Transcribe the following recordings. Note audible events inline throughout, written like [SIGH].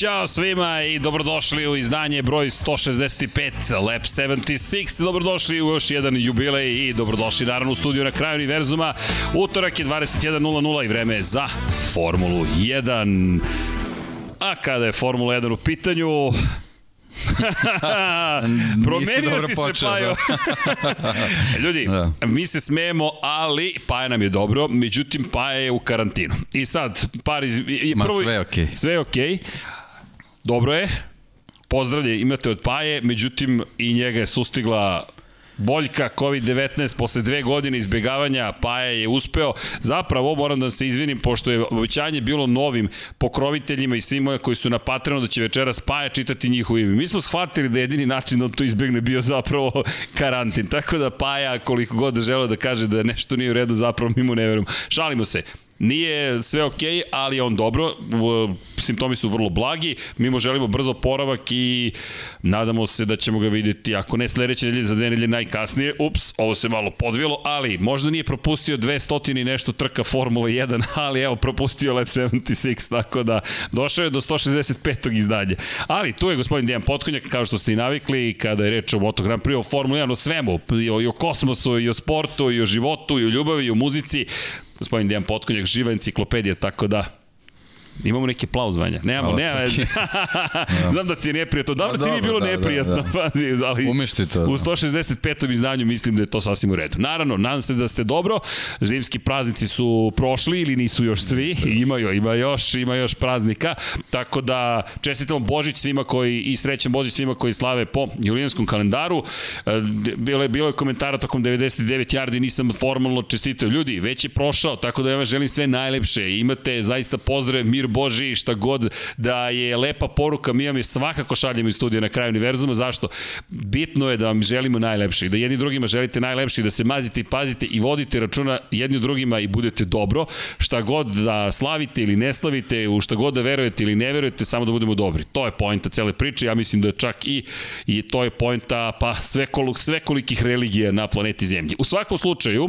Ćao svima i dobrodošli u izdanje broj 165 Lab 76. Dobrodošli u još jedan jubilej i dobrodošli naravno u studiju na kraju univerzuma. Utorak je 21.00 i vreme je za Formulu 1. A kada je Formula 1 u pitanju, [LAUGHS] Promenio si počeo, se, Pajo. Da. [LAUGHS] Ljudi, da. mi se smejemo, ali Paja nam je dobro, međutim Paja je u karantinu. I sad, par iz... Ma prvo, sve je okej. Okay. Sve je okej. Okay. Dobro je. Pozdravlje imate od Paje, međutim i njega je sustigla Boljka COVID-19 posle dve godine izbjegavanja Paja je uspeo. Zapravo moram da se izvinim pošto je obećanje bilo novim pokroviteljima i svima koji su na Patreonu da će večeras Paja čitati njihovo ime. Mi smo shvatili da jedini način da on to izbegne bio zapravo [LAUGHS] karantin. Tako da Paja koliko god želeo da kaže da nešto nije u redu zapravo mi mu ne verujemo. Šalimo se. Nije sve okej, okay, ali je on dobro, simptomi su vrlo blagi, mi mu želimo brzo poravak i nadamo se da ćemo ga videti, ako ne sledeće nedelje, za dve nedelje najkasnije, ups, ovo se malo podvilo, ali možda nije propustio 200 i nešto trka Formula 1, [LAUGHS] ali evo, propustio Lab 76, tako da došao je do 165. izdanja. Ali tu je gospodin Dejan Potkonjak, kao što ste i navikli, kada je reč o Moto Grand Prix, o Formula 1, o svemu, i o, i o kosmosu, i o sportu, i o životu, i o ljubavi, i o muzici, gospodin Dejan Potkonjak, živa enciklopedija, tako da Imamo neke plauzvanja. Nemamo, nema veze. [LAUGHS] Znam da ti je neprijatno. Dobro, ti nije bilo da, neprijatno. Da, da. Pazi, ali Umešti to. Da. U 165. izdanju mislim da je to sasvim u redu. Naravno, nadam se da ste dobro. Zimski praznici su prošli ili nisu još svi. Imaju, ima još, ima još praznika. Tako da čestitamo Božić svima koji i srećan Božić svima koji slave po julijanskom kalendaru. E, bilo je, bilo je komentara tokom 99 yardi, nisam formalno čestitao. Ljudi, već je prošao, tako da ja vam želim sve najlepše. Imate zaista pozdrav, mir Boži, šta god da je lepa poruka, mi vam je svakako šaljemo iz studija na kraju univerzuma. Zašto? Bitno je da vam želimo najlepše i da jedni drugima želite najlepše i da se mazite i pazite i vodite računa jedni drugima i budete dobro. Šta god da slavite ili ne slavite, u šta god da verujete ili ne verujete, samo da budemo dobri. To je poenta cele priče, ja mislim da je čak i, i to je poenta pa svekolik, svekolikih religija na planeti Zemlji. U svakom slučaju,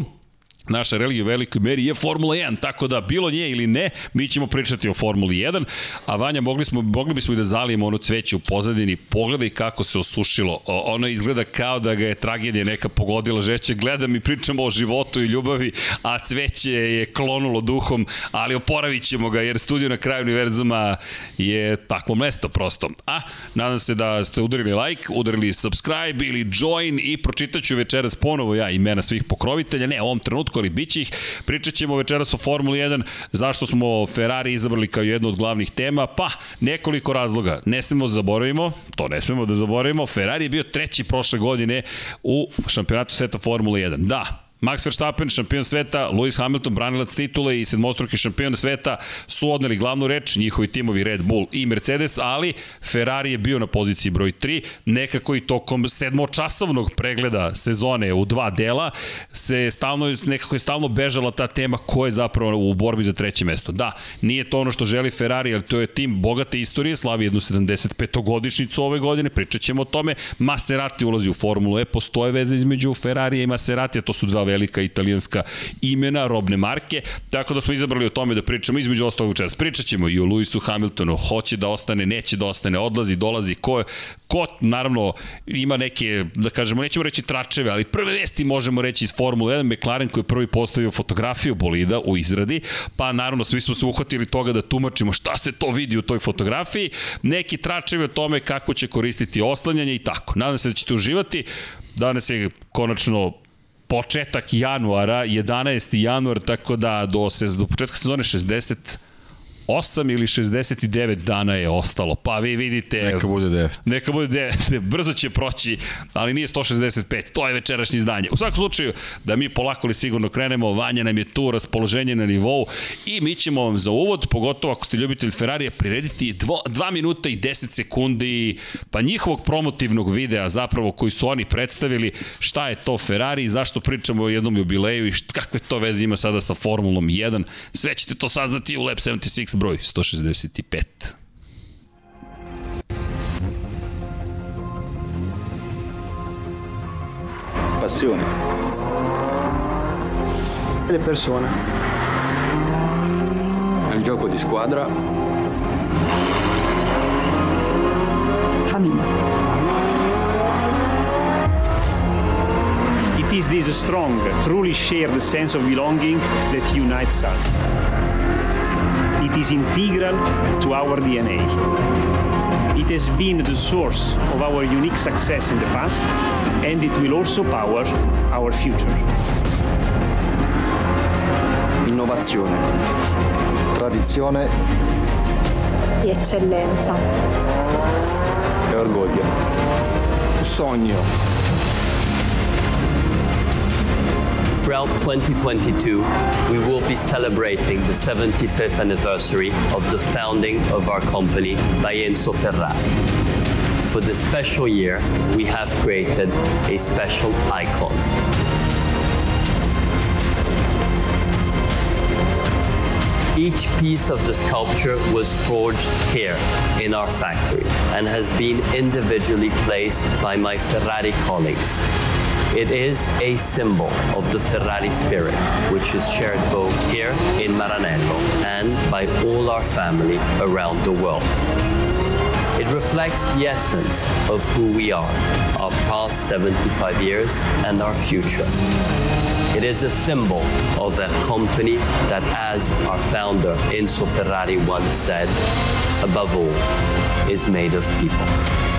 naša religija u velikoj meri je Formula 1, tako da bilo nje ili ne, mi ćemo pričati o Formuli 1, a Vanja, mogli, smo, mogli bismo i da zalijemo ono cveće u pozadini, pogledaj kako se osušilo, o, ono izgleda kao da ga je tragedija neka pogodila, žeće gledam i pričamo o životu i ljubavi, a cveće je klonulo duhom, ali oporavit ćemo ga, jer studio na kraju univerzuma je takvo mesto prosto. A, nadam se da ste udarili like, udarili subscribe ili join i pročitaću večeras ponovo ja imena svih pokrovitelja, ne, u ovom trenutku trenutku, ali bit će ih. Pričat ćemo večeras o Formuli 1, zašto smo Ferrari izabrali kao jednu od glavnih tema, pa nekoliko razloga. Ne smemo da zaboravimo, to ne smemo da zaboravimo, Ferrari je bio treći prošle godine u šampionatu sveta Formule 1. Da, Max Verstappen, šampion sveta, Lewis Hamilton, branilac titule i sedmostruki šampion sveta su odneli glavnu reč, njihovi timovi Red Bull i Mercedes, ali Ferrari je bio na poziciji broj 3, nekako i tokom sedmočasovnog pregleda sezone u dva dela se stalno, nekako je stalno bežala ta tema ko je zapravo u borbi za treće mesto. Da, nije to ono što želi Ferrari, ali to je tim bogate istorije, slavi jednu 75. godišnicu ove godine, pričat ćemo o tome. Maserati ulazi u Formulu E, postoje veze između Ferrarija i Maserati, to su dva velika italijanska imena, robne marke, tako da smo izabrali o tome da pričamo između ostalog večeras. Pričat ćemo i o Lewisu Hamiltonu, hoće da ostane, neće da ostane, odlazi, dolazi, ko, ko naravno ima neke, da kažemo, nećemo reći tračeve, ali prve vesti možemo reći iz Formule 1, McLaren koji je prvi postavio fotografiju bolida u izradi, pa naravno svi smo se uhvatili toga da tumačimo šta se to vidi u toj fotografiji, neki tračevi o tome kako će koristiti oslanjanje i tako. Nadam se da ćete uživati. Danas je konačno početak januara, 11. januar, tako da do, se, do početka sezone 60 8 ili 69 dana je ostalo. Pa vi vidite... Neka bude 9. Neka bude 9. [LAUGHS] Brzo će proći, ali nije 165. To je večerašnje izdanje. U svakom slučaju, da mi polako li sigurno krenemo, Vanja nam je tu, raspoloženje na nivou i mi ćemo vam za uvod, pogotovo ako ste ljubitelj Ferrarija, prirediti 2 minuta i 10 sekundi pa njihovog promotivnog videa zapravo koji su oni predstavili šta je to Ferrari i zašto pričamo o jednom jubileju i kakve to veze ima sada sa Formulom 1. Sve ćete to saznati u Lab 76 broj 165. Passione. Le persone. È un gioco di squadra famiglia. It is this strong, truly shared sense of belonging that unites us. It is integral to our DNA. It has been the source of our unique success in the past, and it will also power our future. Innovazione. Tradizione di eccellenza. E orgoglio. Sogno. Throughout 2022, we will be celebrating the 75th anniversary of the founding of our company by Enzo Ferrari. For this special year, we have created a special icon. Each piece of the sculpture was forged here in our factory and has been individually placed by my Ferrari colleagues. It is a symbol of the Ferrari spirit, which is shared both here in Maranello and by all our family around the world. It reflects the essence of who we are, our past 75 years and our future. It is a symbol of a company that, as our founder Enzo Ferrari once said, above all, is made of people.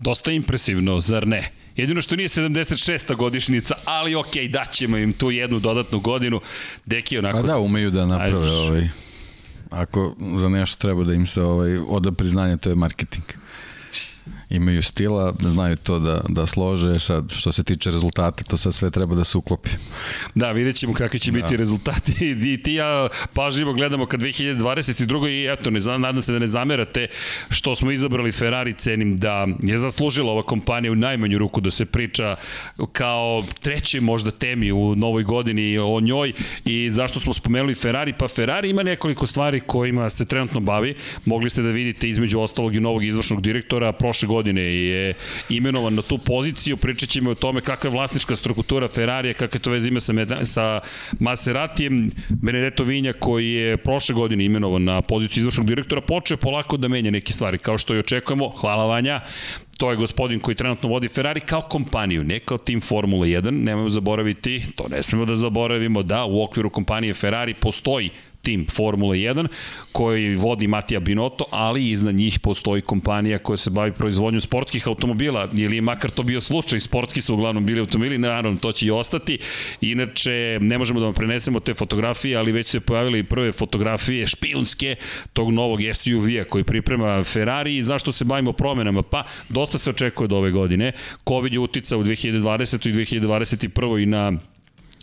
Dosta impresivno, zar ne? Jedino što nije 76. godišnica, ali okej, okay, daćemo im tu jednu dodatnu godinu. Deki onako... Pa da, umeju da naprave ovaj, ako za nešto treba da im se ovaj, oda priznanje, to je marketing imaju stila, znaju to da, da slože, sad što se tiče rezultata, to sad sve treba da se uklopi. Da, vidjet ćemo kakvi će da. biti rezultati [LAUGHS] i ti ja pažljivo gledamo kad 2022. i eto, ne znam, nadam se da ne zamerate što smo izabrali Ferrari, cenim da je zaslužila ova kompanija u najmanju ruku da se priča kao treće možda temi u novoj godini o njoj i zašto smo spomenuli Ferrari, pa Ferrari ima nekoliko stvari kojima se trenutno bavi, mogli ste da vidite između ostalog i novog izvršnog direktora, prošle godine je imenovan na tu poziciju, pričat ćemo o tome kakva je vlasnička struktura Ferrarija, kakve to veze ima sa, sa Maseratijem, Benedetto Vinja koji je prošle godine imenovan na poziciju izvršnog direktora, počeo polako da menja neke stvari, kao što i očekujemo, hvala Vanja, to je gospodin koji trenutno vodi Ferrari kao kompaniju, ne kao tim Formula 1, nemojmo zaboraviti, to ne smemo da zaboravimo, da u okviru kompanije Ferrari postoji tim Formula 1 koji vodi Matija Binotto, ali iznad njih postoji kompanija koja se bavi proizvodnjom sportskih automobila, ili je makar to bio slučaj, sportski su uglavnom bili automobili, naravno to će i ostati. Inače, ne možemo da vam prenesemo te fotografije, ali već se pojavile i prve fotografije špijunske tog novog SUV-a koji priprema Ferrari i zašto se bavimo promenama? Pa, dosta se očekuje od ove godine. Covid je utica u 2020. i 2021. i na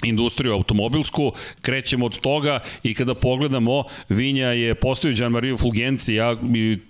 industriju automobilsku, krećemo od toga i kada pogledamo, Vinja je postavio Gian Mario Fulgenci, ja,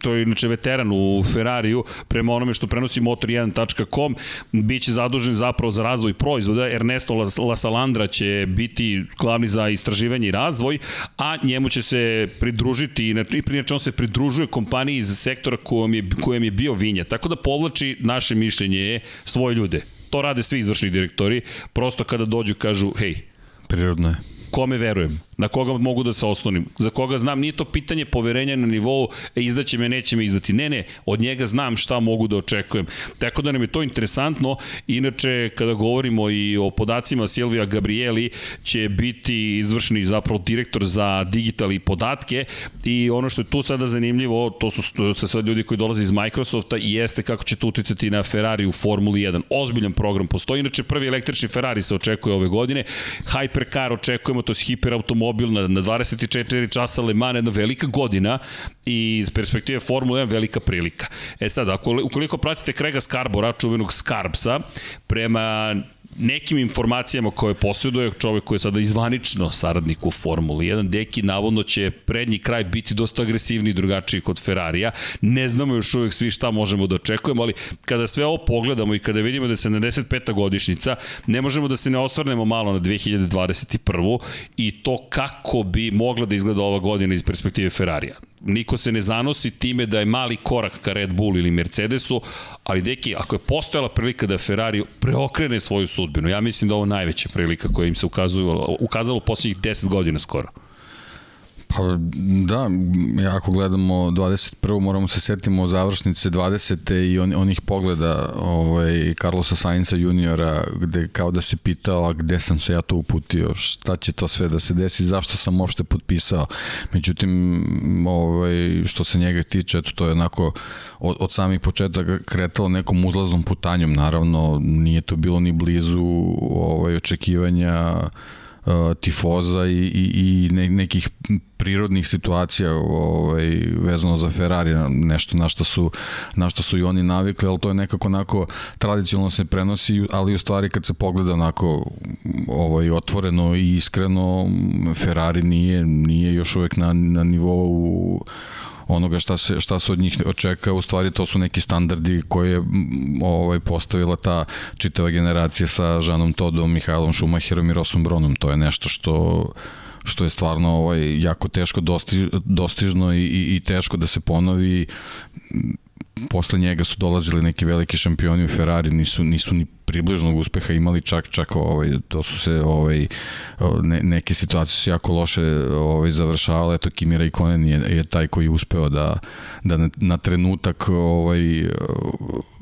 to je inače veteran u Ferrariju, prema onome što prenosi motor1.com, bit će zadužen zapravo za razvoj proizvoda, Ernesto Lasalandra će biti glavni za istraživanje i razvoj, a njemu će se pridružiti, i prinače on se pridružuje kompaniji iz sektora kojem je, kojem je bio Vinja, tako da povlači naše mišljenje je svoje ljude to rade svi izvršni direktori, prosto kada dođu kažu, hej, Prirodno je. Kome verujem? Na koga mogu da se oslonim, za koga znam, nije to pitanje poverenja na nivou e, izdaće me, neće me izdati. Ne, ne, od njega znam šta mogu da očekujem. Tako da nam je to interesantno. Inače, kada govorimo i o podacima, Silvija Gabrieli će biti izvršni zapravo direktor za digital i podatke i ono što je tu sada zanimljivo, to su to sve ljudi koji dolaze iz Microsofta i jeste kako će to uticati na Ferrari u Formuli 1. Ozbiljan program postoji. Inače, prvi električni Ferrari se očekuje ove godine. Hypercar očekujemo, to je hiperautomobil automobil na, na 24 časa Le Mans, jedna velika godina i iz perspektive Formule 1 velika prilika. E sad, ako, ukoliko pratite Krega Skarbora, čuvenog Skarbsa, prema nekim informacijama koje posjeduje čovek koji je sada izvanično saradnik u Formuli 1, Deki navodno će prednji kraj biti dosta agresivniji i drugačiji kod Ferrarija. Ne znamo još uvek svi šta možemo da očekujemo, ali kada sve ovo pogledamo i kada vidimo da je 75. godišnica, ne možemo da se ne osvrnemo malo na 2021. i to kako bi mogla da izgleda ova godina iz perspektive Ferrarija niko se ne zanosi time da je mali korak ka Red Bull ili Mercedesu, ali deki, ako je postojala prilika da Ferrari preokrene svoju sudbinu, ja mislim da ovo najveća prilika koja im se ukazuje, ukazalo u poslednjih 10 godina skoro. Pa da, ako gledamo 21. moramo se setimo završnice 20. i on, onih pogleda ovaj, Carlosa Sainza juniora gde kao da se pitao a gde sam se ja to uputio, šta će to sve da se desi, zašto sam uopšte potpisao. Međutim, ovaj, što se njega tiče, eto to je onako od, od samih početaka kretalo nekom uzlaznom putanjom, naravno nije to bilo ni blizu ovaj, očekivanja tifoza i, i, i ne, nekih prirodnih situacija ovaj, vezano za Ferrari, nešto na što su, na što su i oni navikli, ali to je nekako onako tradicionalno se prenosi, ali u stvari kad se pogleda onako ovaj, otvoreno i iskreno, Ferrari nije, nije još uvek na, na nivou onoga šta se, šta se od njih očeka, u stvari to su neki standardi koje je ovaj, postavila ta čitava generacija sa Žanom Todom, Mihajlom Šumacherom i Rosom Bronom. To je nešto što što je stvarno ovaj, jako teško dostiž, dostižno i, i, i teško da se ponovi posle njega su dolazili neki veliki šampioni u Ferrari, nisu, nisu ni približnog uspeha imali čak čak ovaj to su se ovaj ne, neke situacije su jako loše ovaj završavale eto Kimi Raikkonen je, je taj koji je uspeo da da na, na trenutak ovaj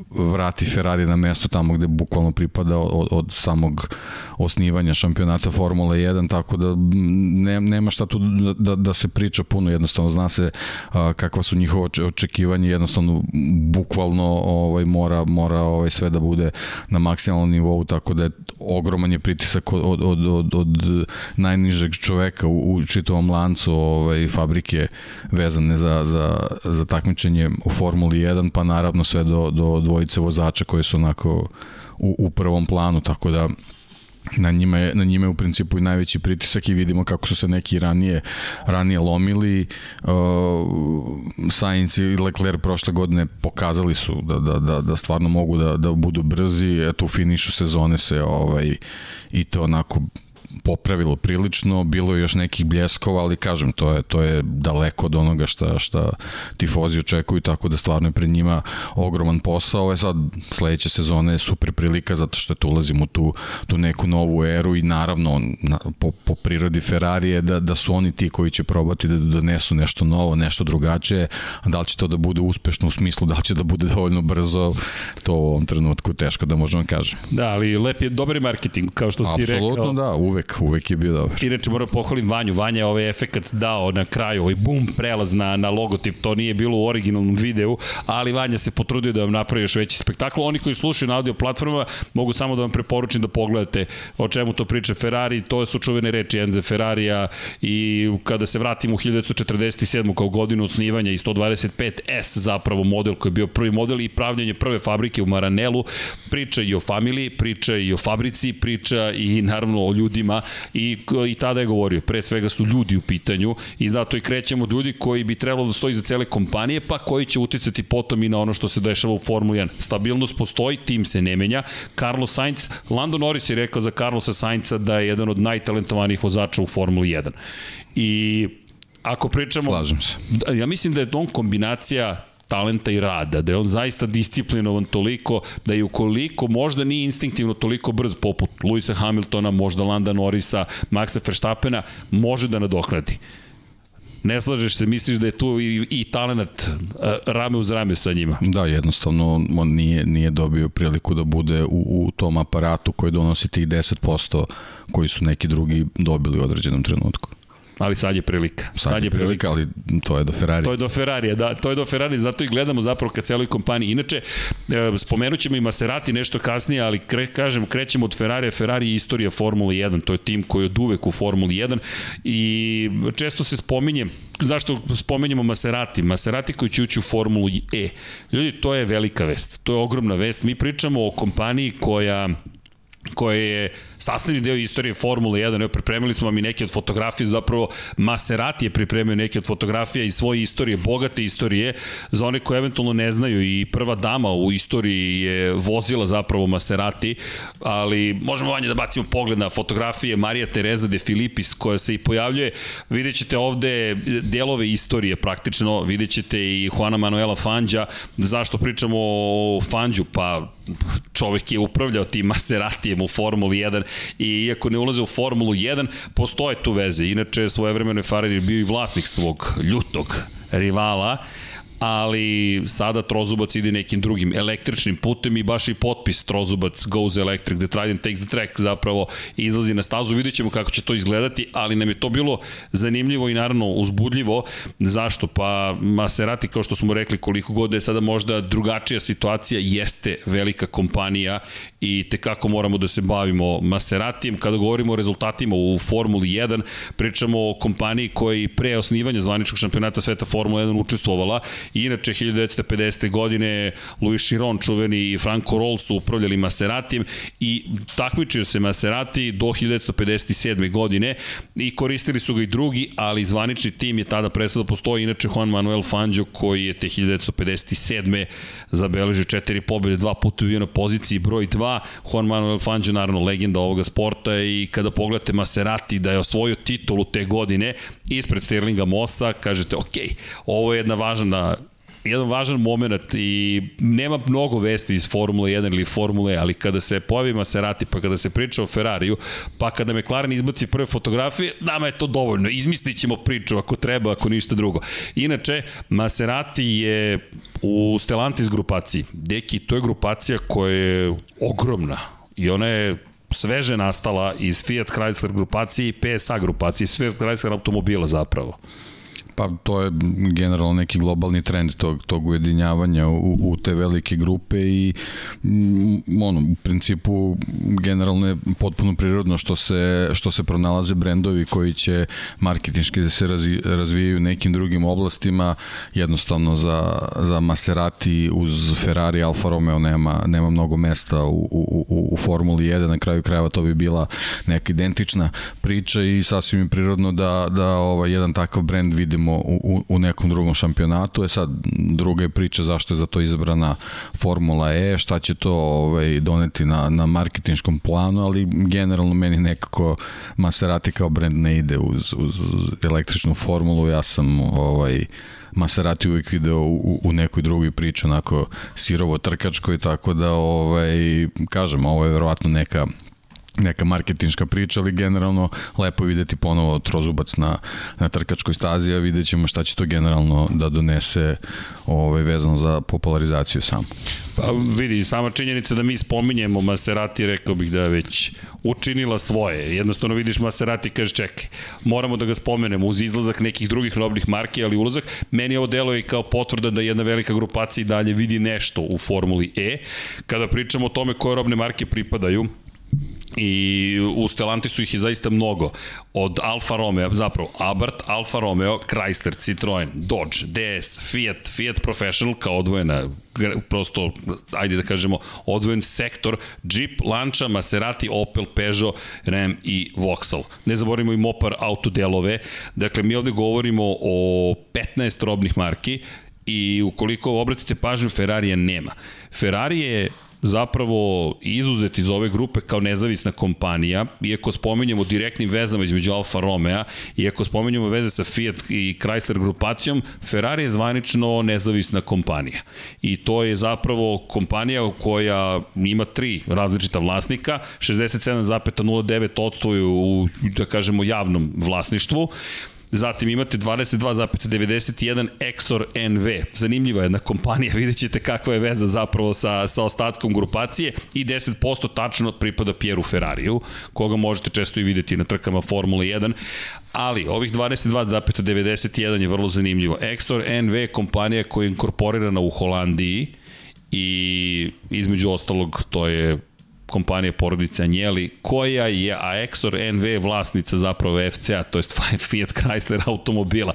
vrati Ferrari na mesto tamo gde bukvalno pripada od, od samog osnivanja šampionata Formule 1 tako da ne, nema šta tu da, da, da se priča puno. Jednostavno zna se a, kakva su njihova očekivanja. Jednostavno bukvalno ovaj mora mora ovaj sve da bude na maksimalnom nivou, tako da je ogroman je pritisak od, od, od, od, od najnižeg čoveka u, u čitavom lancu ovaj, fabrike vezane za, za, za takmičenje u Formuli 1, pa naravno sve do, do dvojice vozača koji su onako u, u prvom planu, tako da na njima je na njima je u principu i najveći pritisak i vidimo kako su se neki ranije ranije lomili. Uh, Sainz i Leclerc prošle godine pokazali su da, da, da, da stvarno mogu da, da budu brzi. Eto u finišu sezone se ovaj i to onako popravilo prilično, bilo je još nekih bljeskova, ali kažem, to je, to je daleko od onoga šta, šta tifozi očekuju, tako da stvarno je pred njima ogroman posao. E sad, sledeće sezone je super prilika zato što tu ulazimo u tu, tu neku novu eru i naravno na, po, po prirodi Ferrari je da, da su oni ti koji će probati da donesu nešto novo, nešto drugačije, a da li će to da bude uspešno u smislu, da li će da bude dovoljno brzo, to u ovom trenutku teško da možemo kažem. Da, ali lep je dobar marketing, kao što si rekao. Apsolutno da, uvek uvek, je bio dobar. Inače moram pohvalim Vanju, Vanja je ovaj efekt dao na kraju, ovaj bum prelaz na, na logotip, to nije bilo u originalnom videu, ali Vanja se potrudio da vam napravi još veći spektakl. Oni koji slušaju na audio platformama mogu samo da vam preporučim da pogledate o čemu to priča Ferrari, to su čuvene reči Enze Ferrarija i kada se vratimo u 1947. kao godinu osnivanja i 125S zapravo model koji je bio prvi model i pravljanje prve fabrike u Maranelu, priča i o familiji, priča i o fabrici, priča i naravno o ljudima i, i tada je govorio, pre svega su ljudi u pitanju i zato i krećemo od ljudi koji bi trebalo da stoji za cele kompanije, pa koji će uticati potom i na ono što se dešava u Formuli 1. Stabilnost postoji, tim se ne menja. Carlos Sainz, Lando Norris je rekao za Carlosa Sainza da je jedan od najtalentovanijih vozača u Formuli 1. I ako pričamo... Slažem se. Da, ja mislim da je on kombinacija talenta i rada, da je on zaista disciplinovan toliko da je ukoliko možda nije instinktivno toliko brz poput Luisa Hamiltona, možda Landa Norrisa, Maxa Verstappena, može da nadoknadi. Ne slažeš se, misliš da je tu i, i talent rame uz rame sa njima? Da, jednostavno on nije, nije dobio priliku da bude u, u tom aparatu koji donosi tih 10% koji su neki drugi dobili u određenom trenutku ali sad je prilika. Sad, sad je prilika, ali to je do Ferrari. To je do Ferrari, da, to je do Ferrari, zato i gledamo zapravo ka celoj kompaniji. Inače, e, spomenut ćemo i Maserati nešto kasnije, ali kre, kažem, krećemo od Ferrari, Ferrari je istorija Formule 1, to je tim koji je od uvek u Formuli 1 i često se spominje, zašto spomenjamo Maserati? Maserati koji će ući u Formulu E. Ljudi, to je velika vest, to je ogromna vest. Mi pričamo o kompaniji koja koje je sastavni deo istorije Formule 1. Evo, pripremili smo vam i neke od fotografija, zapravo Maserati je pripremio neke od fotografija iz svoje istorije, bogate istorije, za one koje eventualno ne znaju i prva dama u istoriji je vozila zapravo Maserati, ali možemo vanje da bacimo pogled na fotografije Marija Teresa de Filipis koja se i pojavljuje. Vidjet ćete ovde delove istorije praktično, vidjet ćete i Juana Manuela Fanđa. Zašto pričamo o Fanđu? Pa čovek je upravljao tim Maseratijem u Formuli 1 i iako ne ulaze u Formulu 1, postoje tu veze. Inače, svojevremeno je Ferrari bio i vlasnik svog ljutog rivala ali sada Trozubac ide nekim drugim električnim putem i baš i potpis Trozubac goes electric, the Trident takes the track zapravo izlazi na stazu, vidjet ćemo kako će to izgledati, ali nam je to bilo zanimljivo i naravno uzbudljivo. Zašto? Pa Maserati, kao što smo rekli, koliko god je sada možda drugačija situacija, jeste velika kompanija i te kako moramo da se bavimo Maseratijem. Kada govorimo o rezultatima u Formuli 1, pričamo o kompaniji koja i pre osnivanja zvaničkog šampionata sveta Formula 1 učestvovala Inače, 1950. godine Louis Chiron, čuveni i Franco Roll su upravljali Maseratijem i takmičio se Maserati do 1957. godine i koristili su ga i drugi, ali zvanični tim je tada prestao da postoji. Inače, Juan Manuel Fangio koji je te 1957. zabeležio četiri pobjede, dva puta bio na poziciji broj 2. Juan Manuel Fangio, naravno, legenda ovoga sporta i kada pogledate Maserati da je osvojio titulu te godine ispred Sterlinga Mossa, kažete, ok, ovo je jedna važna jedan važan moment i nema mnogo vesti iz Formule 1 ili Formule, ali kada se pojavi Maserati, pa kada se priča o Ferrariju, pa kada McLaren izbaci prve fotografije, nama je to dovoljno. Izmislit ćemo priču ako treba, ako ništa drugo. Inače, Maserati je u Stellantis grupaciji. Deki, to je grupacija koja je ogromna i ona je sveže nastala iz Fiat Chrysler grupacije i PSA grupacije, Fiat Chrysler automobila zapravo. Pa to je generalno neki globalni trend tog, tog ujedinjavanja u, u te velike grupe i mm, ono, u principu generalno je potpuno prirodno što se, što se pronalaze brendovi koji će marketinški da se razvi, razvijaju nekim drugim oblastima, jednostavno za, za Maserati uz Ferrari Alfa Romeo nema, nema mnogo mesta u, u, u, u Formuli 1, na kraju krajeva to bi bila neka identična priča i sasvim je prirodno da, da ovaj, jedan takav brend vidimo vidimo u, u nekom drugom šampionatu. E sad, druga je priča zašto je za to izabrana Formula E, šta će to ovaj, doneti na, na marketinškom planu, ali generalno meni nekako Maserati kao brand ne ide uz, uz električnu formulu. Ja sam ovaj, Maserati uvijek video u, u nekoj drugoj priči, onako sirovo trkačkoj, tako da ovaj, kažem, ovo je verovatno neka neka marketinška priča, ali generalno lepo videti ponovo trozubac na, na trkačkoj stazi, a vidjet ćemo šta će to generalno da donese ovaj, vezano za popularizaciju samo. Pa vidi, sama činjenica da mi spominjemo Maserati, rekao bih da je već učinila svoje. Jednostavno vidiš Maserati i kaže čekaj, moramo da ga spomenemo uz izlazak nekih drugih robnih marki, ali ulazak, meni ovo delo je kao potvrda da jedna velika grupacija i dalje vidi nešto u Formuli E. Kada pričamo o tome koje robne marke pripadaju, i u Stellantisu ih je zaista mnogo. Od Alfa Romeo, zapravo Abarth, Alfa Romeo, Chrysler, Citroen, Dodge, DS, Fiat, Fiat Professional kao odvojena prosto, ajde da kažemo, odvojen sektor, Jeep, Lancia, Maserati, Opel, Peugeot, Ram i Vauxhall. Ne zaboravimo i Mopar autodelove. Dakle, mi ovde govorimo o 15 robnih marki i ukoliko obratite pažnju, Ferrarija nema. Ferrari je zapravo izuzet iz ove grupe kao nezavisna kompanija, iako spominjemo direktnim vezama između Alfa Romeo, iako spominjemo veze sa Fiat i Chrysler grupacijom, Ferrari je zvanično nezavisna kompanija. I to je zapravo kompanija koja ima tri različita vlasnika, 67,09% u, da kažemo, javnom vlasništvu, Zatim imate 22,91 Exor NV. Zanimljiva jedna kompanija, [LAUGHS] vidjet ćete kakva je veza zapravo sa, sa ostatkom grupacije i 10% tačno pripada Pieru Ferrariju, koga možete često i videti na trkama Formule 1, ali ovih 22,91 je vrlo zanimljivo. Exor NV kompanija koja je inkorporirana u Holandiji i između ostalog to je kompanija porodice Anjeli, koja je, a Exor NV vlasnica zapravo FCA, to je [LAUGHS] Fiat Chrysler automobila.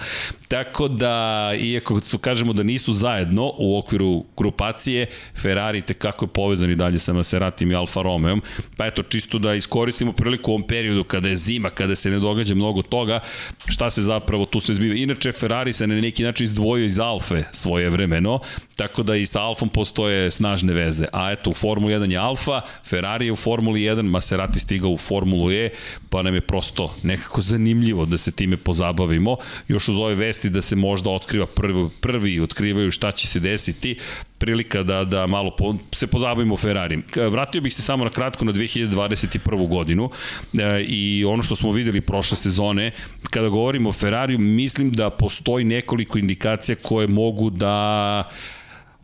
Tako da, iako kažemo da nisu zajedno u okviru grupacije, Ferrari te kako je povezan i dalje sa Maseratim i Alfa Romeom, pa eto, čisto da iskoristimo priliku u ovom periodu kada je zima, kada se ne događa mnogo toga, šta se zapravo tu sve zbiva. Inače, Ferrari se na neki način izdvojio iz Alfe svoje vremeno, tako da i sa Alfom postoje snažne veze. A eto, u Formuli 1 je Alfa, Ferrari je u Formuli 1, Maserati stigao u Formulu E, pa nam je prosto nekako zanimljivo da se time pozabavimo. Još uz ove vesti da se možda otkriva prvi, prvi otkrivaju šta će se desiti, prilika da, da malo po, se pozabavimo Ferrari. Vratio bih se samo na kratko na 2021. godinu e, i ono što smo videli prošle sezone, kada govorimo o Ferrariju, mislim da postoji nekoliko indikacija koje mogu da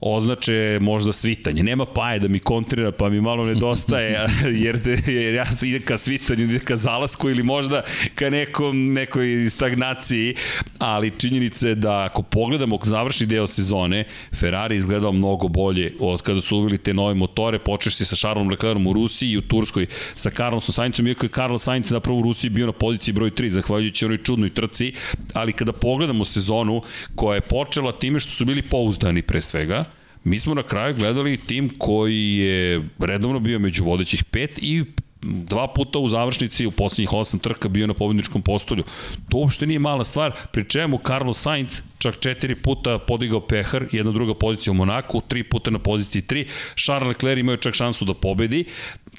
označe možda svitanje. Nema paje da mi kontrira, pa mi malo nedostaje, [LAUGHS] jer, jer ja se ide ka svitanju, ide ka zalasku ili možda ka nekom, nekoj stagnaciji, ali činjenica je da ako pogledamo završni deo sezone, Ferrari izgledao mnogo bolje od kada su uvili te nove motore, počeš si sa Charlesom Leclercom u Rusiji i u Turskoj sa Carlosom Saincom, iako je Carlos Sainz napravo u Rusiji bio na poziciji broj 3, zahvaljujući onoj čudnoj trci, ali kada pogledamo sezonu koja je počela time što su bili pouzdani pre svega, mi smo na kraju gledali tim koji je redovno bio među vodećih pet i dva puta u završnici u poslednjih osam trka bio na pobedničkom postolju. To uopšte nije mala stvar, pri čemu Carlos Sainz čak četiri puta podigao pehar, jedna druga pozicija u Monaku, tri puta na poziciji tri, Charles Leclerc imaju čak šansu da pobedi,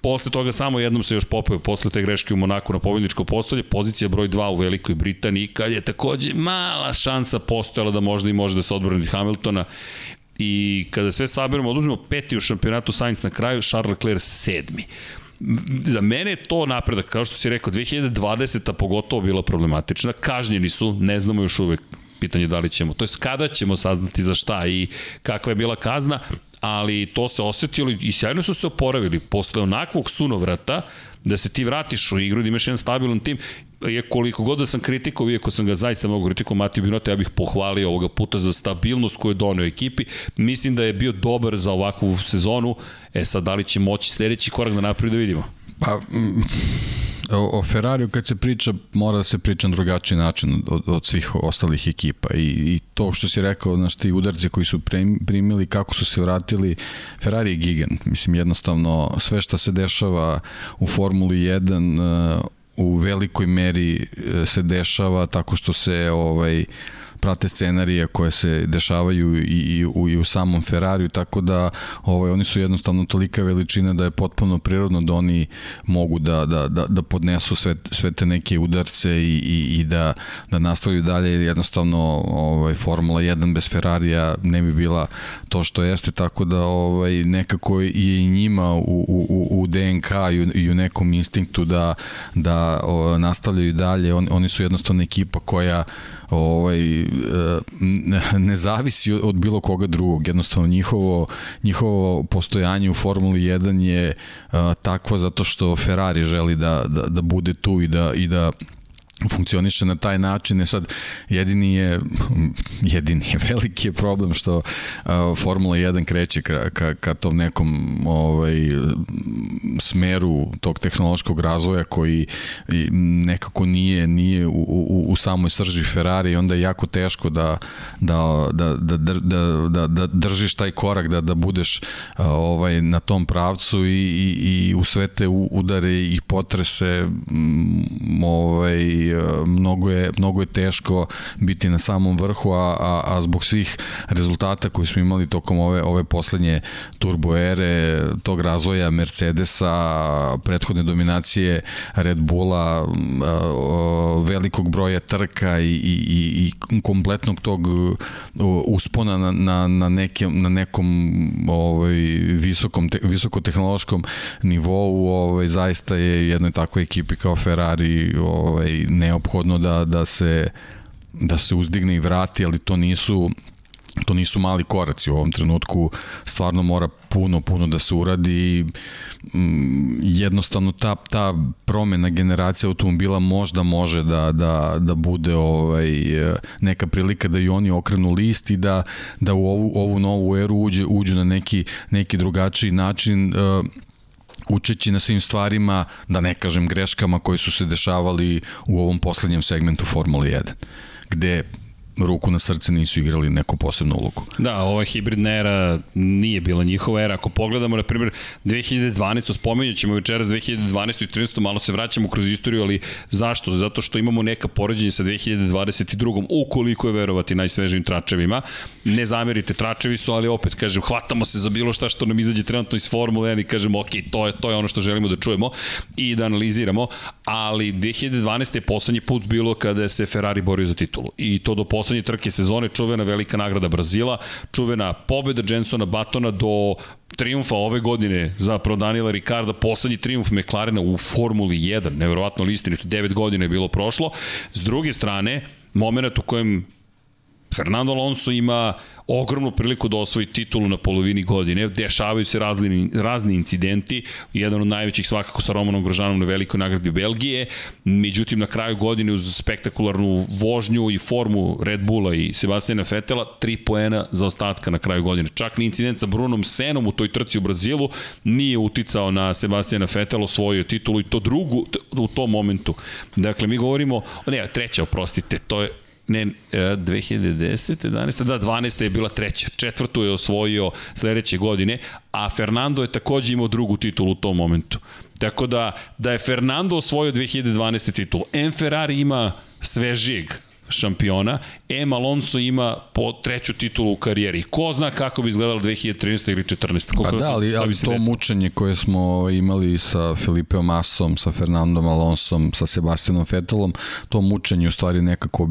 posle toga samo jednom se još popeo posle te greške u Monaku na pobedničko postolje, pozicija broj 2 u Velikoj Britaniji, kad je takođe mala šansa postojala da možda i može da se odbrani od Hamiltona i kada sve saberemo, oduzmemo peti u šampionatu Sainz na kraju, Charles Leclerc sedmi. Za mene je to napredak, kao što si rekao, 2020. pogotovo bila problematična, kažnjeni su, ne znamo još uvek pitanje da li ćemo, to jest kada ćemo saznati za šta i kakva je bila kazna, ali to se osetilo i sjajno su se oporavili. Posle onakvog sunovrata da se ti vratiš u igru, da imaš jedan stabilan tim je koliko god da sam kritikao, iako sam ga zaista mnogo kritikao, Matiju Binota, ja bih pohvalio ovoga puta za stabilnost koju je donio ekipi. Mislim da je bio dobar za ovakvu sezonu. E sad, da li će moći sledeći korak da napravi da vidimo? Pa, mm, o, o Ferrariju kad se priča, mora da se priča na drugačiji način od, od svih ostalih ekipa i, i to što si rekao, znaš, ti udarci koji su primili, kako su se vratili, Ferrari je gigant, mislim, jednostavno sve što se dešava u Formuli 1 u velikoj meri e, se dešava tako što se ovaj prate scenarije koje se dešavaju i, i, u, i u samom Ferrariju, tako da ovaj, oni su jednostavno tolika veličina da je potpuno prirodno da oni mogu da, da, da, da podnesu sve, sve te neke udarce i, i, i da, da nastavaju dalje, jednostavno ovaj, Formula 1 bez Ferrarija ne bi bila to što jeste, tako da ovaj, nekako je i njima u, u, u DNK i u, i u nekom instinktu da, da o, nastavljaju dalje, oni, oni su jednostavno ekipa koja ovaj, e, ne zavisi od bilo koga drugog. Jednostavno njihovo, njihovo postojanje u Formuli 1 je e, takvo zato što Ferrari želi da, da, da bude tu i da, i da funkcioniše na taj način. E sad, jedini je, jedini je [LAUGHS] veliki je problem što Formula 1 kreće ka, ka, ka tom nekom ovaj, smeru tog tehnološkog razvoja koji nekako nije nije u, u, u samoj srži Ferrari i onda je jako teško da, da, da, da, da, da, da držiš taj korak, da, da budeš ovaj, na tom pravcu i, i, i u sve te udare i potrese ovaj, mnogo je, mnogo je teško biti na samom vrhu, a, a, a zbog svih rezultata koji smo imali tokom ove, ove poslednje turbo ere, tog razvoja Mercedesa, prethodne dominacije Red Bulla, velikog broja trka i, i, i, i kompletnog tog uspona na, na, na, nekem, na nekom ovaj, visokom, te, visokotehnološkom nivou, ovaj, zaista je jednoj takvoj ekipi kao Ferrari ovaj, neophodno da, da se da se uzdigne i vrati, ali to nisu to nisu mali koraci. U ovom trenutku stvarno mora puno puno da se uradi i mm, jednostavno ta, ta promena generacija automobila možda može da, da, da bude ovaj, neka prilika da i oni okrenu list i da, da u ovu, ovu novu eru uđe, uđu na neki, neki drugačiji način. Uh, učeći na svim stvarima, da ne kažem greškama koji su se dešavali u ovom poslednjem segmentu Formule 1, gde ruku na srce nisu igrali neku posebnu ulogu. Da, ova hibridna era nije bila njihova era. Ako pogledamo, na primjer, 2012. spomenut ćemo večeras 2012. i 13. malo se vraćamo kroz istoriju, ali zašto? Zato što imamo neka poređenja sa 2022. ukoliko je verovati najsvežijim tračevima. Ne zamerite, tračevi su, ali opet, kažem, hvatamo se za bilo šta što nam izađe trenutno iz Formule 1 i kažemo, ok, to je, to je ono što želimo da čujemo i da analiziramo, ali 2012. je poslednji put bilo kada se Ferrari borio za titulu. I to do trke sezone, čuvena velika nagrada Brazila, čuvena pobeda Jensona Batona do triumfa ove godine za pro Daniela Ricarda, poslednji triumf McLarena u Formuli 1, nevjerovatno listinito, 9 godina je bilo prošlo. S druge strane, moment u kojem Fernando Alonso ima ogromnu priliku da osvoji titulu na polovini godine, dešavaju se razni, razni incidenti, jedan od najvećih svakako sa Romanom Grožanom na velikoj nagradi Belgije, međutim na kraju godine uz spektakularnu vožnju i formu Red Bulla i Sebastina Fetela, tri poena za ostatka na kraju godine. Čak ni incident sa Brunom Senom u toj trci u Brazilu nije uticao na Sebastina Fetela, osvojio titulu i to drugu u tom momentu. Dakle, mi govorimo, ne, treća, oprostite, to je ne, 2010. 11. Da, 12. je bila treća. Četvrtu je osvojio sledeće godine, a Fernando je takođe imao drugu titulu u tom momentu. Tako da, da je Fernando osvojio 2012. titulu. M Ferrari ima svežijeg šampiona. M. Alonso ima po treću titulu u karijeri. Ko zna kako bi izgledalo 2013. ili 14. Koliko, pa da, ali, ali to desilo? mučenje koje smo imali sa Felipe Masom, sa Fernandom Alonsom, sa Sebastianom Vettelom, to mučenje u stvari nekako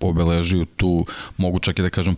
obeležuju tu, mogu čak i da kažem,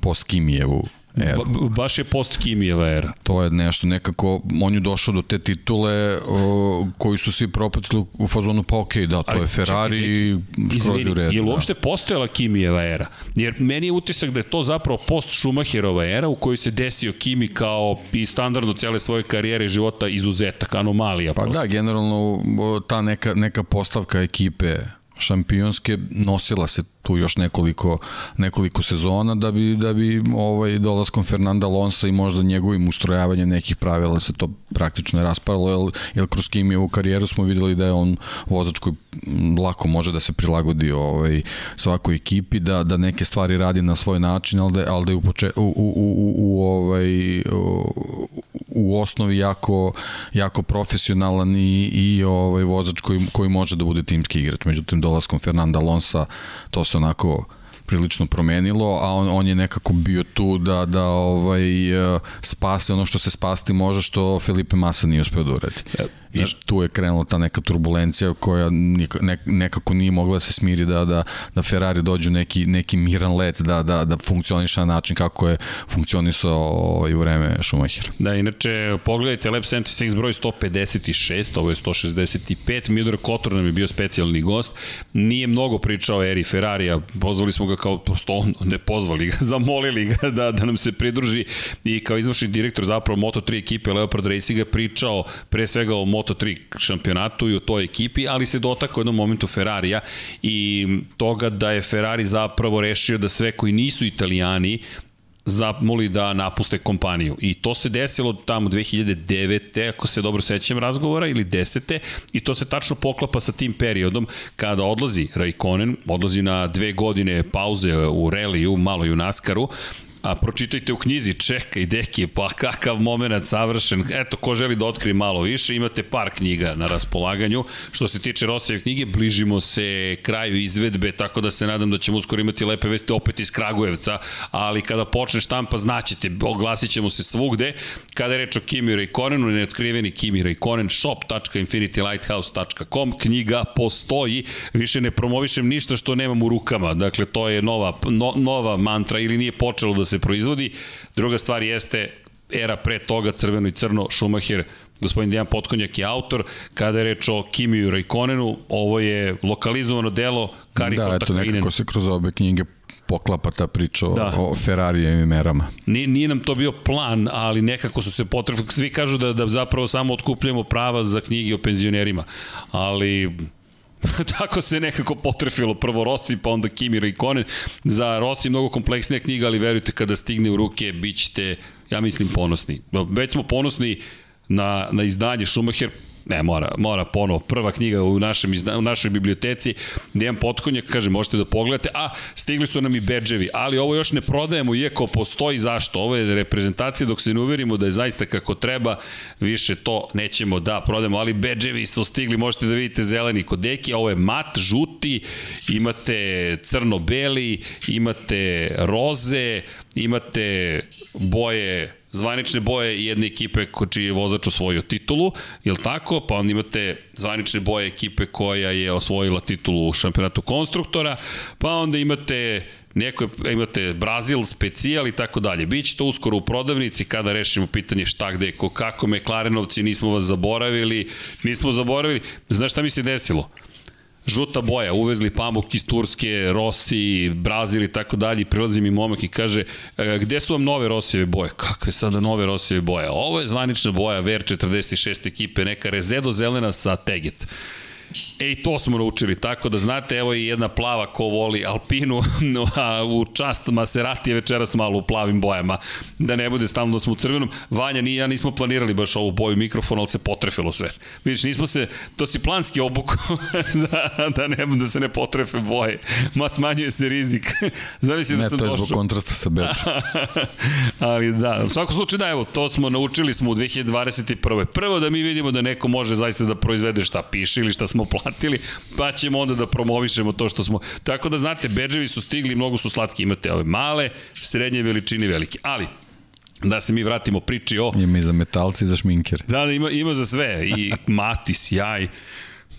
post-Kimijevu Ba, baš je post Kimijeva era. To je nešto, nekako, on je došao do te titule o, koji su svi propatili u fazonu, pa okej, okay, da, to Ali, je Ferrari i skroz u redu. Je li da. uopšte postojala Kimijeva era? Jer meni je utisak da je to zapravo post Schumacherova era u kojoj se desio Kimi kao i standardno cele svoje karijere i života izuzetak, anomalija. Pa prosto. da, generalno ta neka, neka postavka ekipe šampionske nosila se tu još nekoliko, nekoliko sezona da bi, da bi ovaj, dolaskom Fernanda Alonso i možda njegovim ustrojavanjem nekih pravila se to praktično raspalo, jer, jer kroz Kimijevu karijeru smo videli da je on vozač koji lako može da se prilagodi ovaj, svakoj ekipi, da, da neke stvari radi na svoj način, ali da, ali da je u, poče, u, u, u, u, ovaj, u, u osnovi jako, jako profesionalan i, i ovaj, vozač koji, koji može da bude timski igrač. Međutim, dolaskom Fernanda Alonso to onako prilično promenilo, a on, on je nekako bio tu da, da ovaj, eh, spase ono što se spasti može, što Felipe Massa nije uspeo da uradi. I tu je krenula ta neka turbulencija koja nekako nije mogla da se smiri da, da, da Ferrari dođu neki, neki miran let da, da, da funkcioniša na način kako je funkcionisao ovaj, u vreme Schumacher. Da, inače, pogledajte Lab 76 broj 156, ovo je 165, Midor Kotor nam je bio specijalni gost, nije mnogo pričao o eri Ferrarija, pozvali smo ga kao, prosto ne pozvali ga, [LAUGHS] zamolili ga da, da nam se pridruži. I kao izvršni direktor zapravo Moto3 ekipe Leopard Racinga pričao pre svega o Moto Moto3 šampionatu i u toj ekipi, ali se dotako u jednom momentu Ferrarija i toga da je Ferrari zapravo rešio da sve koji nisu italijani zamoli da napuste kompaniju. I to se desilo tamo 2009. ako se dobro sećam razgovora, ili 10. I to se tačno poklapa sa tim periodom kada odlazi Raikkonen, odlazi na dve godine pauze u reliju, malo i u Naskaru, A pročitajte u knjizi, čekaj, deki, pa kakav moment savršen. Eto, ko želi da otkrije malo više, imate par knjiga na raspolaganju. Što se tiče Rosijeve knjige, bližimo se kraju izvedbe, tako da se nadam da ćemo uskoro imati lepe vesti opet iz Kragujevca, ali kada počne štampa, znaćete, oglasit ćemo se svugde. Kada je reč o Kimi Rayconenu, neotkriveni Kimi Rayconen, shop.infinitylighthouse.com, knjiga postoji, više ne promovišem ništa što nemam u rukama, dakle to je nova, no, nova mantra ili nije počelo da se proizvodi. Druga stvar jeste era pre toga, crveno i crno, Schumacher, gospodin Dejan Potkonjak je autor, kada je reč o Kimiju Rajkonenu, ovo je lokalizovano delo Kariko Da, eto, nekako se kroz obe knjige poklapa ta priča da. o Ferrarijevim merama. Nije, nije nam to bio plan, ali nekako su se potrebni, svi kažu da, da zapravo samo otkupljamo prava za knjige o penzionerima, ali [LAUGHS] Tako se nekako potrefilo prvo Rossi, pa onda Kimi Raikkonen. Za Rossi mnogo kompleksnija knjiga, ali verujte kada stigne u ruke, bit ćete, ja mislim, ponosni. Već smo ponosni na, na izdanje Schumacher Ne, mora, mora ponovo. Prva knjiga u, našem, u našoj biblioteci, Dejan Potkonjak, kaže, možete da pogledate. A, stigli su nam i bedževi, ali ovo još ne prodajemo, iako postoji zašto. Ovo je reprezentacija dok se ne uverimo da je zaista kako treba, više to nećemo da prodajemo, ali bedževi su stigli, možete da vidite zeleni kod deki, ovo je mat, žuti, imate crno-beli, imate roze, imate boje zvanične boje jedne ekipe čiji je vozač osvojio titulu, je tako? Pa onda imate zvanične boje ekipe koja je osvojila titulu u šampionatu konstruktora, pa onda imate neko imate Brazil, specijal i tako dalje. Biće to uskoro u prodavnici kada rešimo pitanje šta gde, ko, kako Meklarenovci, nismo vas zaboravili, nismo zaboravili. Znaš šta mi se desilo? Žuta boja, uvezli pamuk iz Turske, Rossi, Brazil i tako dalje, prilazi mi momak i kaže, e, gde su vam nove Rosijeve boje? Kakve sada nove Rosijeve boje? Ovo je zvanična boja VR 46 ekipe, neka Rezedo zelena sa Teget. E i to smo naučili, tako da znate, evo i jedna plava ko voli Alpinu, [LAUGHS] a u čast Maserati je večeras malo u plavim bojama, da ne bude stalno da smo u crvenom. Vanja ni ja nismo planirali baš ovu boju mikrofona, ali se potrefilo sve. Vidiš, nismo se, to si planski obuku, [LAUGHS] da, da, ne, da se ne potrefe boje, ma smanjuje se rizik. [LAUGHS] Zamisli da Ne, sam to je došao. zbog kontrasta sa Bečom. Ali da, u svakom slučaju da, evo, to smo naučili smo u 2021. Prvo da mi vidimo da neko može zaista da proizvede šta piše ili šta smo platili, pa ćemo onda da promovišemo to što smo... Tako da znate, bedževi su stigli, mnogo su slatki, imate ove male, srednje veličine, velike. Ali, da se mi vratimo priči o... Ima i za metalci i za šminkere. Da, da, ima, ima za sve. I mati, sjaj,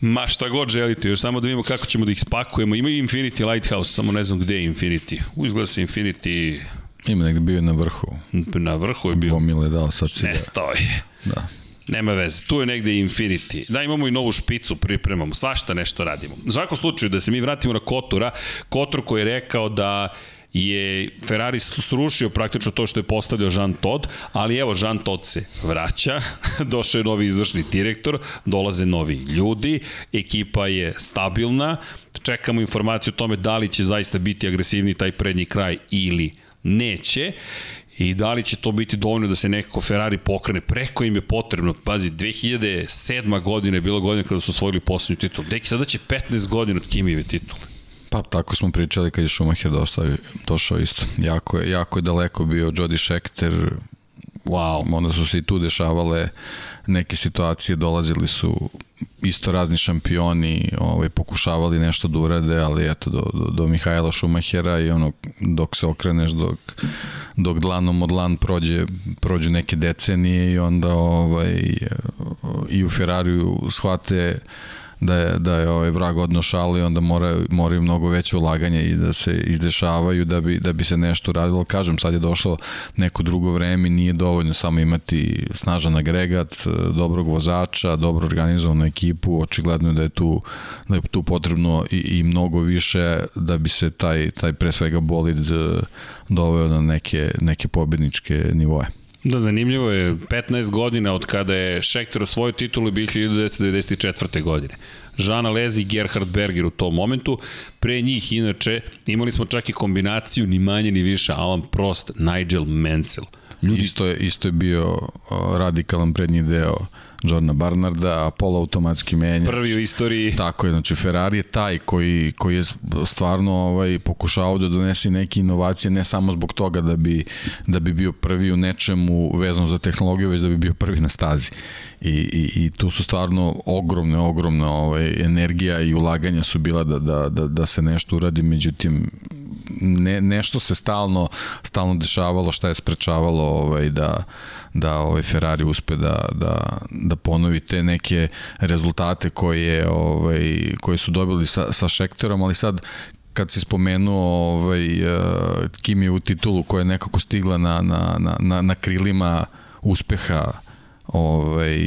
Ma šta god želite, još samo da vidimo kako ćemo da ih spakujemo. Ima i Infinity Lighthouse, samo ne znam gde je Infinity. Izgleda se Infinity Ima negde bio na vrhu. na vrhu je bio. Gomile dao, sad si. Nestao je. Da. Nema veze, tu je negde Infinity. Da, imamo i novu špicu, pripremamo, svašta nešto radimo. U svakom slučaju, da se mi vratimo na Kotura, Kotor koji je rekao da je Ferrari srušio praktično to što je postavljao Jean Todt, ali evo Jean Todt se vraća, [LAUGHS] došao je novi izvršni direktor, dolaze novi ljudi, ekipa je stabilna, čekamo informaciju o tome da li će zaista biti agresivni taj prednji kraj ili neće i da li će to biti dovoljno da se nekako Ferrari pokrene. Preko im je potrebno, pazi, 2007. godina je bila godina kada su osvojili poslednju titulu. Deki, sada će 15 godina od Kimijeve titule. Pa tako smo pričali kad je Schumacher došao, isto. Jako je, jako je daleko bio Jody Scheckter, Wow. onda su se i tu dešavale neke situacije, dolazili su isto razni šampioni, ovaj, pokušavali nešto da urade, ali eto, do, do, do Mihajla Šumahera i ono, dok se okreneš, dok, dok dlanom od dlan prođe, prođu neke decenije i onda ovaj, i u Ferrariju shvate da je, da je ovaj vrag odnošalo i onda mora, moraju mnogo veće ulaganje i da se izdešavaju da bi, da bi se nešto radilo. Kažem, sad je došlo neko drugo vreme i nije dovoljno samo imati snažan agregat, dobrog vozača, dobro organizovanu ekipu, očigledno da je tu, da je tu potrebno i, i mnogo više da bi se taj, taj pre svega bolid eh, doveo na neke, neke pobedničke nivoje. Da, zanimljivo je, 15 godina od kada je Schecter osvojio titulu bio 1994. godine. Žana Lezi i Gerhard Berger u tom momentu. Pre njih, inače, imali smo čak i kombinaciju ni manje ni više Alan Prost, Nigel Mansell. Ljudi... Isto, je, isto je bio radikalan prednji deo Jordana Barnarda, a poloautomatski menjač. Prvi u istoriji. Tako je, znači Ferrari je taj koji, koji je stvarno ovaj, pokušao da donese neke inovacije, ne samo zbog toga da bi, da bi bio prvi u nečemu vezano za tehnologiju, već da bi bio prvi na stazi. I, i, i tu su stvarno ogromne, ogromne ovaj, energija i ulaganja su bila da, da, da, da se nešto uradi, međutim ne, nešto se stalno stalno dešavalo šta je sprečavalo ovaj da da ovaj Ferrari uspe da da da ponovi te neke rezultate koje ovaj koje su dobili sa sa Schecterom, ali sad kad si spomenuo ovaj uh, Kimijevu titulu koja je nekako stigla na na na na, na krilima uspeha ovaj,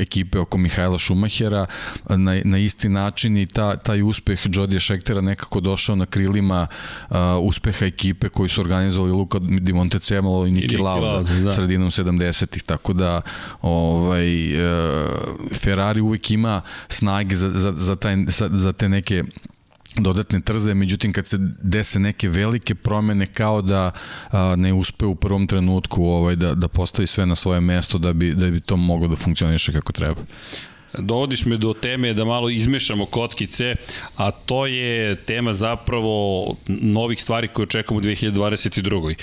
ekipe oko Mihajla Šumahera na, na isti način i ta, taj uspeh Jodija Šektera nekako došao na krilima uh, uspeha ekipe koji su organizovali Luka Di Montecemolo i Niki, Niki Lauda da. sredinom 70-ih tako da ovaj, uh, Ferrari uvek ima snage za, za, za, taj, za, za te neke dodatne trze, međutim kad se dese neke velike promene kao da a, ne uspe u prvom trenutku ovaj, da, da postavi sve na svoje mesto da bi, da bi to moglo da funkcioniše kako treba dovodiš me do teme da malo izmešamo kockice, a to je tema zapravo novih stvari koje očekujemo u 2022.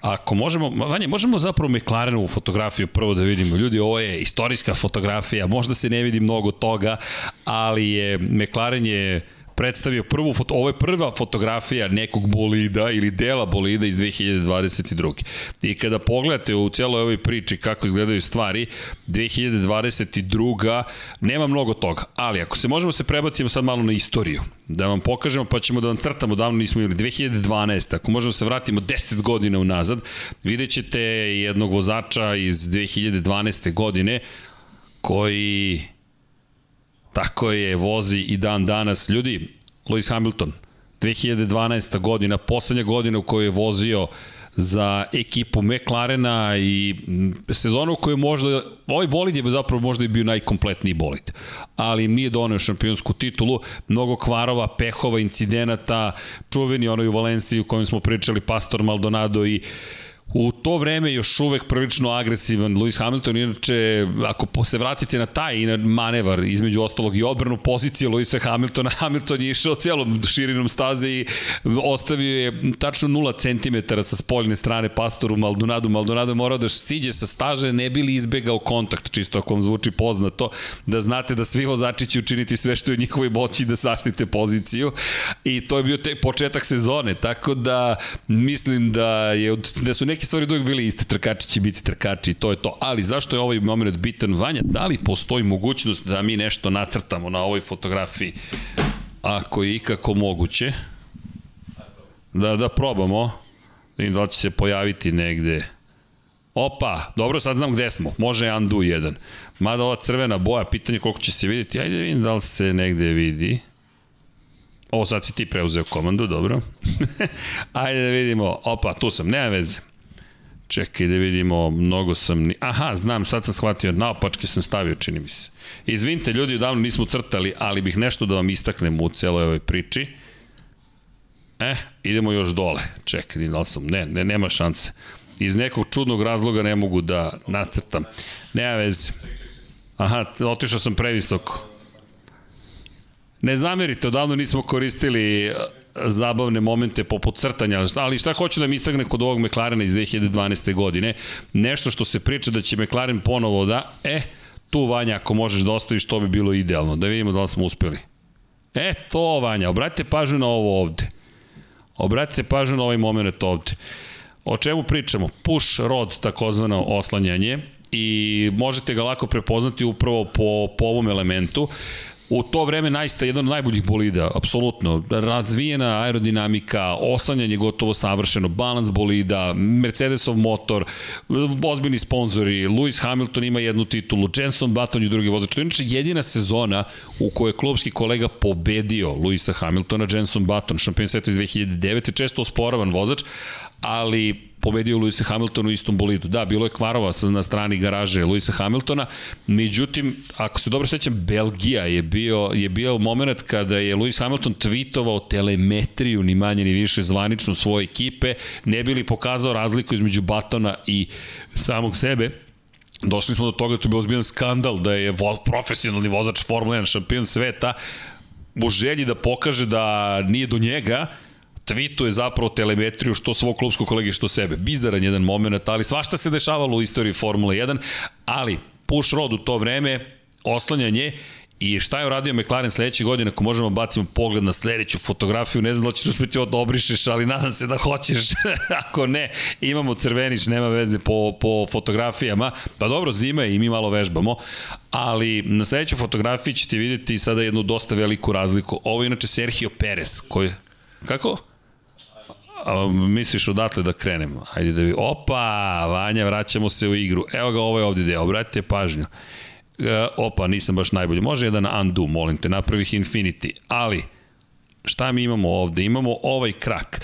Ako možemo, Vanja, možemo zapravo McLarenovu fotografiju prvo da vidimo. Ljudi, ovo je istorijska fotografija, možda se ne vidi mnogo toga, ali je McLaren je predstavio prvu foto, ovo je prva fotografija nekog bolida ili dela bolida iz 2022. I kada pogledate u celoj ovoj priči kako izgledaju stvari, 2022. nema mnogo toga, ali ako se možemo se prebacimo sad malo na istoriju, da vam pokažemo pa ćemo da vam crtamo, davno nismo imali 2012. Ako možemo se vratimo 10 godina unazad, vidjet ćete jednog vozača iz 2012. godine koji Tako je, vozi i dan danas. Ljudi, Lewis Hamilton, 2012. godina, poslednja godina u kojoj je vozio za ekipu McLarena i sezonu u kojoj možda, ovaj bolid je zapravo možda i bio najkompletniji bolid, ali im nije donio šampionsku titulu, mnogo kvarova, pehova, incidenata, čuveni onoj u Valenciji u kojem smo pričali Pastor Maldonado i U to vreme još uvek prilično agresivan Lewis Hamilton, inače ako se vratite na taj na manevar između ostalog i odbranu pozicije Lewisa Hamiltona, [LAUGHS] Hamilton je išao celom širinom staze i ostavio je tačno 0 cm sa spoljne strane pastoru Maldonado. Maldonado morao da siđe sa staže, ne bili izbegao kontakt, čisto ako vam zvuči poznato, da znate da svi vozači će učiniti sve što je u njihovoj moći da saštite poziciju i to je bio te početak sezone, tako da mislim da je da su neki neke stvari uvijek bili iste, trkači će biti trkači i to je to. Ali zašto je ovaj moment bitan Vanja? Da li postoji mogućnost da mi nešto nacrtamo na ovoj fotografiji? Ako je ikako moguće. Da, da probamo. Da da li će se pojaviti negde. Opa, dobro, sad znam gde smo. Može undo jedan. Mada ova crvena boja, pitanje koliko će se vidjeti. Ajde da vidim da li se negde vidi. O, sad si ti preuzeo komandu, dobro. [LAUGHS] Ajde da vidimo. Opa, tu sam, nema veze. Čekaj da vidimo, mnogo sam... Ni... Aha, znam, sad sam shvatio, naopačke sam stavio, čini mi se. Izvinite, ljudi, odavno nismo crtali, ali bih nešto da vam istaknem u celoj ovoj priči. E, idemo još dole. Čekaj, da sam... Ne, ne, nema šanse. Iz nekog čudnog razloga ne mogu da nacrtam. Nema veze. Aha, otišao sam previsoko. Ne zamerite, odavno nismo koristili zabavne momente poput crtanja, ali šta hoću da mi istagne kod ovog McLarena iz 2012. godine, nešto što se priča da će McLaren ponovo da, e, tu Vanja, ako možeš da ostaviš, to bi bilo idealno, da vidimo da li smo uspeli. E, to Vanja, obratite pažnju na ovo ovde. Obratite pažnju na ovaj moment ovde. O čemu pričamo? Push rod, takozvano oslanjanje, i možete ga lako prepoznati upravo po, po ovom elementu u to vreme najsta jedan od najboljih bolida, apsolutno. Razvijena aerodinamika, oslanjanje gotovo savršeno, balans bolida, Mercedesov motor, ozbiljni sponzori, Lewis Hamilton ima jednu titulu, Jenson Button je drugi vozač. To je inače jedina sezona u kojoj je klubski kolega pobedio Lewisa Hamiltona, Jenson Button, šampion sveta iz 2009. Često osporavan vozač, ali pobedio Luisa Hamiltona u istom bolidu. Da, bilo je kvarova na strani garaže Luisa Hamiltona, međutim, ako se dobro sećam, Belgija je bio, je bio moment kada je Lewis Hamilton tweetovao telemetriju, ni manje ni više zvaničnu svoje ekipe, ne bili pokazao razliku između Batona i samog sebe, došli smo do toga da to je bio ozbiljan skandal da je vo, profesionalni vozač Formula 1 šampion sveta u želji da pokaže da nije do njega, tweetuje zapravo telemetriju što svog klubskog kolege što sebe. Bizaran jedan moment, ali svašta se dešavalo u istoriji Formule 1, ali push rod u to vreme, oslanjanje I šta je uradio McLaren sledeće godine, ako možemo bacimo pogled na sledeću fotografiju, ne znam da ćeš uspeti da obrišeš, ali nadam se da hoćeš. [LAUGHS] ako ne, imamo crveniš, nema veze po, po fotografijama. Pa dobro, zima je i mi malo vežbamo, ali na sledećoj fotografiji ćete vidjeti sada jednu dosta veliku razliku. Ovo je inače Sergio Perez, koji... Kako? A, misliš odatle da krenemo? Ajde da vi... Opa, Vanja, vraćamo se u igru. Evo ga, ovo je ovdje deo, obratite pažnju. E, opa, nisam baš najbolji. Može jedan undo, molim te, napravih infinity. Ali, šta mi imamo ovde? Imamo ovaj krak.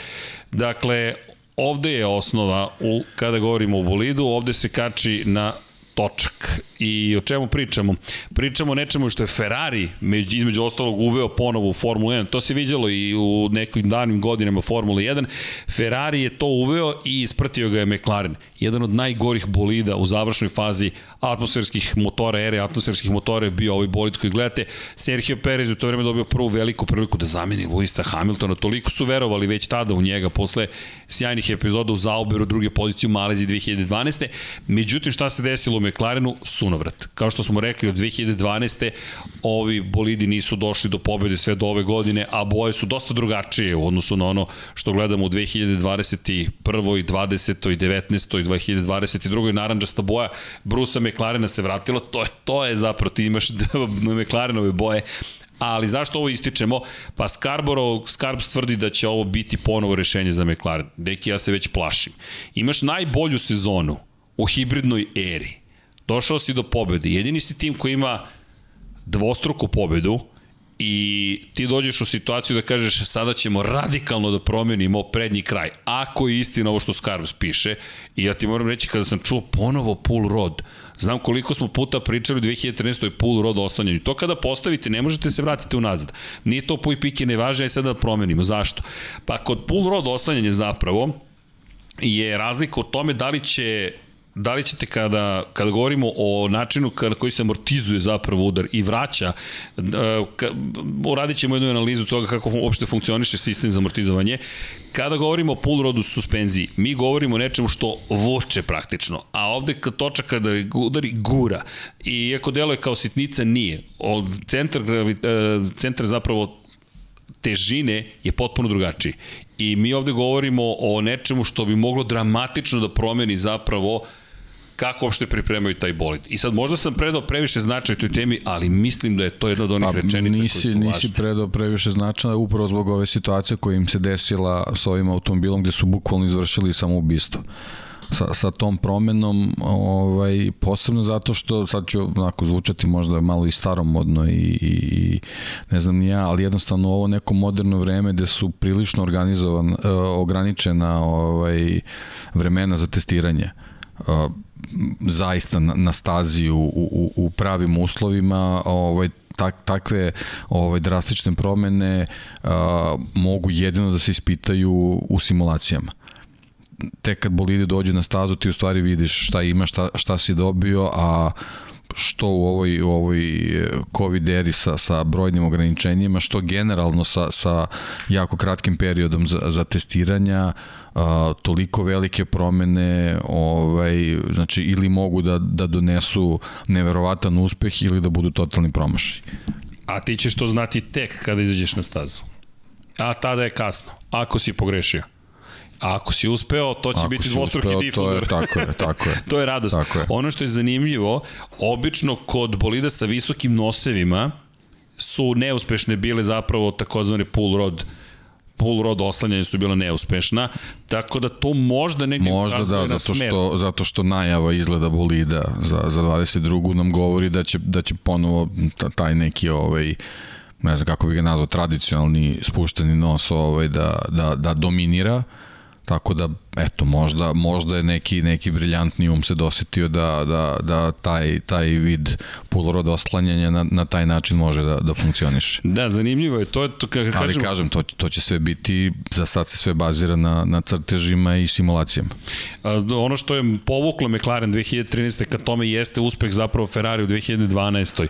Dakle, ovde je osnova, u, kada govorimo o bolidu, ovde se kači na točak. I o čemu pričamo? Pričamo o nečemu što je Ferrari među, između ostalog uveo ponovo u Formulu 1. To se viđalo i u nekim danim godinama Formule 1. Ferrari je to uveo i ispratio ga je McLaren. Jedan od najgorih bolida u završnoj fazi atmosferskih motora, ere atmosferskih motora je bio ovaj bolid koji gledate. Sergio Perez u to vreme dobio prvu veliku priliku da zameni Luisa Hamiltona. Toliko su verovali već tada u njega posle sjajnih epizoda u Zauberu, druge pozicije u Malezi 2012. Međutim, šta se desilo u McLarenu? Sunovrat. Kao što smo rekli, od 2012. ovi bolidi nisu došli do pobede sve do ove godine, a boje su dosta drugačije u odnosu na ono što gledamo u 2021. 20. 19. i 2022. naranđasta boja Brusa McLarena se vratila, to je, to je zapravo, ti imaš [LAUGHS] McLarenove boje, Ali zašto ovo ističemo? Pa Scarborough, Scarbs tvrdi da će ovo biti ponovo rešenje za McLaren. Deki, ja se već plašim. Imaš najbolju sezonu u hibridnoj eri. Došao si do pobede. Jedini si tim koji ima dvostruku pobedu, i ti dođeš u situaciju da kažeš sada ćemo radikalno da promenimo prednji kraj. Ako je istina ovo što Skarbs piše, i ja ti moram reći kada sam čuo ponovo pull rod, znam koliko smo puta pričali u 2013. pull rod oslanjanju. To kada postavite, ne možete se vratiti unazad. Nije to puj pike ne važe, aj sada da promenimo. Zašto? Pa kod pull rod oslanjanja zapravo, je razlika u tome da li će da li ćete kada, kada govorimo o načinu kada koji se amortizuje zapravo udar i vraća, e, uradit ćemo jednu analizu toga kako uopšte funkcioniše sistem za amortizovanje, kada govorimo o pull rodu suspenziji, mi govorimo o nečemu što vuče praktično, a ovde toča kada udari gura, i iako deluje kao sitnica, nije. Od centar, e, centar zapravo težine je potpuno drugačiji. I mi ovde govorimo o nečemu što bi moglo dramatično da promeni zapravo uh, kako uopšte pripremaju taj bolid. I sad možda sam predao previše značaj toj temi, ali mislim da je to jedna od onih pa, rečenica nisi, koji su važne. Nisi predao previše značaja upravo zbog ove situacije koja im se desila s ovim automobilom gde su bukvalno izvršili samoubistvo sa, sa tom promenom, ovaj, posebno zato što, sad ću onako zvučati možda malo i staromodno i, i, i ne znam ni ja, ali jednostavno ovo neko moderno vreme gde su prilično organizovan, uh, ograničena ovaj, vremena za testiranje. Uh, zaista na, na stazi u, u, u pravim uslovima ovaj, tak, takve ovaj, drastične promene a, mogu jedino da se ispitaju u simulacijama. Tek kad bolide dođu na stazu ti u stvari vidiš šta ima, šta, šta si dobio, a što u ovoj, u ovoj e, COVID eri sa, sa brojnim ograničenjima, što generalno sa, sa jako kratkim periodom za, za testiranja, a, toliko velike promene ovaj, znači ili mogu da, da donesu neverovatan uspeh ili da budu totalni promašaj. A ti ćeš to znati tek kada izađeš na stazu. A tada je kasno, ako si pogrešio. A ako si uspeo, to će ako biti dvostruki uspeo, difuzor. To je, tako je, [LAUGHS] tako je. to je radost. Tako je. Ono što je zanimljivo, obično kod bolida sa visokim nosevima su neuspešne bile zapravo takozvane pull rod pull rod oslanjanja su bila neuspešna, tako da to možda negdje možda da, zato što, zato što najava izgleda bolida za, za 22. nam govori da će, da će ponovo taj neki ovaj, ne znam kako bi ga nazvao, tradicionalni spušteni nos ovaj, da, da, da dominira, Tako da, eto, možda, možda je neki, neki briljantni um se dosetio da, da, da taj, taj vid puloroda oslanjanja na, na taj način može da, da funkcioniše. Da, zanimljivo je. To je to, kako kažem... Ali kažem, to, to će sve biti, za sad se sve bazira na, na crtežima i simulacijama. A, ono što je povuklo McLaren 2013. ka tome jeste uspeh zapravo Ferrari u 2012.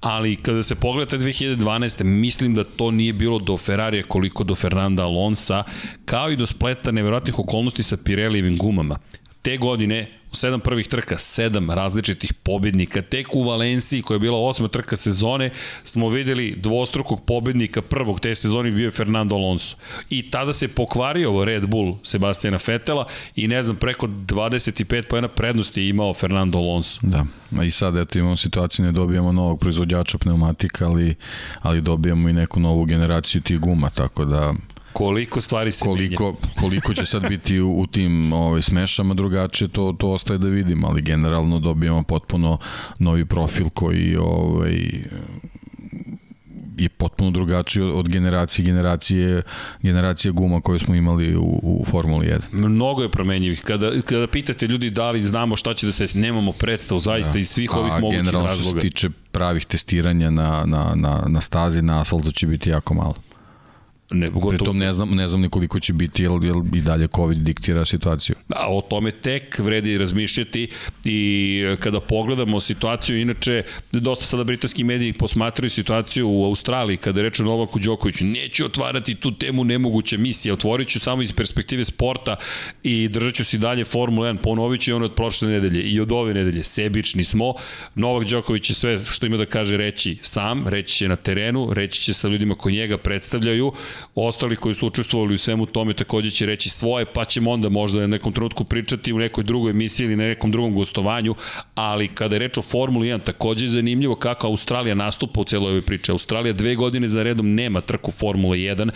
Ali kada se pogledate 2012. mislim da to nije bilo do Ferrarija koliko do Fernanda Alonsa, kao i do spleta nevjerojatnih okolnosti sa Pirelijevim gumama. Te godine u sedam prvih trka, sedam različitih pobednika. Tek u Valenciji, koja je bila osma trka sezone, smo videli dvostrukog pobednika prvog te sezone bio je Fernando Alonso. I tada se pokvario Red Bull Sebastiana Fetela i ne znam, preko 25 pojena prednosti je imao Fernando Alonso. Da, a i sad eto imamo situaciju, ne dobijamo novog proizvođača pneumatika, ali, ali dobijamo i neku novu generaciju tih guma, tako da Koliko stvari se koliko, menja. koliko će sad biti u, u tim ovaj, smešama drugačije, to, to ostaje da vidimo, ali generalno dobijamo potpuno novi profil koji ovaj, i potpuno drugačiji od generacije generacije generacije guma koje smo imali u, u Formuli 1. Mnogo je promenjivih. Kada, kada pitate ljudi da li znamo šta će da se nemamo predstav zaista da. iz svih ovih mogućih razloga. A generalno što se tiče pravih testiranja na, na, na, na stazi, na asfaltu će biti jako malo. Ne, pogotovo... Pritom ne znam, ne znam nikoliko će biti, jer, jer i dalje COVID diktira situaciju. A o tome tek vredi razmišljati i kada pogledamo situaciju, inače, dosta sada britanski mediji posmatraju situaciju u Australiji, kada reče Novaku Đokoviću, neću otvarati tu temu nemoguća misija, otvorit ću samo iz perspektive sporta i držat ću si dalje Formula 1, ponovit ću ono od prošle nedelje i od ove nedelje, sebični smo, Novak Đoković je sve što ima da kaže reći sam, reći će na terenu, reći će sa ljudima koji njega predstavljaju, ostali koji su učestvovali u svemu tome takođe će reći svoje, pa ćemo onda možda na nekom trenutku pričati u nekoj drugoj emisiji ili na nekom drugom gostovanju, ali kada je reč o Formuli 1, takođe je zanimljivo kako Australija nastupa u celoj ovoj priči. Australija dve godine za redom nema trku Formule 1,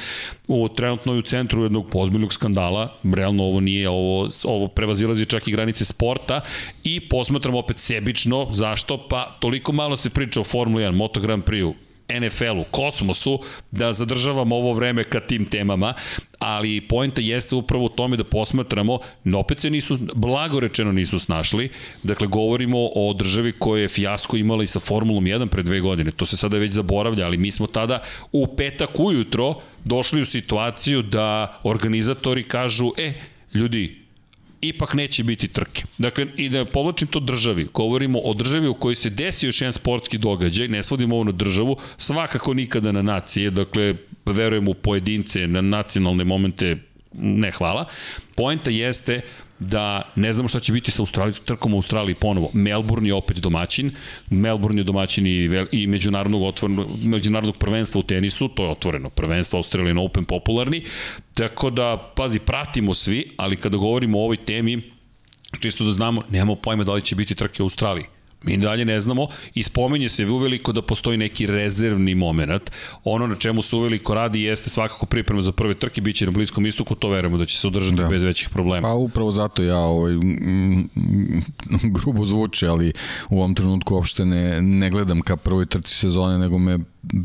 u, trenutno je u centru jednog pozbiljnog skandala, realno ovo nije, ovo, ovo prevazilazi čak i granice sporta i posmatramo opet sebično, zašto? Pa toliko malo se priča o Formuli 1, Moto Grand Prix-u, NFL-u, kosmosu, da zadržavamo ovo vreme ka tim temama, ali poenta jeste upravo u tome da posmatramo, no opet se nisu, blago rečeno nisu snašli, dakle govorimo o državi koja je fijasko imala i sa Formulom 1 pre dve godine, to se sada već zaboravlja, ali mi smo tada u petak ujutro došli u situaciju da organizatori kažu, e, ljudi, ipak neće biti trke. Dakle, i da povlačim to državi, govorimo o državi u kojoj se desio još jedan sportski događaj, ne svodimo ovo na državu, svakako nikada na nacije, dakle, verujem u pojedince, na nacionalne momente, ne hvala. Poenta jeste da ne znamo šta će biti sa Australijskom trkom u Australiji ponovo. Melbourne je opet domaćin, Melbourne je domaćin i, i međunarodnog, otvoreno, međunarodnog prvenstva u tenisu, to je otvoreno prvenstvo Australian Open popularni, tako da, pazi, pratimo svi, ali kada govorimo o ovoj temi, čisto da znamo, nemamo pojma da li će biti trke u Australiji. Mi dalje ne znamo i spominje se uveliko da postoji neki rezervni moment. Ono na čemu se uveliko radi jeste svakako priprema za prve trke, bit će na Bliskom istoku, to verujemo da će se održati da. bez većih problema. Pa upravo zato ja ovaj, [LAUGHS] grubo zvuči, ali u ovom trenutku uopšte ne, ne gledam ka prvoj trci sezone, nego me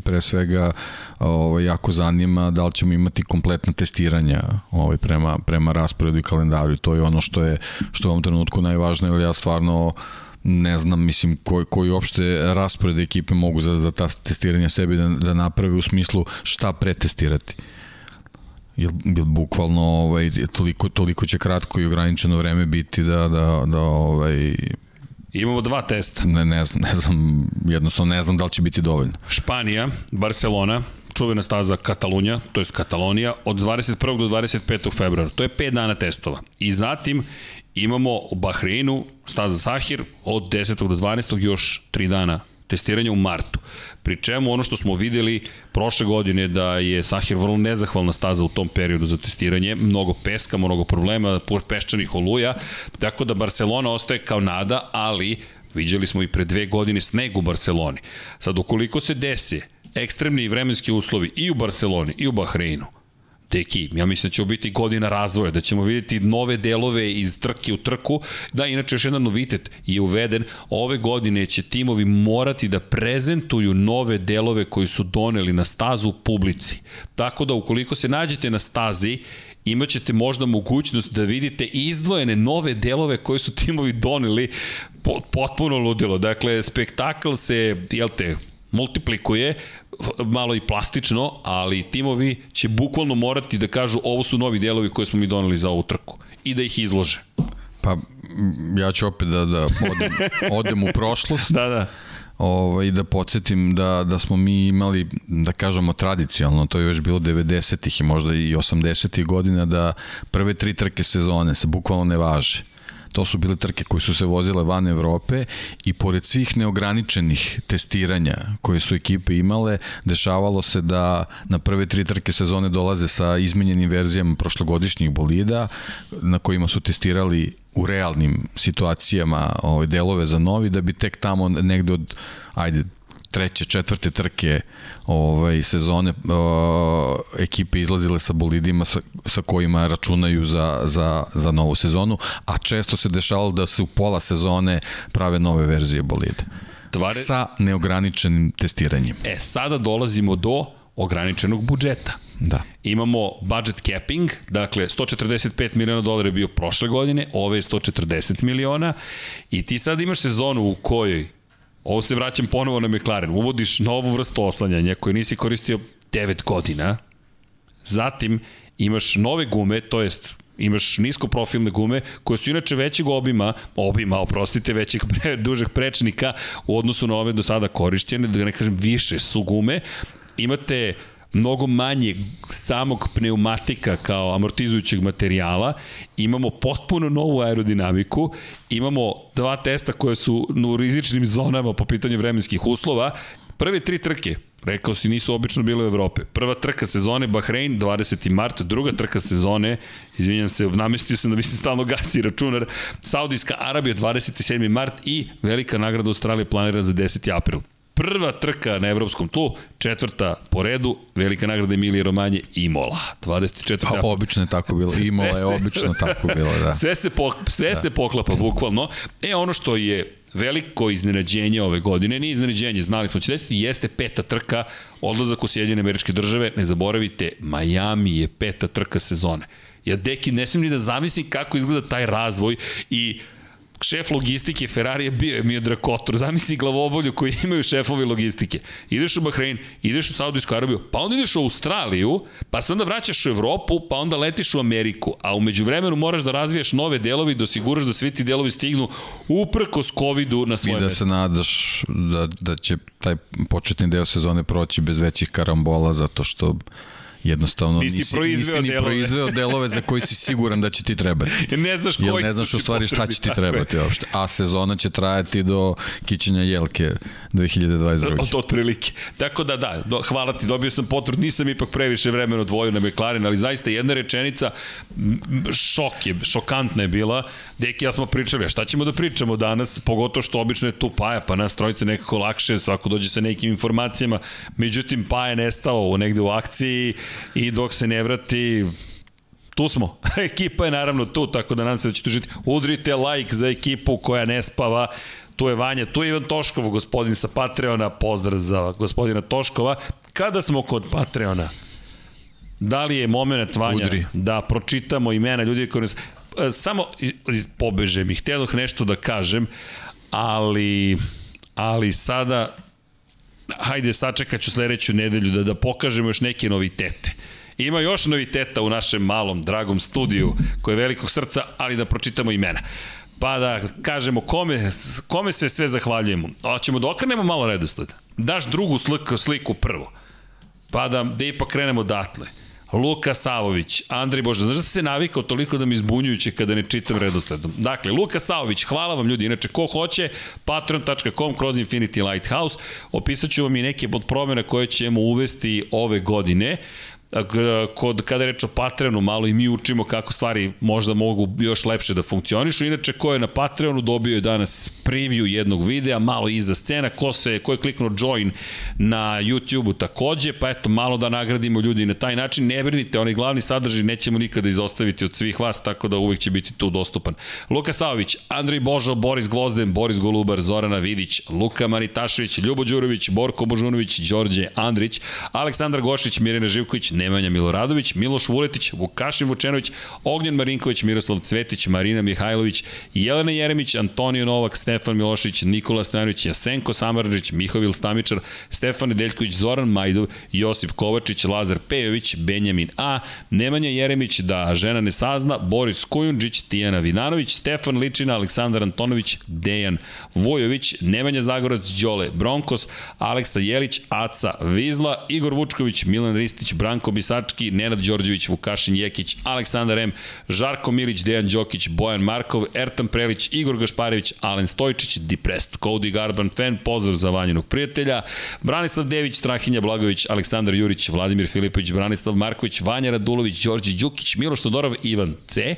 pre svega ovaj, jako zanima da li ćemo imati kompletna testiranja ovaj, prema, prema rasporedu i kalendaru. To je ono što je, što je u ovom trenutku najvažnije, ali ja stvarno ne znam, mislim, koji, koji uopšte raspored ekipe mogu za, za ta testiranja sebi da, da naprave u smislu šta pretestirati. Jel, jel bukvalno ovaj, toliko, toliko će kratko i ograničeno vreme biti da, da, da ovaj, Imamo dva testa. Ne, ne znam, ne znam, jednostavno ne znam da li će biti dovoljno. Španija, Barcelona, čuvena staza Katalunja, to je Katalonija, od 21. do 25. februara. To je 5 dana testova. I zatim imamo u Bahreinu staza Sahir od 10. do 12. još 3 dana testiranja u martu. Pri čemu ono što smo videli prošle godine da je Sahir vrlo nezahvalna staza u tom periodu za testiranje, mnogo peska, mnogo problema, peščanih oluja, tako da Barcelona ostaje kao nada, ali viđali smo i pre dve godine sneg u Barceloni. Sad, ukoliko se desi ekstremni vremenski uslovi i u Barceloni i u Bahreinu, Deki, ja mislim da će biti godina razvoja, da ćemo vidjeti nove delove iz trke u trku. Da, inače još jedan novitet je uveden. Ove godine će timovi morati da prezentuju nove delove koji su doneli na stazu publici. Tako da ukoliko se nađete na stazi imaćete možda mogućnost da vidite izdvojene nove delove koje su timovi doneli potpuno ludilo. Dakle, spektakl se, jel te, multiplikuje, malo i plastično, ali timovi će bukvalno morati da kažu ovo su novi delovi koje smo mi doneli za ovu trku i da ih izlože. Pa ja ću opet da, da odem, [LAUGHS] odem u prošlost. da, da ovaj, da podsjetim da, da smo mi imali, da kažemo tradicionalno, to je još bilo 90-ih i možda i 80-ih godina, da prve tri trke sezone se bukvalno ne važe. To su bile trke koje su se vozile van Evrope i pored svih neograničenih testiranja koje su ekipe imale, dešavalo se da na prve tri trke sezone dolaze sa izmenjenim verzijama prošlogodišnjih bolida na kojima su testirali u realnim situacijama ovaj, delove za novi, da bi tek tamo negde od, ajde, treće, četvrte trke ovaj, sezone uh, ekipe izlazile sa bolidima sa, sa kojima računaju za, za, za novu sezonu, a često se dešavalo da se u pola sezone prave nove verzije bolide. Dva re... sa neograničenim testiranjem. E, sada dolazimo do ograničenog budžeta. Da. Imamo budget capping, dakle 145 miliona dolara je bio prošle godine, ove je 140 miliona i ti sad imaš sezonu u kojoj Ovo se vraćam ponovo na McLaren. Uvodiš novu vrstu oslanjanja koju nisi koristio 9 godina. Zatim imaš nove gume, to jest imaš niskoprofilne gume koje su inače većeg obima, obima, oprostite, većeg pre, dužeg prečnika u odnosu na ove do sada korišćene, da ne kažem više su gume. Imate mnogo manje samog pneumatika kao amortizujućeg materijala, imamo potpuno novu aerodinamiku, imamo dva testa koje su u rizičnim zonama po pitanju vremenskih uslova, prve tri trke, rekao si, nisu obično bile u Evrope. Prva trka sezone Bahrein, 20. mart, druga trka sezone, izvinjam se, namestio sam da mislim stalno gasi računar, Saudijska Arabija, 27. mart i velika nagrada Australije planirana za 10. april prva trka na evropskom tlu, četvrta po redu, velika nagrada Emilije Romanje i Mola. 24. Pa obično je tako bilo. [LAUGHS] I Mola je obično tako bilo, da. Sve se, po, sve da. se poklapa, bukvalno. E, ono što je veliko iznenađenje ove godine, nije iznenađenje, znali smo će desiti, jeste peta trka, odlazak u Sjedinjene američke države, ne zaboravite, Miami je peta trka sezone. Ja, deki, ne smijem ni da zamislim kako izgleda taj razvoj i šef logistike Ferrari je bio Emio Drakotor. Zamisli glavobolju koji imaju šefovi logistike. Ideš u Bahrein, ideš u Saudijsku Arabiju, pa onda ideš u Australiju, pa se onda vraćaš u Evropu, pa onda letiš u Ameriku. A umeđu vremenu moraš da razvijaš nove delovi, da osiguraš da svi ti delovi stignu uprkos COVID-u na svoje mesto. I da mesto. se nadaš da, da će taj početni deo sezone proći bez većih karambola, zato što jednostavno nisi, nisi proizveo nisi ni delove. proizveo delove za koji si siguran da će ti trebati. [LAUGHS] ne znaš koji Jer ne znaš u stvari šta će ti trebati uopšte. A sezona će trajati do kićenja jelke 2022. Od, od prilike. Tako da da, do, hvala ti, dobio sam potrud, nisam ipak previše vremena odvojio na McLaren, ali zaista jedna rečenica, šok je, šokantna je bila. Deki, ja smo pričali, a šta ćemo da pričamo danas, pogotovo što obično je tu Paja, pa nas trojice nekako lakše, svako dođe sa nekim informacijama, međutim Paja je nestao negde u akciji, i dok se ne vrati tu smo. [LAUGHS] Ekipa je naravno tu, tako da nam se da ćete užiti. Udrite like za ekipu koja ne spava. Tu je Vanja, tu je Ivan Toškov, gospodin sa Patreona, pozdrav za gospodina Toškova. Kada smo kod Patreona, da li je moment Vanja Udri. da pročitamo imena ljudi koji nas... E, samo pobeže mi, htjedoh nešto da kažem, ali, ali sada hajde sačekat ću sledeću nedelju da, da pokažemo još neke novitete. Ima još noviteta u našem malom, dragom studiju, koje je velikog srca, ali da pročitamo imena. Pa da kažemo kome, kome se sve zahvaljujemo. Hoćemo da okrenemo malo redosled. Daš drugu sliku, sliku prvo. Pa da, da ipak krenemo datle. Luka Savović, Andrej Bože, znaš da se navikao toliko da mi izbunjujuće kada ne čitam redosledom. Dakle, Luka Savović, hvala vam ljudi, inače ko hoće, patreon.com kroz Infinity Lighthouse, opisat ću vam i neke od promjena koje ćemo uvesti ove godine kod, kada reč o Patreonu, malo i mi učimo kako stvari možda mogu još lepše da funkcionišu. Inače, ko je na Patreonu dobio je danas preview jednog videa, malo iza scena, ko, se, ko je kliknuo join na YouTube-u takođe, pa eto, malo da nagradimo ljudi na taj način. Ne brinite, onaj glavni sadržaj nećemo nikada izostaviti od svih vas, tako da uvek će biti tu dostupan. Luka Savović, Andrej Božo, Boris Gvozden, Boris Golubar, Zorana Vidić, Luka Maritašević, Ljubo Đurović, Borko Božunović, Đorđe Andrić, Aleksandar Gošić, Mirjana Živković, Nemanja Miloradović, Miloš Vuletić, Vukašin Vučenović, Ognjen Marinković, Miroslav Cvetić, Marina Mihajlović, Jelena Jeremić, Antonio Novak, Stefan Milošić, Nikola Stojanović, Jasenko Samarđić, Mihovil Stamičar, Stefan Nedeljković, Zoran Majdov, Josip Kovačić, Lazar Pejović, Benjamin A, Nemanja Jeremić, da žena ne sazna, Boris Kujundžić, Tijana Vidanović, Stefan Ličina, Aleksandar Antonović, Dejan Vojović, Nemanja Zagorac, Đole Bronkos, Aleksa Jelić, Aca Vizla, Igor Vučković, Milan Ristić, Branko Bisački, Nenad Đorđević, Vukašin Jekić, Aleksandar M, Žarko Milić, Dejan Đokić, Bojan Markov, Ertan Prelić, Igor Gašparević, Alen Stojčić, Depressed, Cody Garban fan, pozdrav za vanjenog prijatelja, Branislav Dević, Strahinja Blagović, Aleksandar Jurić, Vladimir Filipović, Branislav Marković, Vanja Radulović, Đorđe Đukić, Miloš Todorov, Ivan C,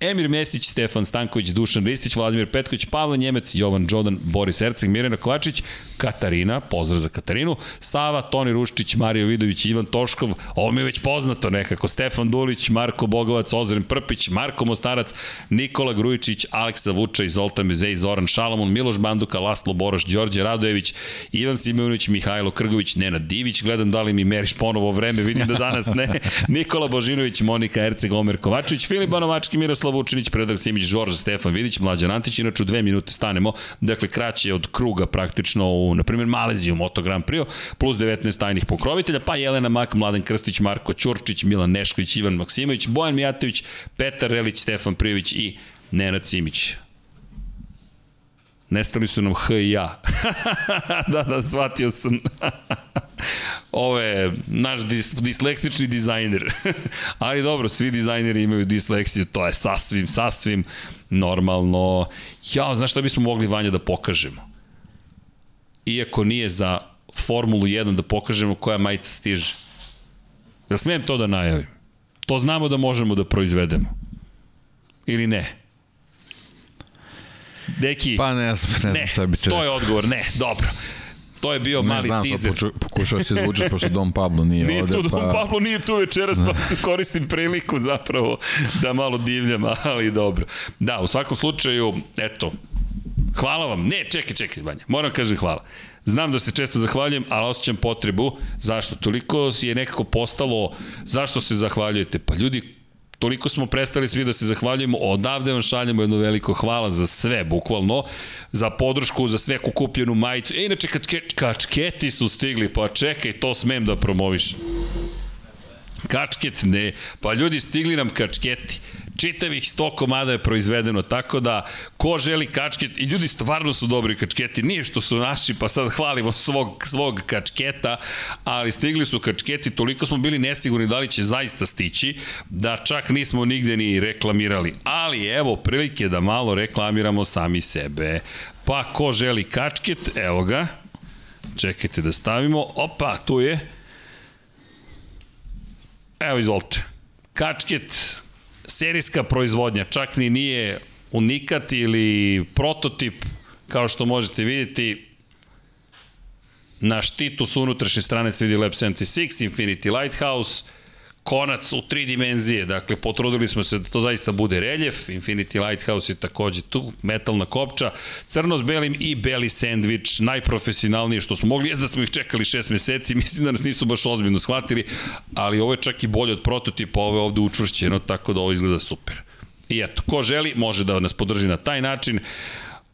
Emir Mesić, Stefan Stanković, Dušan Ristić, Vladimir Petković, Pavle Njemec, Jovan Đodan, Boris Erceg, Mirjana Kovačić, Katarina, pozdrav za Katarinu, Sava, Toni Ruščić, Mario Vidović, Ivan Toškov, ovo mi je već poznato nekako. Stefan Dulić, Marko Bogovac, Ozren Prpić, Marko Mostarac, Nikola Grujičić, Aleksa Vučaj, Zoltan Bezej, Zoran Šalamun, Miloš Banduka, Laslo Boroš, Đorđe Radojević, Ivan Simonović, Mihajlo Krgović, Nenad Divić, gledam da li mi meriš ponovo vreme, vidim da danas ne, [LAUGHS] Nikola Božinović, Monika Erceg, Omer Kovačević, Filip Banovački, Miroslav Vučinić, Predrag Simić, Žorž, Stefan Vidić, Mlađan Antić, inače u dve minute stanemo, dakle kraće od kruga praktično u, na primjer, Maleziju, Moto Grand Prix, plus 19 tajnih pokrovitelja, pa Jelena Mak, Mladen Krstić, Marko Ćurčić, Milan Nešković, Ivan Maksimović, Bojan Mijatović, Petar Relić, Stefan Prijović i Nenad Simić. Nestali su nam H i ja. [LAUGHS] da, da, shvatio sam. [LAUGHS] Ovo je naš dis, disleksični dizajner. [LAUGHS] Ali dobro, svi dizajneri imaju disleksiju, to je sasvim, sasvim normalno. Ja, znaš šta bismo mogli Vanja da pokažemo? Iako nije za Formulu 1 da pokažemo koja majica stiže. Ja smijem to da najavim? To znamo da možemo da proizvedemo. Ili ne? Deki, Pa ne znam, ne znam ne, šta bi te... to je odgovor, ne, dobro. To je bio Ne mali znam, teaser. sad poču- pokušao si izvučeš, pošto Dom Pablo nije, Nije ovde, tu, pa... pa... Pablo nije tu večeras, pa se koristim priliku zapravo da malo divljam, ali dobro. Da, u svakom slučaju, eto, hvala vam. Ne, čekaj, čekaj, Vanja, moram kažem hvala. Znam da se često zahvaljujem, ali osjećam potrebu. Zašto? Toliko je nekako postalo, zašto se zahvaljujete? Pa ljudi, toliko smo prestali svi da se zahvaljujemo, odavde vam šaljemo jedno veliko hvala za sve, bukvalno, za podršku, za sve kupljenu majicu. E, inače, kačke, kačketi su stigli, pa čekaj, to smem da promovišem. Kačket ne, pa ljudi stigli nam kačketi. Čitavih 100 komada je proizvedeno, tako da ko želi kačket, i ljudi stvarno su dobri kačketi, nije što su naši, pa sad hvalimo svog, svog kačketa, ali stigli su kačketi, toliko smo bili nesigurni da li će zaista stići, da čak nismo nigde ni reklamirali. Ali evo prilike da malo reklamiramo sami sebe. Pa ko želi kačket, evo ga, čekajte da stavimo, opa, tu je, Evo, izvolite. Kačket, serijska proizvodnja, čak ni nije unikat ili prototip, kao što možete vidjeti, na štitu s unutrašnje strane CD Lab 76, Infinity Lighthouse, konac u tri dimenzije, dakle potrudili smo se da to zaista bude reljef, Infinity Lighthouse je takođe tu, metalna kopča, crno s belim i beli sandvič, najprofesionalnije što smo mogli, je da smo ih čekali šest meseci, [LAUGHS] mislim da nas nisu baš ozbiljno shvatili, ali ovo je čak i bolje od prototipa, ovo je ovde učvršćeno, tako da ovo izgleda super. I eto, ko želi, može da nas podrži na taj način.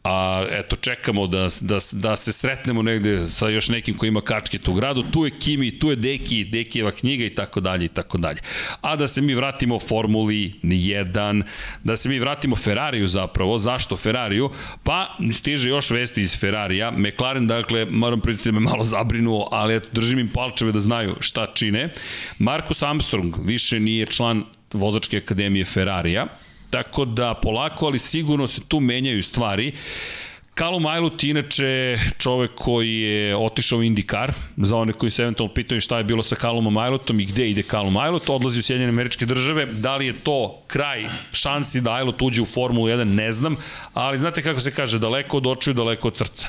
A eto, čekamo da, da, da se sretnemo negde sa još nekim ko ima kačket u gradu. Tu je Kimi, tu je Deki, Dekijeva knjiga i tako dalje i tako dalje. A da se mi vratimo Formuli 1, da se mi vratimo Ferrariju zapravo. Zašto Ferrariju? Pa stiže još vesti iz Ferrarija. McLaren, dakle, moram priznati da me malo zabrinuo, ali eto, držim im palčeve da znaju šta čine. Marcus Armstrong više nije član vozačke akademije Ferrarija Tako da polako, ali sigurno se tu menjaju stvari. Callum Aylut, inače čovek koji je otišao u IndyCar, za one koji se eventualno pitaju šta je bilo sa Callumom Aylutom i gde ide Callum Aylot, odlazi u Sjedinjene američke države, da li je to kraj šansi da Aylot uđe u Formulu 1, ne znam, ali znate kako se kaže, daleko od očiju, daleko od srca.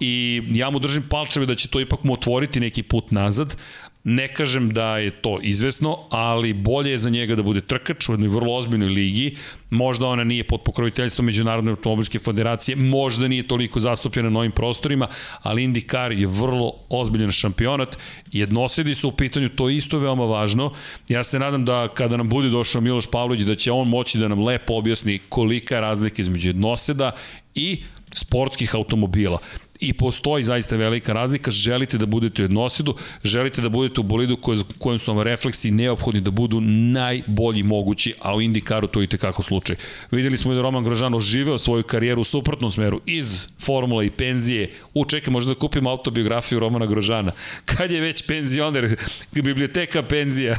I ja mu držim palčeve da će to ipak mu otvoriti neki put nazad, Ne kažem da je to izvesno, ali bolje je za njega da bude trkač u jednoj vrlo ozbiljnoj ligi. Možda ona nije pod pokroviteljstvom Međunarodne automobilske federacije, možda nije toliko zastupljena na ovim prostorima, ali IndyCar je vrlo ozbiljan šampionat. Jednosedi su u pitanju, to je isto veoma važno. Ja se nadam da kada nam bude došao Miloš Pavlović, da će on moći da nam lepo objasni kolika je razlika između jednoseda i sportskih automobila i postoji zaista velika razlika, želite da budete u jednosidu, želite da budete u bolidu koje, kojem su vam refleksi neophodni da budu najbolji mogući, a u IndyCaru to i tekako slučaj. Videli smo da je Roman Grožano živeo svoju karijeru u suprotnom smeru, iz formula i penzije. U, čekaj, možda da kupim autobiografiju Romana Grožana. Kad je već penzioner, biblioteka penzija.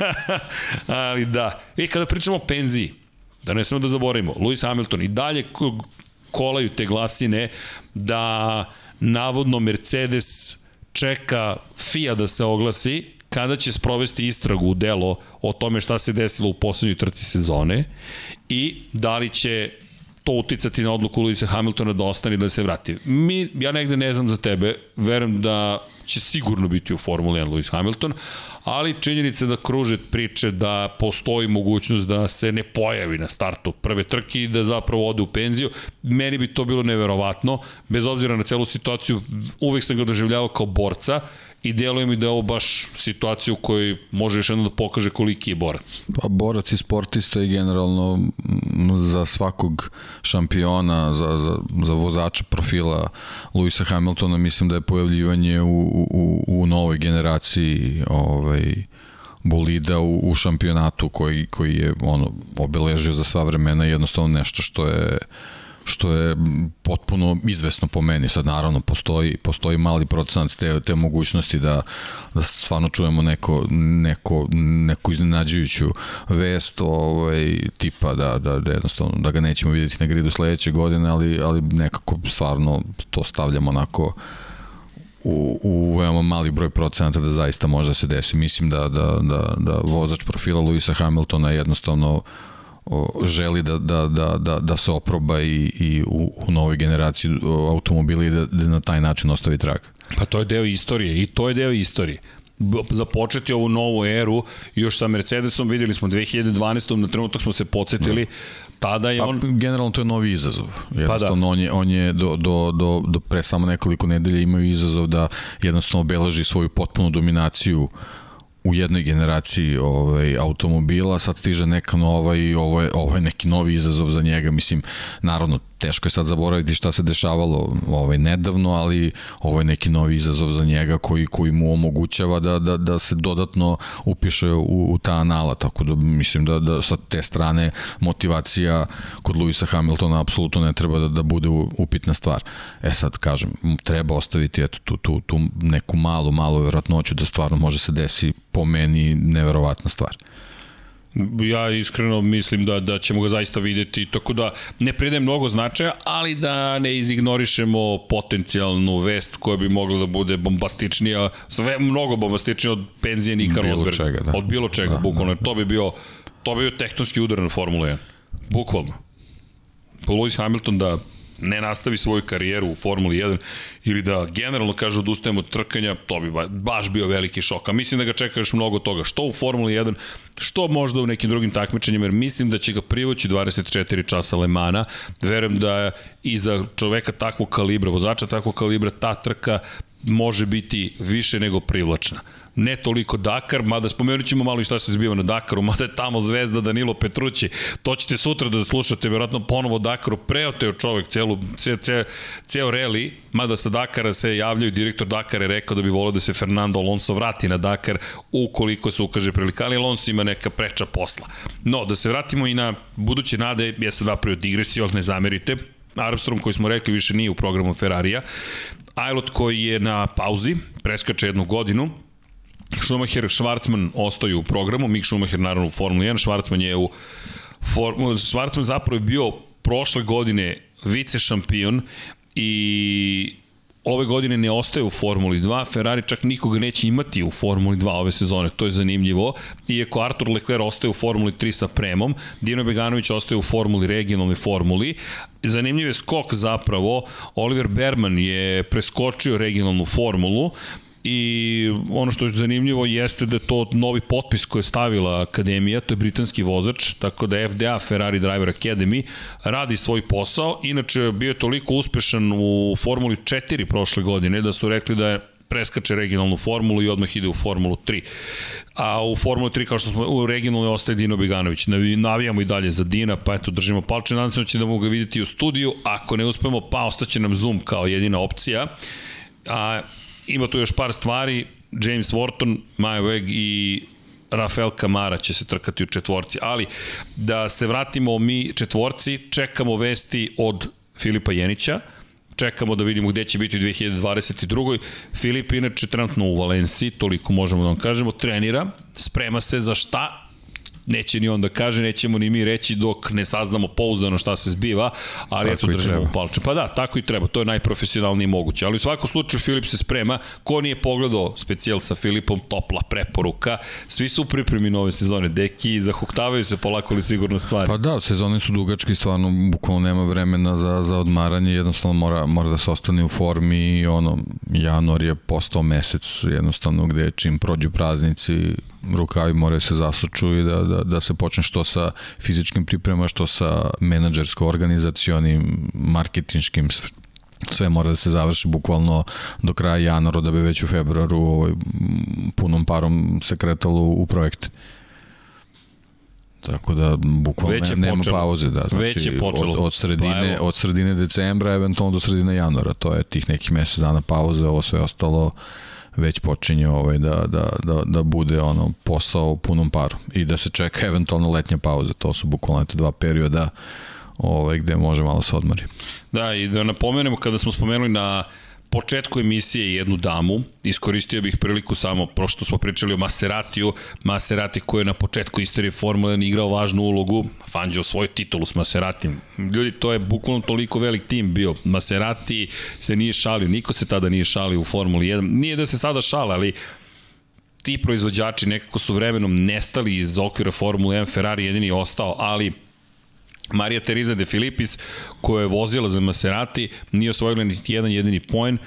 [LAUGHS] Ali da. I kada pričamo o penziji, da ne samo da zaboravimo, Lewis Hamilton i dalje kolaju te glasine da navodno Mercedes čeka FIA da se oglasi kada će sprovesti istragu u delo o tome šta se desilo u poslednjoj trti sezone i da li će to uticati na odluku Luisa Hamiltona da ostane da se vrati. Mi, ja negde ne znam za tebe, verujem da će sigurno biti u Formuli 1 Lewis Hamilton, ali činjenica da kruže priče da postoji mogućnost da se ne pojavi na startu prve trke i da zapravo ode u penziju, meni bi to bilo neverovatno, bez obzira na celu situaciju, uvek sam ga doživljavao kao borca i deluje mi da je ovo baš situacija u kojoj može još jedno da pokaže koliki je borac. Pa borac i sportista i generalno za svakog šampiona, za, za, za vozača profila Luisa Hamiltona mislim da je pojavljivanje u, u, u novoj generaciji ovaj, bolida u, u šampionatu koji, koji je ono obeležio za sva vremena jednostavno nešto što je što je potpuno izvesno po meni. Sad naravno postoji, postoji mali procenat te, te mogućnosti da, da stvarno čujemo neko, neko, neku iznenađujuću vest ovaj, tipa da, da, da, jednostavno, da ga nećemo vidjeti na gridu sledeće godine, ali, ali nekako stvarno to stavljamo onako u, u veoma mali broj procenata da zaista može da se desi. Mislim da, da, da, da vozač profila Luisa Hamiltona jednostavno uh, želi da, da, da, da, da se oproba i, i u, u novoj generaciji automobila i da, da na taj način ostavi trag. Pa to je deo istorije i to je deo istorije započeti ovu novu eru još sa Mercedesom, videli smo 2012. na trenutak smo se podsjetili tada je pa, on... Generalno to je novi izazov. Jednostavno pa da. on je, on je do, do, do, do pre samo nekoliko nedelja imao izazov da jednostavno obeleži svoju potpunu dominaciju uh, u jednoj generaciji ovaj automobila, sad stiže neka nova i ovo je, ovo je neki novi izazov za njega, mislim, naravno teško je sad zaboraviti šta se dešavalo ovaj, nedavno, ali ovo je neki novi izazov za njega koji, koji mu omogućava da, da, da se dodatno upiše u, u ta anala, tako da mislim da, da sa te strane motivacija kod Luisa Hamiltona apsolutno ne treba da, da bude upitna stvar. E sad, kažem, treba ostaviti eto, tu, tu, tu neku malu, malu vjerojatnoću da stvarno može se desi po meni neverovatna stvar. Ja iskreno mislim da, da ćemo ga zaista videti, tako da ne pridajem mnogo značaja, ali da ne izignorišemo potencijalnu vest koja bi mogla da bude bombastičnija, sve mnogo bombastičnija od penzije Nika Rosberga. Da. Od bilo čega, da, bukvalno. Da. To bi bio to bi bio tektonski udar na Formula 1. Bukvalno. Lewis Hamilton da ne nastavi svoju karijeru u Formuli 1 ili da generalno kaže odustajemo od trkanja, to bi baš bio veliki šok. A mislim da ga čeka još mnogo toga. Što u Formuli 1, što možda u nekim drugim takmičenjima, jer mislim da će ga privući 24 časa Lemana. Verujem da i za čoveka takvog kalibra, vozača takvog kalibra, ta trka može biti više nego privlačna ne toliko Dakar, mada spomenut ćemo malo i šta se zbiva na Dakaru, mada je tamo zvezda Danilo Petrući, to ćete sutra da slušate, verovatno ponovo Dakaru, preoteo čovek celu, ce, ce, ceo reli, mada sa Dakara se javljaju, direktor Dakara je rekao da bi volio da se Fernando Alonso vrati na Dakar ukoliko se ukaže prilika, ali Alonso ima neka preča posla. No, da se vratimo i na buduće nade, ja sam napravio digresiju, ali ne zamerite, Armstrong koji smo rekli više nije u programu Ferrarija, Ailot koji je na pauzi, preskače jednu godinu, Schumacher, Schwarzman ostaju u programu, Mick Schumacher naravno u Formuli 1, Schwarzman je u Schwarzman zapravo je bio prošle godine vice šampion i ove godine ne ostaje u Formuli 2, Ferrari čak nikoga neće imati u Formuli 2 ove sezone, to je zanimljivo. Iako Artur Leclerc ostaje u Formuli 3 sa Premom, Dino Beganović ostaje u Formuli, regionalnoj Formuli. Zanimljiv je skok zapravo, Oliver Berman je preskočio regionalnu formulu, i ono što je zanimljivo jeste da je to novi potpis koji je stavila Akademija, to je britanski vozač, tako da FDA Ferrari Driver Academy radi svoj posao, inače bio je toliko uspešan u Formuli 4 prošle godine da su rekli da je preskače regionalnu formulu i odmah ide u Formulu 3. A u Formulu 3, kao što smo u regionalnoj, ostaje Dino Beganović. Navijamo i dalje za Dina, pa eto, držimo palče. Nadam se da će mogu ga videti u studiju. Ako ne uspemo, pa ostaće nam Zoom kao jedina opcija. A Ima tu još par stvari, James Wharton, Maja Weg i Rafael Kamara će se trkati u četvorci, ali da se vratimo mi četvorci, čekamo vesti od Filipa Jenića, čekamo da vidimo gde će biti u 2022. Filip inače trenutno u Valenciji, toliko možemo da vam kažemo, trenira, sprema se za šta? Neće ni on da kaže, nećemo ni mi reći dok ne saznamo pouzdano šta se zbiva, ali Tako eto držimo palče. Pa da, tako i treba, to je najprofesionalnije moguće. Ali u svakom slučaju Filip se sprema, ko nije pogledao specijal sa Filipom, topla preporuka, svi su u pripremi nove sezone, deki zahuktavaju se polako ali sigurno stvari. Pa da, sezone su dugačke stvarno bukvalno nema vremena za, za odmaranje, jednostavno mora, mora da se ostane u formi i ono, januar je postao mesec jednostavno gde čim prođu praznici rukavi moraju se zasuču i da, da, da se počne što sa fizičkim pripremama, što sa menadžersko-organizacionim, marketinškim, sve- mora da se završi bukvalno do kraja januara da bi već u februaru ovaj, punom parom se kretalo u projekte. Tako da bukvalno Već je ne, nema počelo. pauze, da. Znači, Već je počelo. Od, od, sredine, Pa od sredine decembra, eventualno do sredine januara, to je tih nekih mesec dana pauze, ovo sve ostalo već počinje ovaj, da, da, da, da bude ono posao punom paru i da se čeka eventualno letnja pauza, to su bukvalno eto dva perioda ovaj, gde može malo se odmori. Da, i da napomenemo kada smo spomenuli na početku emisije jednu damu, iskoristio bih priliku samo, prošto smo pričali o Maseratiju, Maserati koji je na početku istorije Formule 1 igrao važnu ulogu, Fangio svoju titulu s Maseratijem. Ljudi, to je bukvalno toliko velik tim bio. Maserati se nije šalio, niko se tada nije šalio u Formuli 1. Nije da se sada šale, ali ti proizvođači nekako su vremenom nestali iz okvira Formule 1, Ferrari jedini je ostao, ali Marija Teresa de Filipis, koja je vozila za Maserati, nije osvojila niti jedan jedini poen,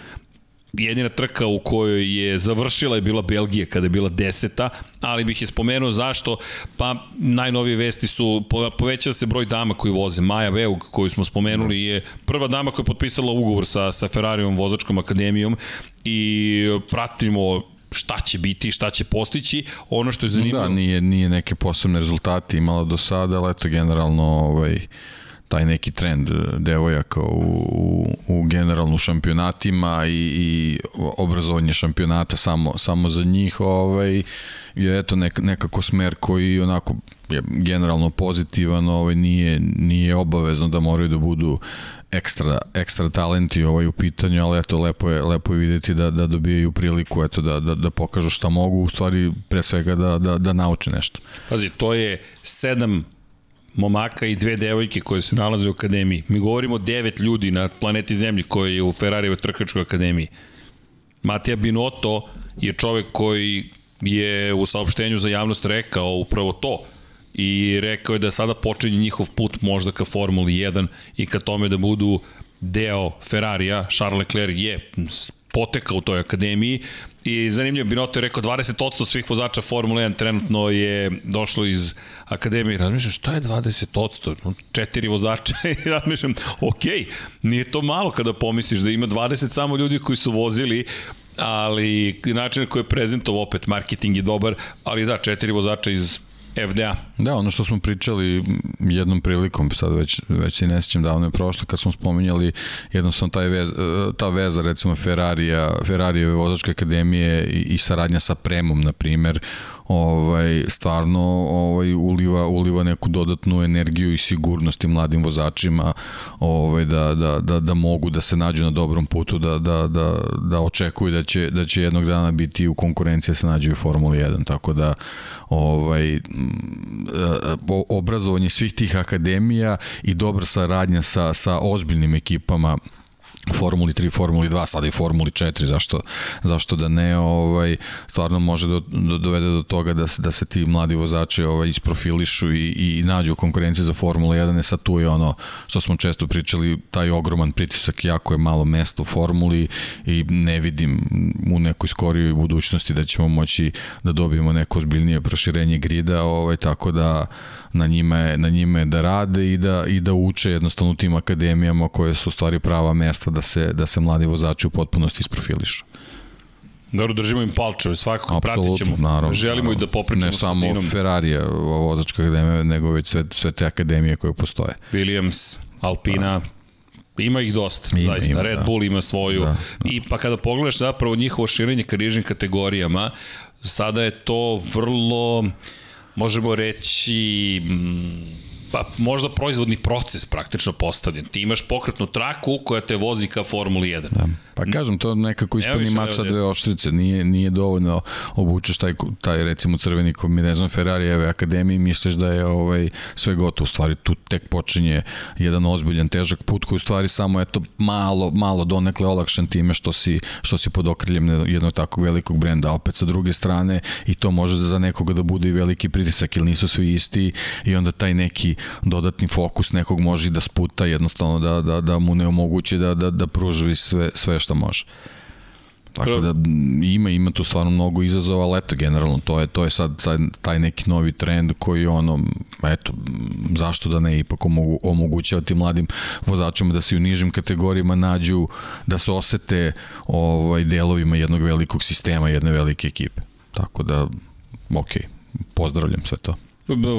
jedina trka u kojoj je završila je bila Belgija kada je bila deseta, ali bih je spomenuo zašto, pa najnovije vesti su, po- povećava se broj dama koji voze. Maja Veug, koju smo spomenuli, je prva dama koja je potpisala ugovor sa, sa Ferrarijom vozačkom akademijom i pratimo šta će biti, šta će postići. Ono što je zanimljivo... Da, nije, nije neke posebne rezultate imala do sada, ali eto generalno ovaj, taj neki trend eh, devojaka u, u, u generalno šampionatima i, i obrazovanje šampionata samo, samo za njih ovaj, je eto nek, nekako smer koji onako je generalno pozitivan, ovaj, nije, nije obavezno da moraju da budu ekstra, ekstra talenti ovaj u pitanju, ali eto lepo je, lepo je videti da, da dobijaju priliku eto da, da, da pokažu šta mogu, u stvari pre svega da, da, da nauče nešto. Pazi, to je sedam momaka i dve devojke koje se nalaze u akademiji. Mi govorimo devet ljudi na planeti Zemlji koji je u Ferrarijevoj trkačkoj akademiji. Matija Binotto je čovek koji je u saopštenju za javnost rekao upravo to i rekao je da sada počinje njihov put možda ka Formuli 1 i ka tome da budu deo Ferrarija, Charles Leclerc je potekao u toj akademiji i zanimljivo Binotto je rekao 20% svih vozača Formule 1 trenutno je došlo iz akademije. Razmišljam šta je 20%? No, Četiri vozača [LAUGHS] i razmišljam, ok, nije to malo kada pomisliš da ima 20 samo ljudi koji su vozili ali način na koji je prezentovao opet marketing je dobar, ali da, četiri vozača iz FDA. Da, ono što smo pričali jednom prilikom, sad već, već se ne sjećam davno je prošlo, kad smo spominjali jednostavno taj vez, ta veza recimo Ferrarija, Ferrarijeve vozačke akademije i, i saradnja sa Premom, na primer, ovaj, stvarno ovaj, uliva, uliva neku dodatnu energiju i sigurnost i mladim vozačima ovaj, da, da, da, da mogu da se nađu na dobrom putu, da, da, da, da očekuju da će, da će jednog dana biti u konkurenciji da se nađu u Formuli 1, tako da ovaj, obrazovanje svih tih akademija i dobra saradnja sa, sa ozbiljnim ekipama Formuli 3, Formuli 2, sada i Formuli 4, zašto, zašto da ne, ovaj, stvarno može do, do, dovede do toga da se, da se ti mladi vozači ovaj, isprofilišu i, i nađu u konkurenciji za Formula 1, e sad tu je ono što smo često pričali, taj ogroman pritisak, jako je malo mesta u Formuli i ne vidim u nekoj skorijoj budućnosti da ćemo moći da dobijemo neko ozbiljnije proširenje grida, ovaj, tako da na njima je, na njima je da rade i da, i da uče jednostavno u tim akademijama koje su u stvari prava mesta da se, da se mladi vozači u potpunosti isprofilišu. Dobro, držimo im palčeve, svakako pratit ćemo. Naravno, Želimo naravno. i da popričamo Ne sa samo Dinom. Ferrarija, vozačka akademija, nego već sve, sve te akademije koje postoje. Williams, Alpina, Ima ih dosta, Ima, zaista. ima, Red da. Bull ima svoju. Da, da. I pa kada pogledaš zapravo njihovo širenje ka nižim kategorijama, sada je to vrlo, možemo reći, mm, pa možda proizvodni proces praktično postavljen. Ti imaš pokretnu traku koja te vozi ka Formuli 1. Da. Pa kažem, to nekako ispani više mač sa levo, dve oštrice. Nije, nije dovoljno obučeš taj, taj recimo crveni kombinezon Ferrarijeve akademije i misliš da je ovaj, sve gotovo. U stvari tu tek počinje jedan ozbiljan težak put koji u stvari samo eto malo, malo donekle olakšan time što si, što si pod okriljem jednog takvog velikog brenda. A opet sa druge strane i to može za nekoga da bude i veliki pritisak ili nisu svi isti i onda taj neki dodatni fokus nekog može da sputa jednostavno da, da, da mu ne omogući da, da, da pruži sve, sve što može. Tako da ima ima tu stvarno mnogo izazova, ali eto generalno to je to je sad, sad taj neki novi trend koji ono eto zašto da ne ipak omogu, omogućavati mladim vozačima da se u nižim kategorijama nađu da se osete ovaj delovima jednog velikog sistema, jedne velike ekipe. Tako da ok, pozdravljam sve to.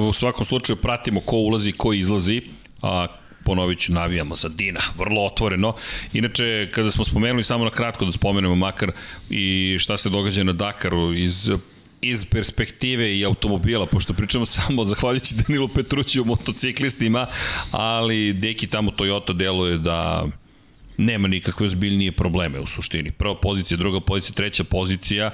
U svakom slučaju pratimo ko ulazi, ko izlazi, a ponovit ću, navijamo za Dina, vrlo otvoreno. Inače, kada smo spomenuli, samo na kratko da spomenemo makar i šta se događa na Dakaru iz iz perspektive i automobila, pošto pričamo samo zahvaljujući Danilu Petrućiju motociklistima, ali deki tamo Toyota deluje da nema nikakve ozbiljnije probleme u suštini. Prva pozicija, druga pozicija, treća pozicija,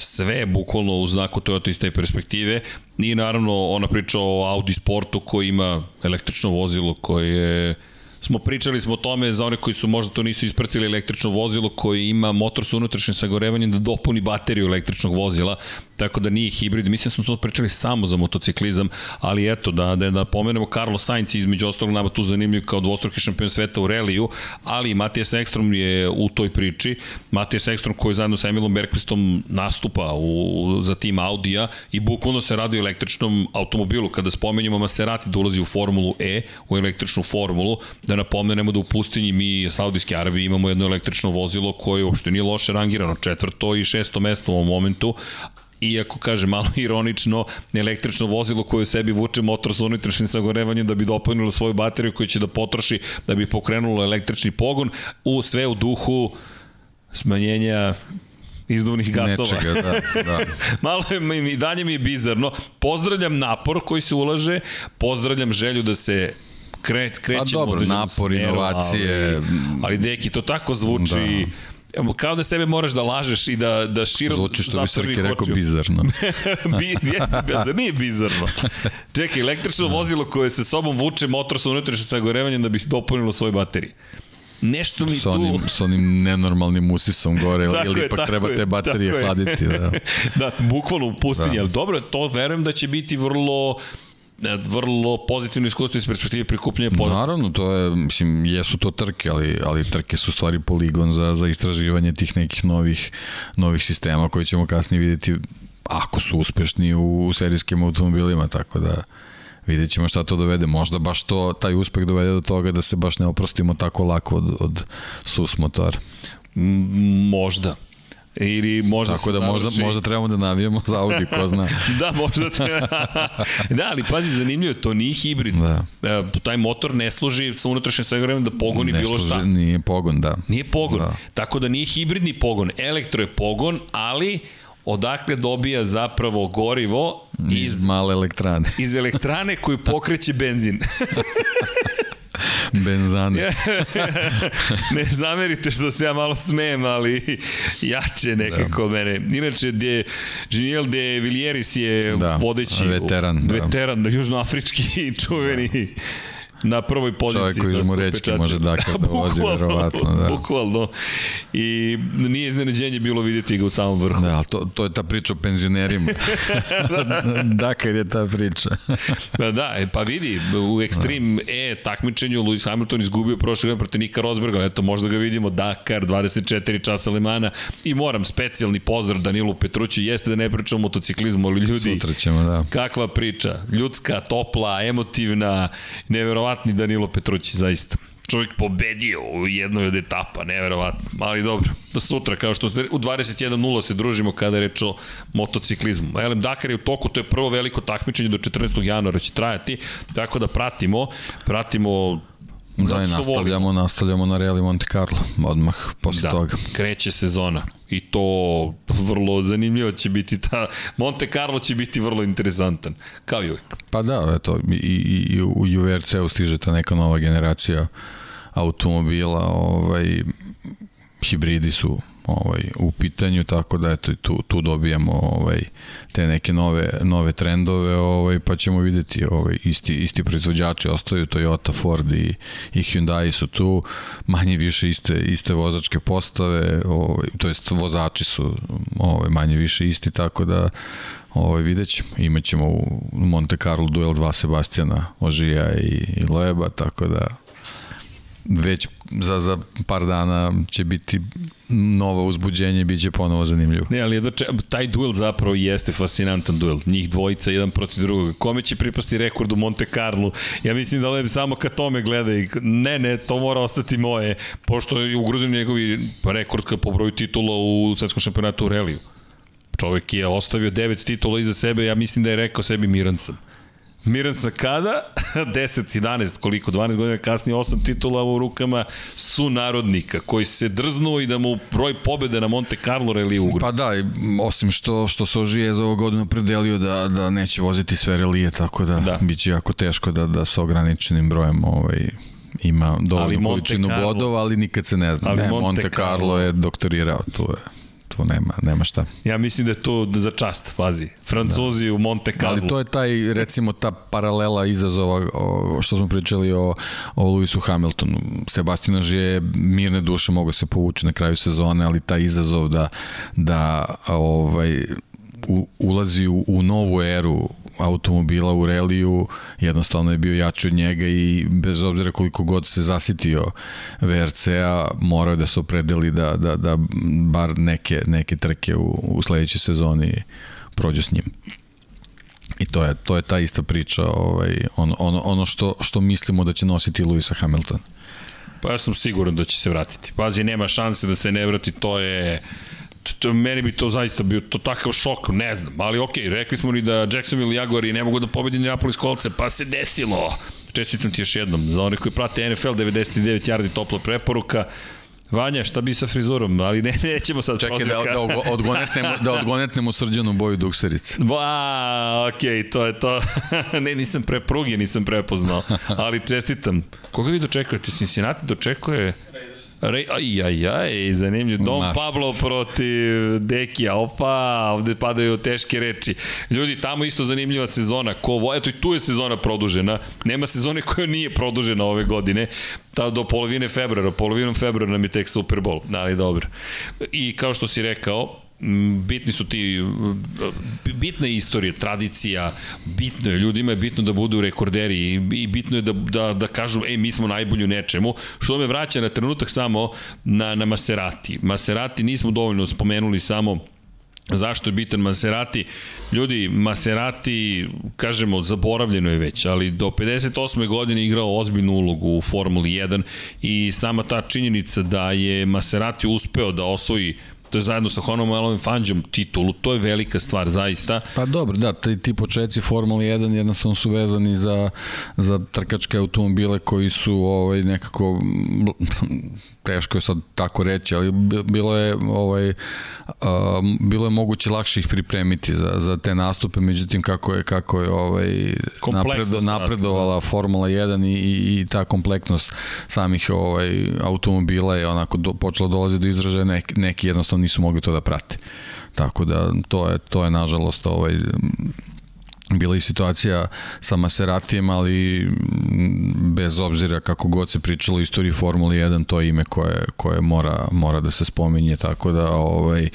sve bukvalno u znaku Toyota iz te perspektive. I naravno ona priča o Audi Sportu koji ima električno vozilo koje je smo pričali smo o tome za one koji su možda to nisu ispratili električno vozilo koji ima motor sa unutrašnjim sagorevanjem da dopuni bateriju električnog vozila, tako da nije hibrid. Mislim da smo to pričali samo za motociklizam, ali eto, da, da, da pomenemo Carlos Sainz između ostalog nama tu zanimljiv kao dvostruki šampion sveta u reliju, ali Matijas Ekstrom je u toj priči. Matijas Ekstrom koji zajedno sa Emilom Bergqvistom nastupa u, za tim Audija i bukvalno se radi o električnom automobilu. Kada spomenjamo Maserati da ulazi u Formulu E, u električnu formulu, da napomenemo da u pustinji mi Saudijske Arabije imamo jedno električno vozilo koje uopšte nije loše rangirano, četvrto i šesto mesto u ovom momentu, iako kaže malo [LAUGHS] ironično, električno vozilo koje u sebi vuče motor sa unutrašnjim sagorevanjem da bi dopunilo svoju bateriju koju će da potroši da bi pokrenulo električni pogon u sve u duhu smanjenja izduvnih gasova. Nečega, da, da. [LAUGHS] Malo je, mi, i dalje mi je bizarno. Pozdravljam napor koji se ulaže, pozdravljam želju da se kret, krećemo. Pa dobro, napor, smjeru, inovacije. Ali, ali deki, to tako zvuči... Da kao da sebe moraš da lažeš i da, da širom Zvuči što bi Srki rekao bizarno. [LAUGHS] Bi, jeste, bizarno, nije bizarno. Čekaj, električno da. vozilo koje se sobom vuče motor sa unutrašnjim sagorevanjem da bi dopunilo svoje baterije nešto mi sa tu... Onim, sa onim nenormalnim usisom gore, [LAUGHS] ili ipak treba te baterije hladiti. Da. [LAUGHS] da, bukvalno u pustinji, da. ali dobro, to verujem da će biti vrlo vrlo pozitivno iskustvo iz perspektive prikupljanja podataka. Naravno, to je, mislim, jesu to trke, ali, ali trke su stvari poligon za, za istraživanje tih nekih novih, novih sistema koje ćemo kasnije videti ako su uspešni u, u serijskim automobilima, tako da vidjet ćemo šta to dovede. Možda baš to, taj uspeh dovede do toga da se baš ne oprostimo tako lako od, od sus motora. Možda. Ili možda Tako da možda, možda trebamo da navijemo za Audi, ko zna. [LAUGHS] da, možda treba. [LAUGHS] da, ali pazi, zanimljivo, to nije hibrid. Da. E, taj motor ne služi sa unutrašnjim sagorem da pogoni ne bilo služi, šta. Nije pogon, da. Nije pogon. Da. Tako da nije hibridni pogon. Elektro je pogon, ali odakle dobija zapravo gorivo iz, iz male elektrane. iz elektrane koju pokreće benzin. [LAUGHS] Benzane. [LAUGHS] ne zamerite što se ja malo smejem, ali jače nekako da. mene. Inače, de, Geniel de Villieris je da, vodeći veteran, da. veteran južnoafrički [LAUGHS] čuveni da na prvoj poziciji. Čovjek koji iz Murečki može da kada [LAUGHS] vozi, verovatno. Da. Bukvalno. I nije iznenađenje bilo vidjeti ga u samom vrhu. Da, to, to je ta priča o penzionerima. [LAUGHS] [LAUGHS] Dakar je ta priča. da, da, e, pa vidi, u Extreme da. E takmičenju Lewis Hamilton izgubio prošle godine protiv Nika Rosberga, eto možda ga vidimo, Dakar, 24 časa Lemana i moram specijalni pozdrav Danilu Petrući, jeste da ne pričamo o motociklizmu, ali ljudi, Sutra ćemo, da. kakva priča, ljudska, topla, emotivna, neverovatna neverovatni Danilo Petrući, zaista. Čovjek pobedio u jednoj od etapa, neverovatno. Ali dobro, do sutra, kao što ste, u 21.0 se družimo kada je reč o motociklizmu. Elem Dakar je u toku, to je prvo veliko takmičenje do 14. januara će trajati, tako da pratimo, pratimo Da, i nastavljamo, nastavljamo na Reali Monte Carlo, odmah posle da, toga. kreće sezona. I to vrlo zanimljivo će biti ta, Monte Carlo će biti vrlo interesantan, kao i uvijek. Pa da, eto, i, i, i u UVRC-u stiže ta neka nova generacija automobila, ovaj, hibridi su ovaj u pitanju tako da eto tu tu dobijamo ovaj te neke nove nove trendove ovaj pa ćemo videti ovaj isti isti proizvođači ostaju Toyota, Ford i i Hyundai su tu manje više iste iste vozačke postave ovaj to jest vozači su ovaj manje više isti tako da Ovaj videćemo, imaćemo u Monte Carlo duel dva Sebastiana Ožija i, i Loeba, tako da već za, za par dana će biti novo uzbuđenje, bit će ponovo zanimljivo. Ne, ali jedno, taj duel zapravo jeste fascinantan duel. Njih dvojica, jedan protiv drugog. Kome će pripasti rekord u Monte Carlo? Ja mislim da Leb samo ka tome gleda i ne, ne, to mora ostati moje, pošto je ugrožen njegovi rekord po broju titula u svetskom šampionatu u reliju. Čovek je ostavio devet titula iza sebe, ja mislim da je rekao sebi miran sam. Miran sa kada? [LAUGHS] 10, 11, koliko? 12 godina kasnije, 8 titula u rukama su narodnika, koji se drznuo i da mu broj pobede na Monte Carlo reli ugroz. Pa da, osim što, što se ožije za ovu godinu predelio da, da neće voziti sve relije, tako da, da. bit će jako teško da, da sa ograničenim brojem ovaj, ima dovoljnu količinu bodova, ali nikad se ne zna. Ali ne, Monte, Monte Carlo, Carlo je doktorirao, tu je tu nema, nema šta. Ja mislim da je to za čast, pazi. Francuzi da. u Monte Carlo. Ali to je taj, recimo, ta paralela izazova o, što smo pričali o, o Lewisu Hamiltonu. Sebastian je mirne duše mogao se povući na kraju sezone, ali taj izazov da, da ovaj, u, ulazi u, u novu eru automobila u reliju, jednostavno je bio jači od njega i bez obzira koliko god se zasitio VRC-a, morao da se opredeli da, da, da bar neke, neke trke u, u sledećoj sezoni prođe s njim. I to je, to je ta ista priča, ovaj, ono, ono, ono što, što mislimo da će nositi Lewisa Hamilton. Pa ja sam siguran da će se vratiti. Pazi, nema šanse da se ne vrati, to je to, meni bi to zaista bio to takav šok, ne znam, ali okej, okay, rekli smo ni da Jacksonville Jaguari ne mogu da pobedi Indianapolis Colts, pa se desilo. Čestitam ti još jednom, za one koji prate NFL 99 yardi topla preporuka, Vanja, šta bi sa frizurom, ali ne, nećemo sad Čekaj da, da, odgonetnemo, da odgonetnemo srđanu boju dukserice. Ba, okej, okay, to je to. [LAUGHS] ne, nisam pre pruge, nisam prepoznao, ali čestitam. Koga vi dočekujete? Cincinnati dočekuje... Re, aj, aj, aj, zanimljiv. Dom Mašt. Pablo protiv Dekija, opa, ovde padaju teške reči. Ljudi, tamo isto zanimljiva sezona. Ko, eto i tu je sezona produžena. Nema sezone koja nije produžena ove godine. Ta, do polovine februara. Polovinom februara nam je tek Super Bowl. Ali dobro. I kao što si rekao, bitni su ti bitna je istorija, tradicija, bitno je, ljudima je bitno da budu rekorderi i, bitno je da, da, da kažu, ej, mi smo najbolji u nečemu, što me vraća na trenutak samo na, na Maserati. Maserati nismo dovoljno spomenuli samo Zašto je bitan Maserati? Ljudi, Maserati, kažemo, zaboravljeno je već, ali do 58. godine igrao ozbiljnu ulogu u Formuli 1 i sama ta činjenica da je Maserati uspeo da osvoji to je zajedno sa Honom Elovim Fanđom titulu, to je velika stvar zaista. Pa dobro, da, ti, ti početci Formula 1 jednostavno su vezani za, za trkačke automobile koji su ovaj, nekako teško je sad tako reći, ali bilo je ovaj um, bilo je moguće lakše ih pripremiti za, za te nastupe, međutim kako je kako je ovaj napredo, napredovala da. Formula 1 i, i, i ta kompleksnost samih ovaj automobila je onako do, počela dolazi do izražaja neki, neki jednostavno nisu mogli to da prate. Tako da to je to je nažalost ovaj bila i situacija sa Maseratijem, ali bez obzira kako god se pričalo o istoriji Formule 1, to je ime koje, koje mora, mora da se spominje, tako da ovaj,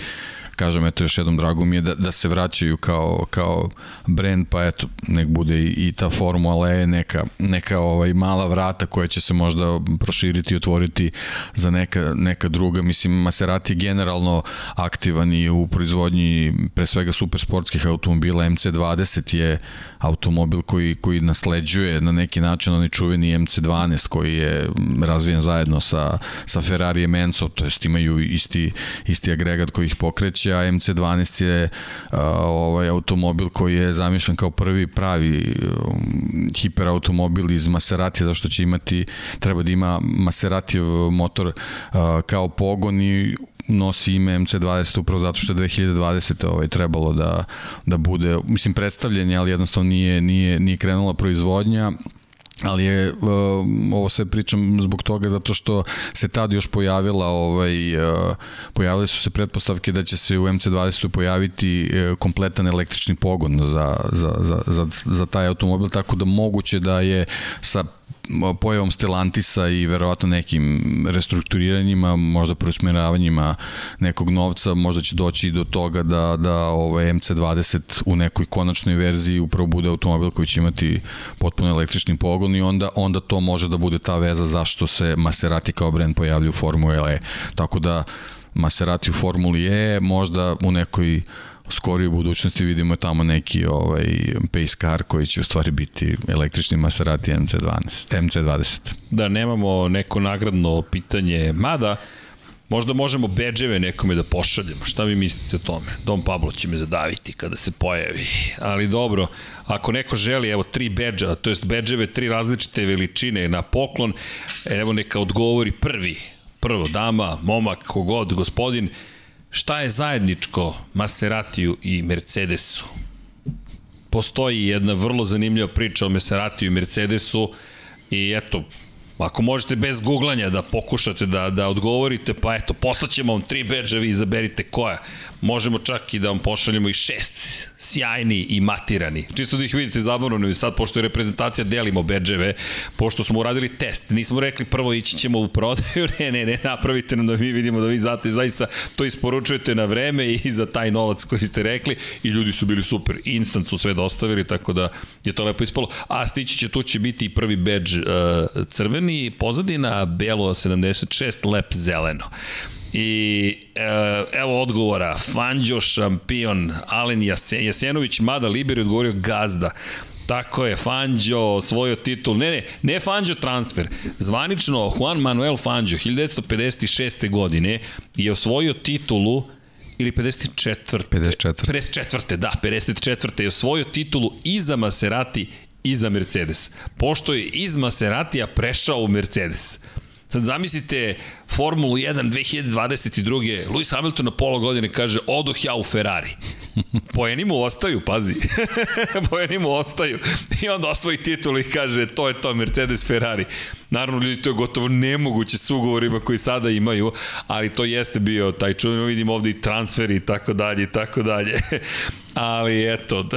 kažem, eto još jednom drago mi je da, da se vraćaju kao, kao brand, pa eto, nek bude i, i ta Formula E neka, neka ovaj mala vrata koja će se možda proširiti i otvoriti za neka, neka druga. Mislim, Maserati je generalno aktivan i u proizvodnji pre svega supersportskih automobila. MC20 je automobil koji, koji nasleđuje na neki način onaj čuveni MC12 koji je razvijen zajedno sa, sa Ferrari Enzo, to jest imaju isti, isti agregat koji ih pokreće reći, a MC12 je ovaj automobil koji je zamišljen kao prvi pravi um, hiperautomobil iz Maserati, zašto će imati, treba da ima Maseratijev motor kao pogon i nosi ime MC20 upravo zato što je 2020. Ovaj, trebalo da, da bude, mislim, predstavljen, ali jednostavno nije, nije, nije krenula proizvodnja ali je uh, ovo sve pričam zbog toga zato što se tad još pojavila ovaj uh, pojavile su se pretpostavke da će se u MC20 pojaviti uh, kompletan električni pogon za, za, za, za, za taj automobil tako da moguće da je sa pojavom Stellantisa i verovatno nekim restrukturiranjima, možda preusmeravanjima nekog novca, možda će doći do toga da, da ovaj MC20 u nekoj konačnoj verziji upravo bude automobil koji će imati potpuno električni pogon i onda, onda to može da bude ta veza zašto se Maserati kao brend pojavlja u Formuli E. Tako da Maserati u Formuli E možda u nekoj skorije budućnosti vidimo tamo neki ovaj pace car koji će u stvari biti električni Maserati MC12, MC20. Da, nemamo neko nagradno pitanje, mada Možda možemo beđeve nekome da pošaljemo. Šta vi mislite o tome? Dom Pablo će me zadaviti kada se pojavi. Ali dobro, ako neko želi, evo, tri beđa, to jest beđeve tri različite veličine na poklon, evo neka odgovori prvi. Prvo, dama, momak, kogod, gospodin, Šta je zajedničko Maseratiju i Mercedesu? Postoji jedna vrlo zanimljiva priča o Maseratiju i Mercedesu i eto, Ako možete bez googlanja da pokušate da, da odgovorite, pa eto, poslaćemo vam tri beđa, vi izaberite koja. Možemo čak i da vam pošaljemo i šest sjajni i matirani. Čisto da ih vidite zabavno, sad, pošto je reprezentacija, delimo beđeve, pošto smo uradili test. Nismo rekli prvo ići ćemo u prodaju, [LAUGHS] ne, ne, ne, napravite nam da mi vidimo da vi zate, zaista to isporučujete na vreme i za taj novac koji ste rekli i ljudi su bili super. Instant su sve dostavili, tako da je to lepo ispalo. A stići će, tu će biti i prvi beđ uh, crven, crveni, pozadina belo 76, lep zeleno. I e, evo odgovora, Fanđo šampion, Alen Jasen, Jasenović, mada Liber je odgovorio gazda. Tako je, Fanđo osvojio titul. Ne, ne, ne Fanđo transfer. Zvanično, Juan Manuel Fanđo, 1956. godine, je osvojio titulu ili 54. 54. 54. Da, 54. je osvojio titulu i za Maserati i za Mercedes. Pošto je iz Maseratija prešao u Mercedes. Sad zamislite Formulu 1 2022. Lewis Hamilton na pola godine kaže odoh ja u Ferrari. [LAUGHS] Poeni mu ostaju, pazi. [LAUGHS] Poeni mu ostaju. I onda osvoji titul i kaže to je to Mercedes Ferrari. Naravno, ljudi, to je gotovo nemoguće s ugovorima koji sada imaju, ali to jeste bio taj čuveno, vidimo ovde i transferi i tako dalje i tako dalje. [LAUGHS] ali eto,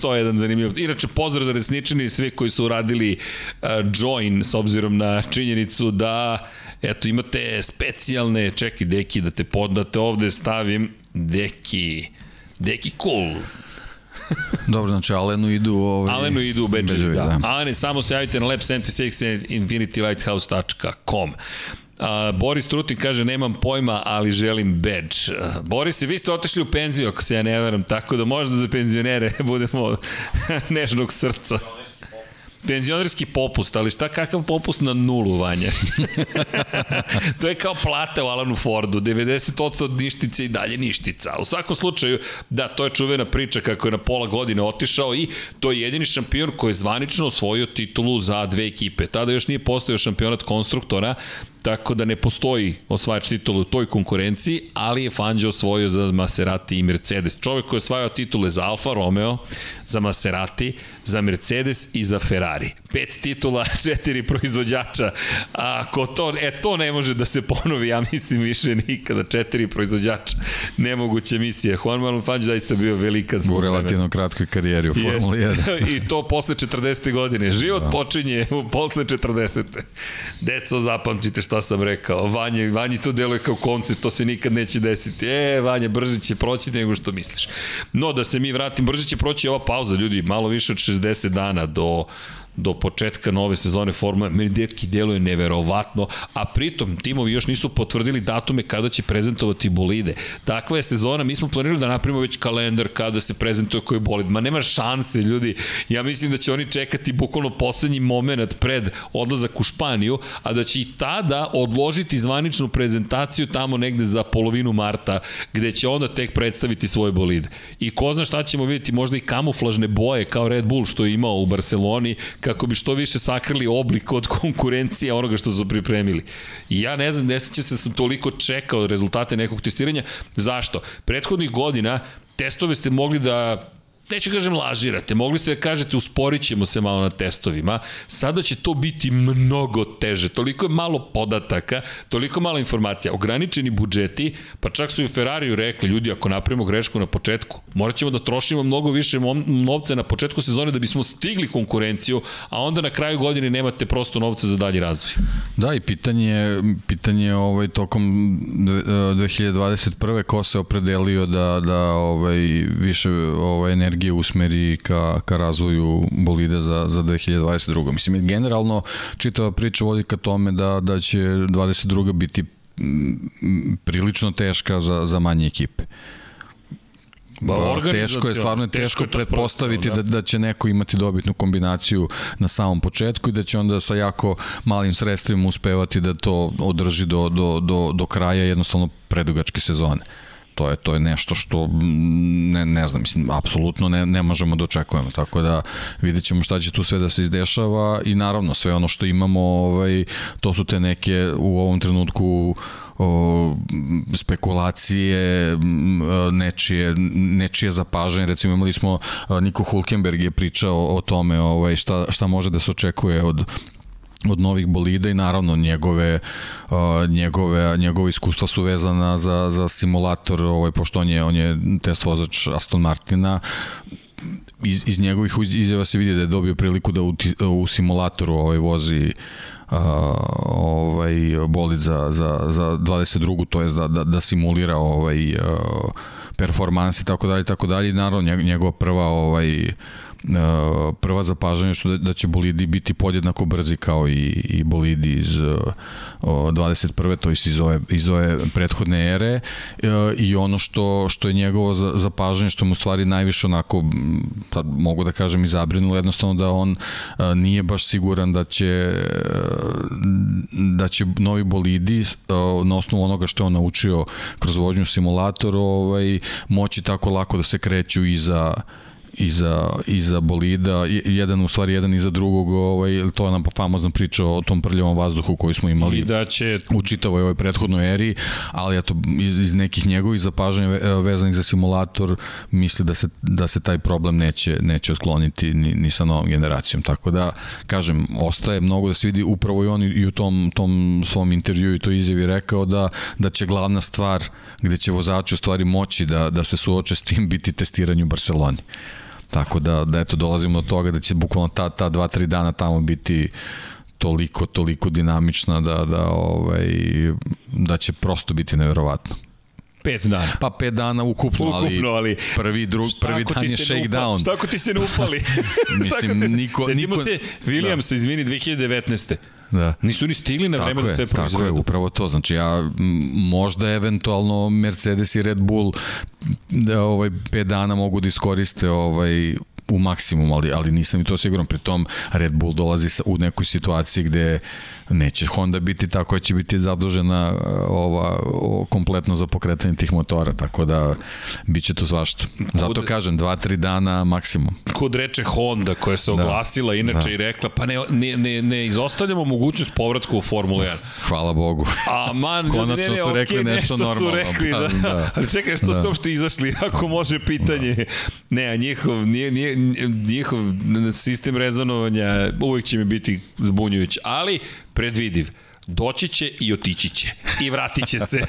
to je jedan zanimljiv. Inače, pozdrav za resničani i svi koji su uradili uh, join s obzirom na činjenicu da eto, imate specijalne, čekaj, deki, da te podate ovde stavim, deki, deki cool, Dobro, znači Alenu idu ovaj, Alenu idu u Beđevi, da. da. Alene, samo se javite na lab76 infinitylighthouse.com. A, Boris Trutin kaže, nemam pojma, ali želim badge. Boris, vi ste otišli u penziju, ako se ja ne veram, tako da možda za penzionere [LAUGHS] budemo nežnog srca. Penzionerski popust, ali šta kakav popust na nulu, Vanja? [LAUGHS] to je kao plata u Alanu Fordu, 90% od ništice i dalje ništica. U svakom slučaju, da, to je čuvena priča kako je na pola godine otišao i to je jedini šampion koji je zvanično osvojio titulu za dve ekipe. Tada još nije postojao šampionat konstruktora, tako da ne postoji osvajač titula u toj konkurenciji, ali je Fangio osvojio za Maserati i Mercedes. Čovek koji je osvajao titule za Alfa Romeo, za Maserati, za Mercedes i za Ferrari. Pet titula, [LAUGHS] četiri proizvođača. A ako to, e, to ne može da se ponovi, ja mislim više nikada, četiri proizvođača. Nemoguća misija. Juan Manuel Fangio zaista bio velika U relativno kratkoj karijeri u Formuli 1. [LAUGHS] I to posle 40. godine. Život da. počinje posle 40. Deco, zapamtite šta sam rekao. Vanje, Vanji to deluje kao koncept, to se nikad neće desiti. E, Vanja, brže će proći nego što misliš. No, da se mi vratim, brže će proći ova pauza, ljudi, malo više od 60 dana do do početka nove sezone Formule, meni deki deluje neverovatno, a pritom timovi još nisu potvrdili datume kada će prezentovati bolide. Takva je sezona, mi smo planirali da napravimo već kalendar kada se prezentuje koji bolid. Ma nema šanse, ljudi. Ja mislim da će oni čekati bukvalno poslednji moment pred odlazak u Španiju, a da će i tada odložiti zvaničnu prezentaciju tamo negde za polovinu marta, gde će onda tek predstaviti svoje bolide. I ko zna šta ćemo vidjeti, možda i kamuflažne boje kao Red Bull što je imao u Barceloni, kako bi što više sakrili oblik od konkurencije onoga što su pripremili. Ja ne znam, ne sećam se da sam toliko čekao rezultate nekog testiranja. Zašto? Prethodnih godina testove ste mogli da neću kažem lažirate, mogli ste da kažete usporit ćemo se malo na testovima, sada će to biti mnogo teže, toliko je malo podataka, toliko malo informacija, ograničeni budžeti, pa čak su i Ferrariju rekli, ljudi, ako napravimo grešku na početku, morat ćemo da trošimo mnogo više novca na početku sezone da bismo stigli konkurenciju, a onda na kraju godine nemate prosto novca za dalji razvoj. Da, i pitanje, pitanje ovaj, tokom 2021. ko se opredelio da, da ovaj, više ovaj, energije energije usmeri ka, ka razvoju bolida za, za 2022. Mislim, generalno čitava priča vodi ka tome da, da će 22. biti prilično teška za, za manje ekipe. Ba, teško je, stvarno je teško, teško je pretpostaviti da. da, da će neko imati dobitnu kombinaciju na samom početku i da će onda sa jako malim sredstvima uspevati da to održi do, do, do, do kraja jednostavno predugačke sezone to je to je nešto što ne, ne znam, mislim, apsolutno ne, ne možemo da očekujemo, tako da vidjet ćemo šta će tu sve da se izdešava i naravno sve ono što imamo, ovaj, to su te neke u ovom trenutku o, spekulacije, nečije, nečije zapažanje, recimo imali smo, Niko Hulkenberg je pričao o tome ovaj, šta, šta može da se očekuje od od novih bolida i naravno njegove uh, njegove njegove iskustva su vezana za za simulator ovaj pošto on je on je test vozač Aston Martina iz, iz njegovih izjava se vidi da je dobio priliku da u, u simulatoru ovaj vozi uh, ovaj bolid za, za, za 22. to je da, da, da simulira ovaj uh, performansi tako dalje tako dalje naravno njegova prva ovaj E, prva zapažanja su da, da će bolidi biti podjednako brzi kao i, i bolidi iz o, 21. to je iz ove, iz ove prethodne ere e, i ono što, što je njegovo zapažanje što mu stvari najviše onako pa, mogu da kažem i zabrinulo jednostavno da on e, nije baš siguran da će da će novi bolidi na osnovu onoga što je on naučio kroz vožnju simulator ovaj, moći tako lako da se kreću iza iza, iza bolida, jedan u stvari jedan iza drugog, ovaj, to je nam famozna priča o tom prljavom vazduhu koji smo imali I da će... u čitavoj ovoj prethodnoj eri, ali eto, iz, iz nekih njegovih zapažanja vezanih za simulator misli da se, da se taj problem neće, neće otkloniti ni, ni sa novom generacijom, tako da, kažem, ostaje mnogo da se vidi upravo i on i u tom, tom svom intervju i to izjavi rekao da, da će glavna stvar gde će vozači u stvari moći da, da se suoče s tim biti testiranje u Barceloni. Tako da, da eto, dolazimo do toga da će bukvalno ta, ta dva, tri dana tamo biti toliko, toliko dinamična da, da, ovaj, da će prosto biti neverovatno. Pet dana. Pa pet dana ukupno, ukupno ali, ali prvi, drug, prvi dan je shakedown. Šta ako ti se ne upali? [LAUGHS] Mislim, niko... niko... se, William da. se izvini 2019. Da. Nisu ni stigli na vreme da sve proizvedu. Tako je, upravo to. Znači, ja možda eventualno Mercedes i Red Bull da, ovaj, 5 dana mogu da iskoriste ovaj, u maksimum, ali, ali nisam i to siguran. Pri tom Red Bull dolazi sa, u nekoj situaciji gde neće Honda biti tako da će biti zadužena uh, ova, o, kompletno za pokretanje tih motora, tako da bit će to svašta. Zato kažem, dva, tri dana maksimum. Kod reče Honda koja se da. oglasila da, inače da. i rekla, pa ne, ne, ne, ne izostavljamo mogućnost povratka u Formulu 1. Hvala Bogu. A man, Konačno ne, ne, su rekli okay, nešto, nešto normalno. Su rekli, da, da. da. Ali čekaj, što da. ste uopšte izašli, [LAUGHS] ako može pitanje. Da. Ne, a njihov, nije, nije, njihov sistem rezonovanja uvijek će mi biti zbunjujući, ali predvidiv doći će i otići će i vratit će se.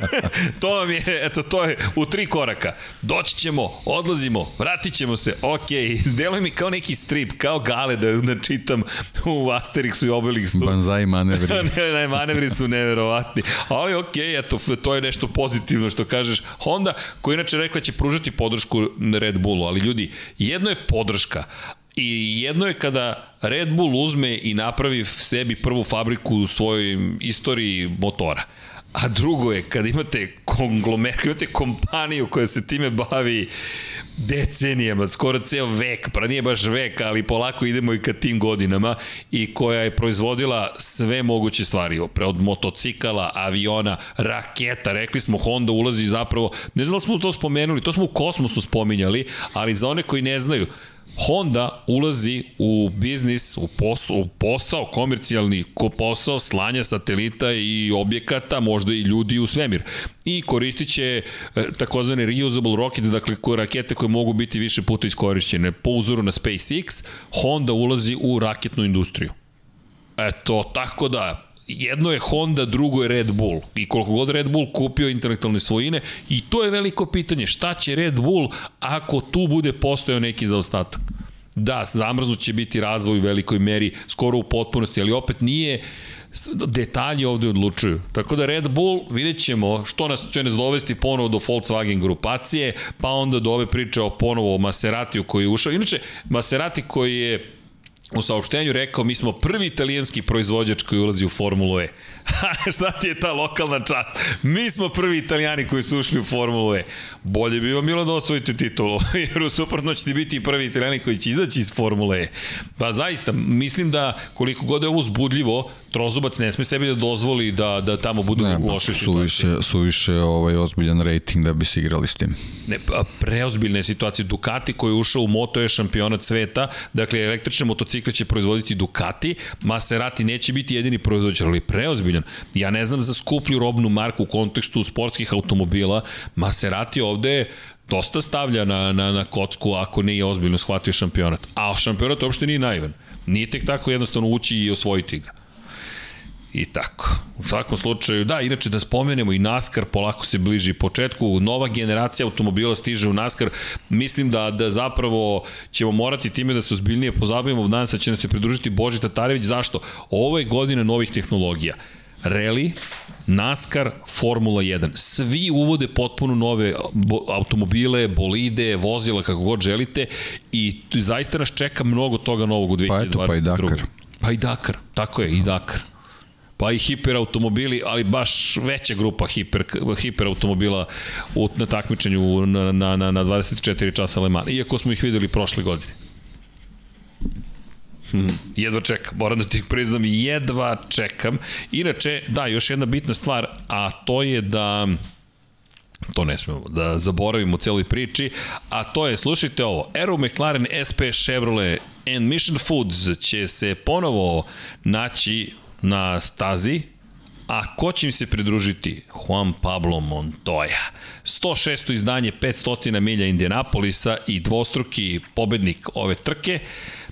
[LAUGHS] to vam je, eto, to je u tri koraka. Doći ćemo, odlazimo, vratit ćemo se, ok, [LAUGHS] deluje mi kao neki strip, kao gale da, da čitam u Asterixu i Obelixu. Banzai manevri. [LAUGHS] ne, ne, manevri su neverovatni. Ali ok, eto, to je nešto pozitivno što kažeš. Honda, koja inače rekla će pružati podršku Red Bullu, ali ljudi, jedno je podrška, I jedno je kada Red Bull uzme i napravi sebi prvu fabriku u svojoj istoriji motora. A drugo je kada imate konglomer, imate kompaniju koja se time bavi decenijama, skoro ceo vek, pa nije baš vek, ali polako idemo i ka tim godinama i koja je proizvodila sve moguće stvari, od motocikala, aviona, raketa, rekli smo Honda ulazi zapravo, ne znam da smo to spomenuli, to smo u kosmosu spominjali, ali za one koji ne znaju, Honda ulazi u biznis, u posao, u posao komercijalni posao slanja satelita i objekata, možda i ljudi u svemir. I koristit će e, takozvane reusable rocket, dakle rakete koje mogu biti više puta iskorišćene. Po uzoru na SpaceX, Honda ulazi u raketnu industriju. Eto, tako da, jedno je Honda, drugo je Red Bull. I koliko god Red Bull kupio intelektualne svojine, i to je veliko pitanje, šta će Red Bull ako tu bude postojao neki zaostatak? Da, zamrznut će biti razvoj u velikoj meri, skoro u potpunosti, ali opet nije detalji ovde odlučuju. Tako da Red Bull, vidjet ćemo što nas će nas dovesti ponovo do Volkswagen grupacije, pa onda do ove priče o ponovo o Maseratiju koji je ušao. Inače, Maserati koji je u saopštenju rekao mi smo prvi italijanski proizvođač koji ulazi u Formulu E. [LAUGHS] Šta ti je ta lokalna čast? Mi smo prvi italijani koji su ušli u Formulu E. Bolje bi vam bilo da osvojite titulu, [LAUGHS] jer u suprotno ćete biti i prvi italijani koji će izaći iz Formule E. Pa zaista, mislim da koliko god je ovo uzbudljivo, Trozubac ne sme sebi da dozvoli da, da tamo budu ne, u lošoj situaciji. Su više ovaj, ozbiljan rating da bi se igrali s tim. Ne, pa, preozbiljne situacije. Ducati koji je ušao u Moto je šampionat sveta, dakle električne motocikle će proizvoditi Ducati, Maserati neće biti jedini proizvođač, ali preozbiljan. Ja ne znam za skuplju robnu marku u kontekstu sportskih automobila, Maserati ovde dosta stavlja na, na, na kocku ako nije ozbiljno shvatio šampionat. A šampionat uopšte nije naivan. Nije tek tako jednostavno ući i osvojiti ga. I tako. U svakom slučaju, da, inače da spomenemo i NASCAR polako se bliži početku, nova generacija automobila stiže u NASCAR, mislim da, da zapravo ćemo morati time da se ozbiljnije pozabavimo, danas da će nas se pridružiti Boži Tatarević, zašto? Ovo je godina novih tehnologija. Rally, NASCAR, Formula 1. Svi uvode potpuno nove automobile, bolide, vozila, kako god želite i zaista nas čeka mnogo toga novog u 2022. Pa eto, pa i Dakar. Pa i Dakar, tako je, i Dakar pa i hiperautomobili, ali baš veća grupa hiper, hiperautomobila u, na takmičenju na, na, na, na 24 časa Le Mans, iako smo ih videli prošle godine. Hmm, jedva čekam, moram da ti priznam, jedva čekam. Inače, da, još jedna bitna stvar, a to je da to ne smemo da zaboravimo u celoj priči, a to je, slušajte ovo, Aero McLaren SP Chevrolet and Mission Foods će se ponovo naći na stazi, A ko će im se pridružiti? Juan Pablo Montoya. 106. izdanje 500 milja Indianapolisa i dvostruki pobednik ove trke.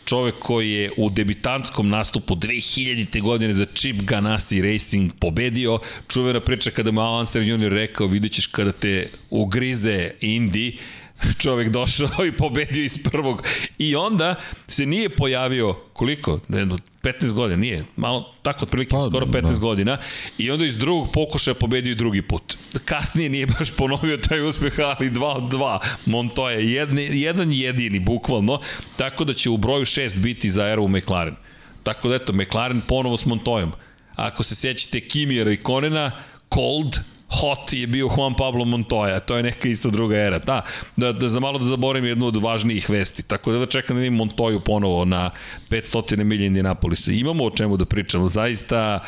Čovek koji je u debitantskom nastupu 2000. godine za Chip Ganassi Racing pobedio. Čuvena priča kada mu Alan Junior rekao vidit ćeš kada te ugrize Indy [LAUGHS] čovek došao i pobedio iz prvog. I onda se nije pojavio, koliko? Jedno, 15 godina, nije, malo tako otprilike, pa, skoro 15 da. godina. I onda iz drugog pokušaja pobedio i drugi put. Kasnije nije baš ponovio taj uspeh, ali 2 od 2. Montoya, jedan, jedan jedini, bukvalno. Tako da će u broju 6 biti za Aero McLaren. Tako da eto, McLaren ponovo s Montoyom. Ako se sjećate Kimira i Konena, Cold, hot je bio Juan Pablo Montoya, to je neka isto druga era. Da, da, da za malo da zaboravim jednu od važnijih vesti. Tako da da čekam da vidim Montoyu ponovo na 500 milija Indianapolisa. Imamo o čemu da pričamo. Zaista,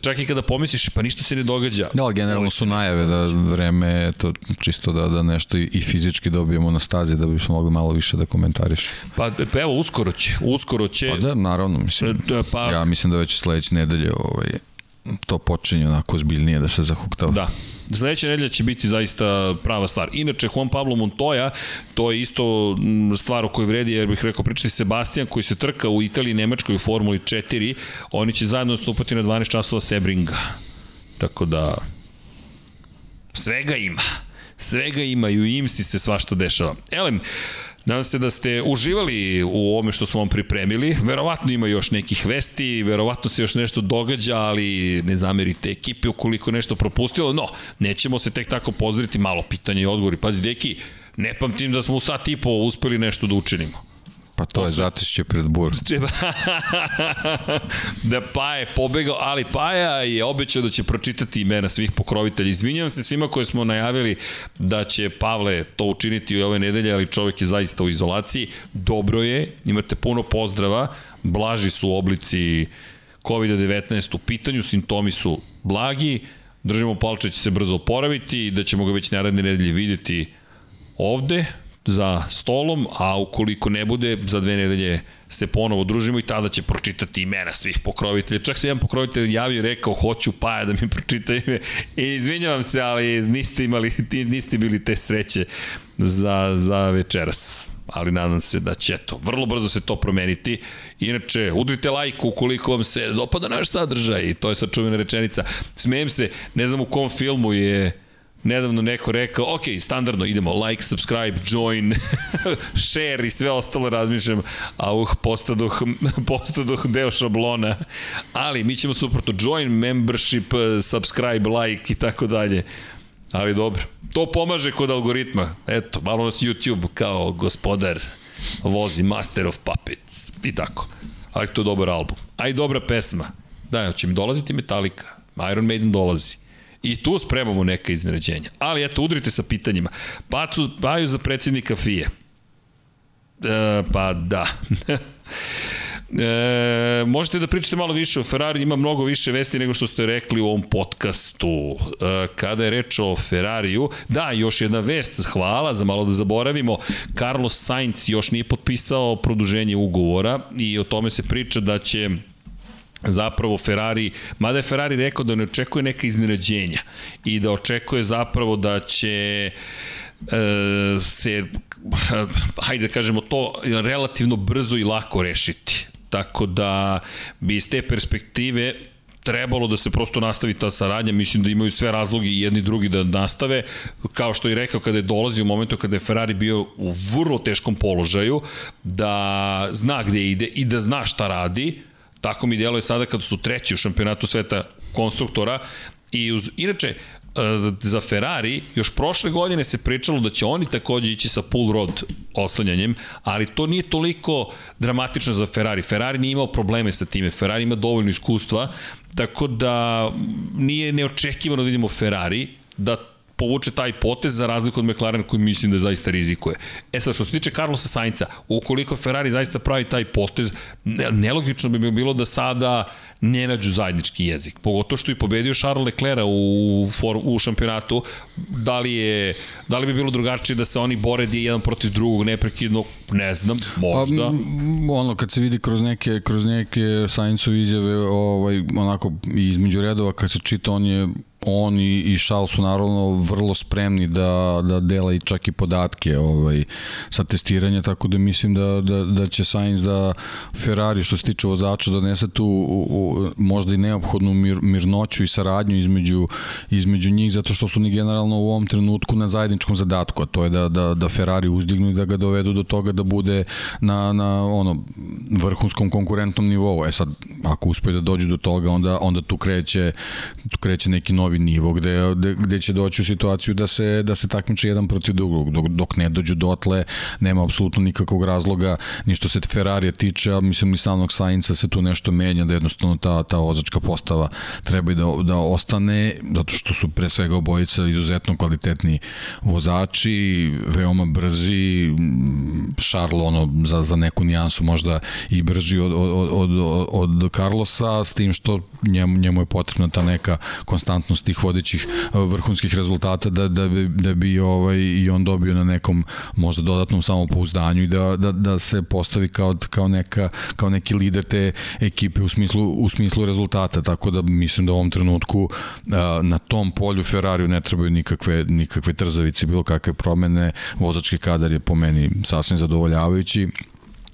čak i kada pomisliš, pa ništa se ne događa. Da, ali generalno su najave da vreme, to čisto da, da nešto i, i fizički dobijemo na stazi da bismo mogli malo više da komentariš. Pa, pa evo, uskoro će. Uskoro će. Pa da, naravno, mislim. E, pa, ja mislim da već sledeće nedelje ovaj, to počinje onako zbiljnije da se zahuktava. Da, Sledeća nedelja će biti zaista prava stvar. Inače, Juan Pablo Montoya, to je isto stvar o kojoj vredi, jer bih rekao, pričati Sebastian koji se trka u Italiji i Nemačkoj u Formuli 4, oni će zajedno stupati na 12 časova Sebringa. Tako da, svega ima. Svega ima i u IMSI se svašta dešava. Elem, Nadam se da ste uživali u ovome što smo vam pripremili. Verovatno ima još nekih vesti, verovatno se još nešto događa, ali ne zamerite ekipe ukoliko nešto propustilo. No, nećemo se tek tako pozdraviti, malo pitanja i odgovori. Pazi, deki, ne pamtim da smo u sat i po uspeli nešto da učinimo. Pa to, to je su... zatišće pred bur. [LAUGHS] da pa je pobegao, ali Paja je obećao da će pročitati imena svih pokrovitelja. Izvinjavam se svima koje smo najavili da će Pavle to učiniti u ove nedelje, ali čovjek je zaista u izolaciji. Dobro je, imate puno pozdrava, blaži su oblici COVID-19 u pitanju, simptomi su blagi, držimo palče da će se brzo oporaviti i da ćemo ga već naredne nedelje videti ovde za stolom, a ukoliko ne bude, za dve nedelje se ponovo družimo i tada će pročitati imena svih pokrovitelja. Čak se jedan pokrovitelj javio i rekao hoću Paja da mi pročita ime i izvinjavam se, ali niste imali, niste bili te sreće za, za večeras ali nadam se da će to. Vrlo brzo se to promeniti. Inače, udrite like ukoliko vam se dopada naš sadržaj i to je sačuvena rečenica. Smijem se, ne znam u kom filmu je nedavno neko rekao, ok, standardno idemo, like, subscribe, join, [LAUGHS] share i sve ostalo razmišljam, a uh, postaduh, [LAUGHS] postaduh deo šablona, ali mi ćemo suprotno, join, membership, subscribe, like i tako dalje. Ali dobro, to pomaže kod algoritma. Eto, malo nas YouTube kao gospodar vozi Master of Puppets i tako. Ali to je dobar album. A i dobra pesma. Da, će mi dolaziti Metallica. Iron Maiden dolazi. I tu spremamo neka iznenađenja. Ali eto, udrite sa pitanjima. Pacu, paju za predsjednika FIE. E, pa da. [LAUGHS] E, možete da pričate malo više o Ferrari, ima mnogo više vesti nego što ste rekli u ovom podcastu. E, kada je reč o Ferrariju, da, još jedna vest, hvala, za malo da zaboravimo, Carlos Sainz još nije potpisao produženje ugovora i o tome se priča da će zapravo Ferrari, mada je Ferrari rekao da ne očekuje neka iznenađenja i da očekuje zapravo da će e, se hajde da kažemo to relativno brzo i lako rešiti. Tako da bi iz te perspektive trebalo da se prosto nastavi ta saradnja, mislim da imaju sve razloge i jedni i drugi da nastave, kao što je rekao kada je dolazi u momentu kada je Ferrari bio u vrlo teškom položaju, da zna gde ide i da zna šta radi, tako mi djeluje sada kada su treći u šampionatu sveta konstruktora, I uz, inače, E, za Ferrari, još prošle godine se pričalo da će oni takođe ići sa pull rod oslanjanjem, ali to nije toliko dramatično za Ferrari. Ferrari nije imao probleme sa time, Ferrari ima dovoljno iskustva, tako da nije neočekivano da vidimo Ferrari da povuče taj potez za razliku od McLaren koji mislim da zaista rizikuje. E sad, što se tiče Carlosa Sainca, ukoliko Ferrari zaista pravi taj potez, nelogično bi bilo da sada ne nađu zajednički jezik. Pogotovo što je pobedio Charles Leclerc u, u šampionatu. Da li, je, da li bi bilo drugačije da se oni bore di jedan protiv drugog neprekidno? Ne znam, možda. Pa, ono, kad se vidi kroz neke, kroz neke Sainzove izjave, ovaj, onako, između redova, kad se čita, on je on i, i Šal su naravno vrlo spremni da, da dela i čak i podatke ovaj, sa testiranja, tako da mislim da, da, da će Sainz da Ferrari što se tiče vozača donese tu u, u, možda i neophodnu mir, mirnoću i saradnju između, između njih, zato što su oni generalno u ovom trenutku na zajedničkom zadatku, a to je da, da, da Ferrari uzdignu i da ga dovedu do toga da bude na, na ono, vrhunskom konkurentnom nivou. E sad, ako uspeju da dođu do toga, onda, onda tu kreće, tu kreće neki novi novi nivo gde, gde, će doći u situaciju da se, da se takmiče jedan protiv drugog. Dok, dok ne dođu dotle, nema apsolutno nikakvog razloga, ni što se Ferrarija tiče, a mislim i samog Sainca se tu nešto menja, da jednostavno ta, ta vozačka postava treba da, da ostane, zato što su pre svega obojica izuzetno kvalitetni vozači, veoma brzi, Charles ono, za, za neku nijansu možda i brži od, od, od, od, od Carlosa, s tim što njemu, njemu je potrebna ta neka konstantnost konstantnost tih vodećih e, vrhunskih rezultata da, da, bi, da bi ovaj, i on dobio na nekom možda dodatnom samopouzdanju i da, da, da se postavi kao, kao, neka, kao neki lider te ekipe u smislu, u smislu rezultata, tako da mislim da u ovom trenutku e, na tom polju Ferrariju ne trebaju nikakve, nikakve trzavice, bilo kakve promene, vozački kadar je po meni sasvim zadovoljavajući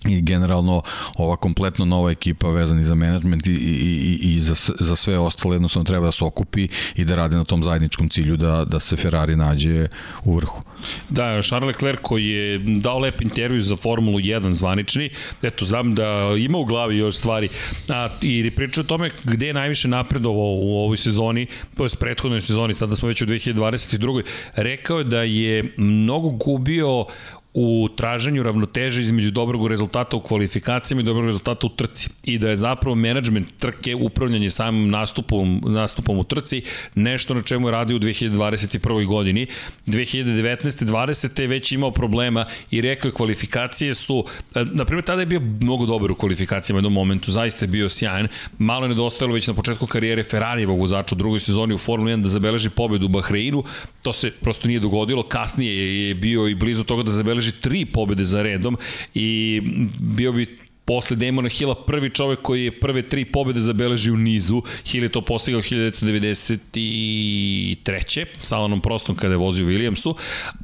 i generalno ova kompletno nova ekipa vezani za menadžment i, i, i, za, za sve ostalo jednostavno treba da se okupi i da rade na tom zajedničkom cilju da, da se Ferrari nađe u vrhu. Da, Charles Leclerc koji je dao lep intervju za Formulu 1 zvanični, eto, znam da ima u glavi još stvari, a, i priča o tome gde je najviše napredovao u ovoj sezoni, to je prethodnoj sezoni, tada smo već u 2022. Rekao je da je mnogo gubio u traženju ravnoteže između dobrog rezultata u kvalifikacijama i dobrog rezultata u trci. I da je zapravo menadžment trke, upravljanje samim nastupom, nastupom u trci, nešto na čemu je radio u 2021. godini. 2019. 20. već imao problema i rekao je kvalifikacije su, e, na primjer tada je bio mnogo dobar u kvalifikacijama u jednom momentu, zaista je bio sjajan. Malo je nedostajalo već na početku karijere Ferrarijevog vozača u drugoj sezoni u Formula 1 da zabeleži pobedu u Bahreinu. To se prosto nije dogodilo. Kasnije je bio i blizu toga da zabeleži tri pobede za redom i bio bi posle Damona Hilla prvi čovek koji je prve tri pobede zabeležio u nizu. Hill je to postigao 1993. sa onom prostom kada je vozio Williamsu,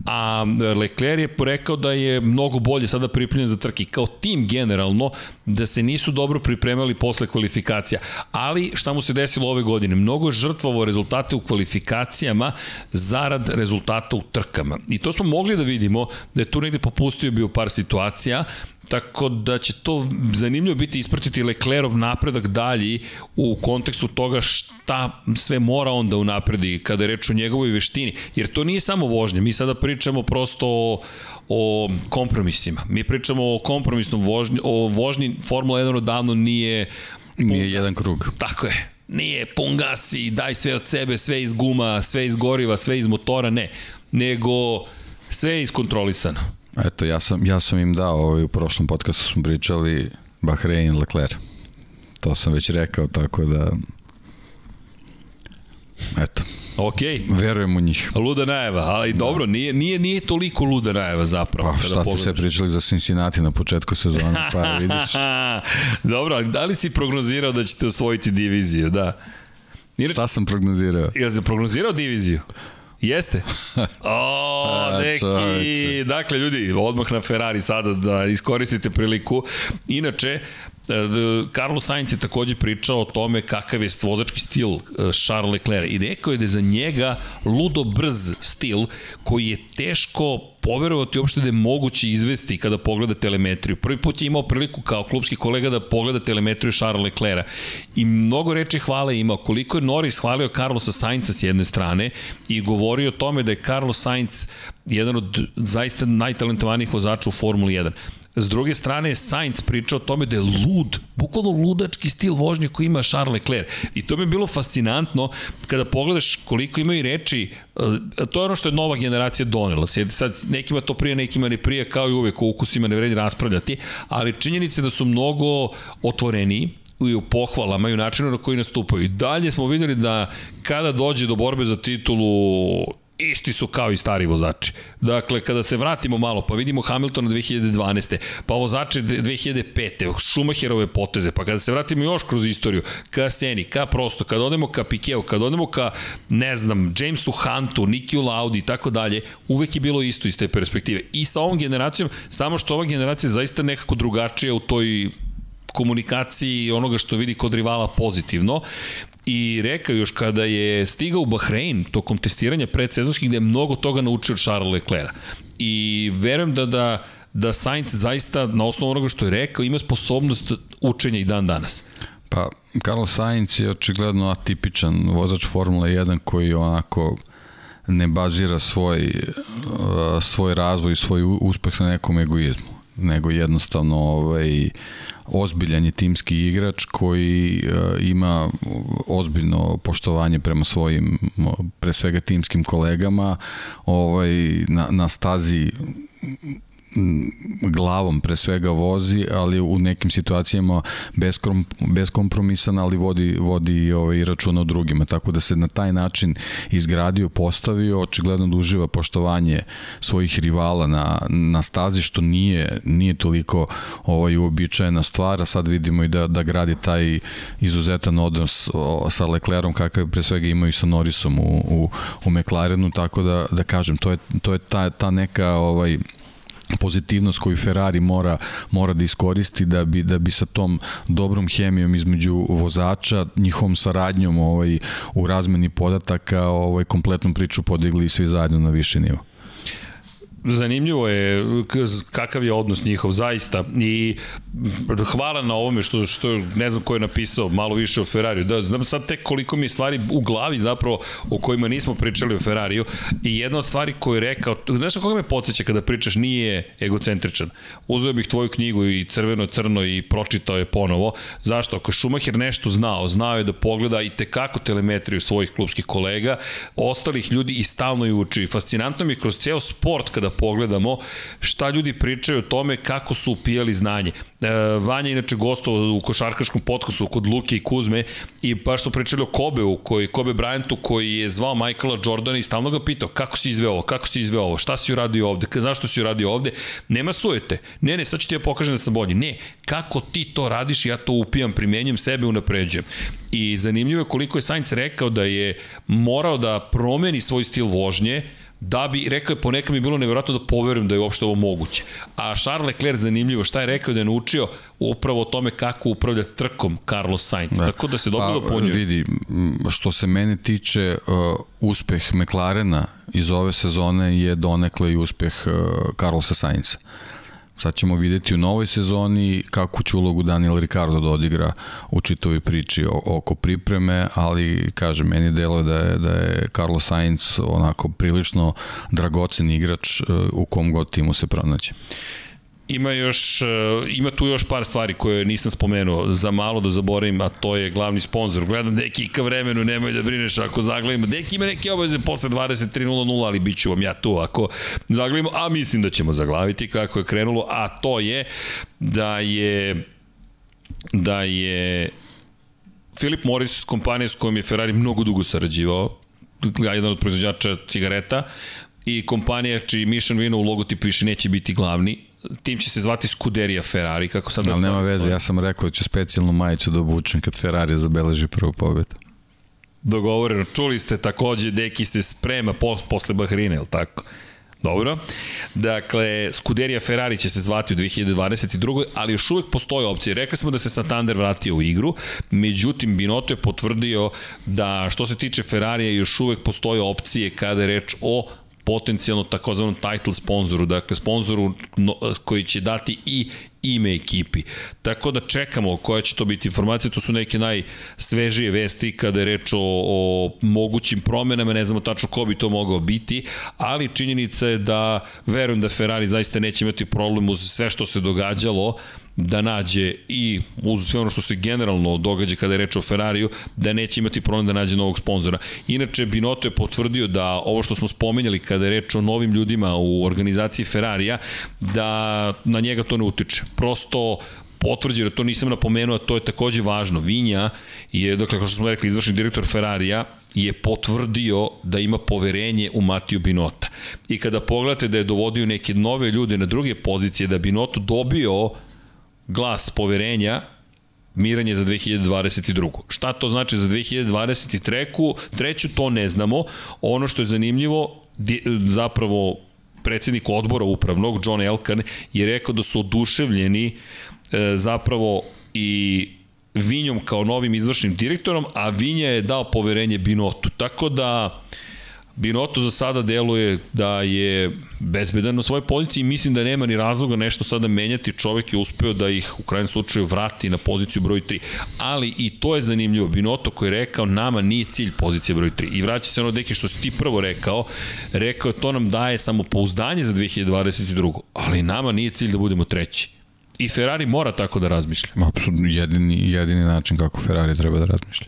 a Leclerc je rekao da je mnogo bolje sada pripremljen za trke. Kao tim generalno, da se nisu dobro pripremali posle kvalifikacija. Ali šta mu se desilo ove godine? Mnogo je žrtvovo rezultate u kvalifikacijama zarad rezultata u trkama. I to smo mogli da vidimo da je tu negde popustio bio par situacija, Tako da će to zanimljivo biti ispratiti Leclerov napredak dalji u kontekstu toga šta sve mora on da unapredi kada je reč o njegovoj veštini. Jer to nije samo vožnja. Mi sada pričamo prosto o, o kompromisima. Mi pričamo o kompromisnom vožnji, o vožnji Formula 1 odavno nije Nije jedan krug. Tako je. Nije pun gas i daj sve od sebe, sve iz guma, sve iz goriva, sve iz motora, ne. Nego sve je iskontrolisano Eto, ja sam, ja sam im dao, ovaj, u prošlom podcastu smo pričali Bahrein Leclerc. To sam već rekao, tako da... Eto. Ok. Verujem u njih. Luda najava, ali da. dobro, nije, nije, nije toliko luda najava zapravo. Pa šta ste sve pričali za Cincinnati na početku sezona, pa [LAUGHS] vidiš. dobro, da li si prognozirao da ćete osvojiti diviziju, da? Inače, šta sam prognozirao? Jel si prognozirao diviziju? Jeste? [LAUGHS] O, neki... Dakle, ljudi, odmah na Ferrari sada da iskoristite priliku. Inače, Carlos Sainz je takođe pričao o tome kakav je vozački stil e, Charles Leclerc i rekao je da je za njega ludo brz stil koji je teško poverovati uopšte da je moguće izvesti kada pogleda telemetriju. Prvi put je imao priliku kao klubski kolega da pogleda telemetriju Charles Leclerc i mnogo reči hvale imao. Koliko je Norris hvalio Carlosa Sainza s jedne strane i govorio o tome da je Carlos Sainz jedan od zaista najtalentovanijih vozača u Formuli 1. S druge strane, Sainz pričao o tome da je lud, bukvalno ludački stil vožnje koji ima Charles Leclerc. I to mi je bilo fascinantno kada pogledaš koliko imaju reči, e, to je ono što je nova generacija donela. Sad nekima to prije, nekima ne prije, kao i uvek o ukusima ne vredi raspravljati, ali činjenice da su mnogo otvoreniji, i u pohvalama i u načinu na koji nastupaju. I dalje smo videli da kada dođe do borbe za titulu isti su kao i stari vozači. Dakle, kada se vratimo malo, pa vidimo Hamiltona 2012. Pa vozače 2005. Schumacherove poteze, pa kada se vratimo još kroz istoriju, ka Seni, ka Prosto, kada odemo ka Pikeu, kada odemo ka, ne znam, Jamesu Huntu, Nikiju Laudi i tako dalje, uvek je bilo isto iz te perspektive. I sa ovom generacijom, samo što ova generacija zaista nekako drugačija u toj komunikaciji onoga što vidi kod rivala pozitivno i rekao još kada je stigao u Bahrein tokom testiranja predsezonskih gde je mnogo toga naučio od Leclerc. I verujem da, da, da Sainz zaista na osnovu onoga što je rekao ima sposobnost učenja i dan danas. Pa, Carlos Sainz je očigledno atipičan vozač Formule 1 koji onako ne bazira svoj, uh, svoj razvoj i svoj uspeh na nekom egoizmu nego jednostavno ovaj, ozbiljan je timski igrač koji uh, ima ozbiljno poštovanje prema svojim pre svega timskim kolegama ovaj na na stazi glavom pre svega vozi, ali u nekim situacijama bez, krom, bez kompromisan, ali vodi, vodi ovaj, računa o drugima. Tako da se na taj način izgradio, postavio, očigledno da uživa poštovanje svojih rivala na, na stazi, što nije, nije toliko ovaj, uobičajena stvar, a sad vidimo i da, da gradi taj izuzetan odnos sa Leclerom kakav pre svega imaju sa Norrisom u, u, u McLarenu, tako da, da kažem, to je, to je ta, ta neka ovaj, pozitivnost koju Ferrari mora mora da iskoristi da bi da bi sa tom dobrom hemijom između vozača, njihovom saradnjom ovaj u razmeni podataka, ovaj kompletnu priču podigli svi zajedno na viši nivo. Zanimljivo je kakav je odnos njihov zaista. I hvala na ovome što, što ne znam ko je napisao malo više o Ferrariju. Da znam sad tek koliko mi je stvari u glavi zapravo o kojima nismo pričali o Ferrariju. I jedna od stvari koju je rekao znaš na koga me podsjeća kada pričaš nije egocentričan. Uzeo bih tvoju knjigu i crveno crno i pročitao je ponovo. Zašto? Ako Schumacher nešto znao znao je da pogleda i tekako telemetriju svojih klubskih kolega ostalih ljudi i stalno je uči. Fascinantno mi je kroz ceo sport kada pogledamo šta ljudi pričaju o tome kako su upijali znanje. E, Vanja inače gostovao u košarkaškom podcastu kod Luke i Kuzme i baš su pričali o Kobeu, koji, Kobe Bryantu koji je zvao Michaela Jordana i stalno ga pitao kako si izveo ovo, kako si izveo ovo, šta si uradio ovde, zašto si uradio ovde. Nema sujete. Ne, ne, sad ću ti ja pokažem da sam bolji. Ne, kako ti to radiš, ja to upijam, primenjujem sebe, unapređujem. I zanimljivo je koliko je Sainz rekao da je morao da promeni svoj stil vožnje, da bi, rekao je, ponekad mi je bilo nevjerojatno da poverujem da je uopšte ovo moguće. A Charles Leclerc zanimljivo, šta je rekao da je naučio upravo o tome kako upravlja trkom Carlos Sainz. Da. Tako da se dobilo pa, po njoj. Vidi, što se mene tiče, uh, uspeh McLarena iz ove sezone je donekle i uspeh uh, Carlosa Sainza. Sad ćemo videti u novoj sezoni kako će ulogu Daniel Ricardo da odigra u čitovi priči oko pripreme, ali kaže meni delo da je, da je Carlos Sainz onako prilično dragocen igrač e, u kom god timu se pronaće. Ima još, e, ima tu još par stvari koje nisam spomenuo, za malo da zaboravim, a to je glavni sponsor. Gledam Deki ka vremenu, nemoj da brineš ako zaglavimo. Deki ima neke obaveze posle 23.00, ali bit ću vam ja tu ako zaglavimo, a mislim da ćemo zaglaviti kako je krenulo, a to je da je da je Philip Morris, kompanija s kojom je Ferrari mnogo dugo sarađivao, jedan od proizvođača cigareta, i kompanija čiji Mission Vino u logotipu više neće biti glavni, tim će se zvati Scuderia Ferrari, kako sad... Ali nema veze, ja sam rekao da ću specijalnu majicu da obučem kad Ferrari zabeleži prvu pobedu. Dogovoreno, čuli ste takođe, Deki se sprema po, posle Bahrine, je tako? Dobro. Dakle, Scuderia Ferrari će se zvati u 2022. ali još uvek postoje opcije. Rekli smo da se Santander vratio u igru, međutim Binotto je potvrdio da što se tiče Ferrarija još uvek postoje opcije kada je reč o potencijalno takozvanom title sponzoru, dakle sponzoru no, koji će dati i ime ekipi. Tako da čekamo koja će to biti informacija, to su neke najsvežije vesti kada je reč o, o mogućim promenama, ne znamo tačno ko bi to mogao biti, ali činjenica je da verujem da Ferrari zaista neće imati problem uz sve što se događalo, da nađe i uz sve ono što se generalno događa kada je reč o Ferrariju, da neće imati problem da nađe novog sponzora. Inače, Binotto je potvrdio da ovo što smo spomenjali kada je reč o novim ljudima u organizaciji Ferrarija, da na njega to ne utiče. Prosto potvrđeno, to nisam napomenuo, to je takođe važno. Vinja je, dakle, kao što smo rekli, izvršni direktor Ferrarija je potvrdio da ima poverenje u Matiju Binota. I kada pogledate da je dovodio neke nove ljude na druge pozicije, da Binotto dobio glas poverenja miranje za 2022. Šta to znači za 2023. Treću to ne znamo. Ono što je zanimljivo, zapravo predsednik odbora upravnog, John Elkan, je rekao da su oduševljeni e, zapravo i Vinjom kao novim izvršnim direktorom, a Vinja je dao poverenje Binotu. Tako da Binoto za sada deluje da je bezbedan na svojoj poziciji i mislim da nema ni razloga nešto sada menjati. Čovek je uspeo da ih u krajnjem slučaju vrati na poziciju broj 3. Ali i to je zanimljivo. Binoto koji je rekao nama nije cilj pozicija broj 3. I vraća se ono deki što si ti prvo rekao. Rekao je to nam daje samo pouzdanje za 2022. Ali nama nije cilj da budemo treći. I Ferrari mora tako da razmišlja. Apsolutno jedini, jedini način kako Ferrari treba da razmišlja.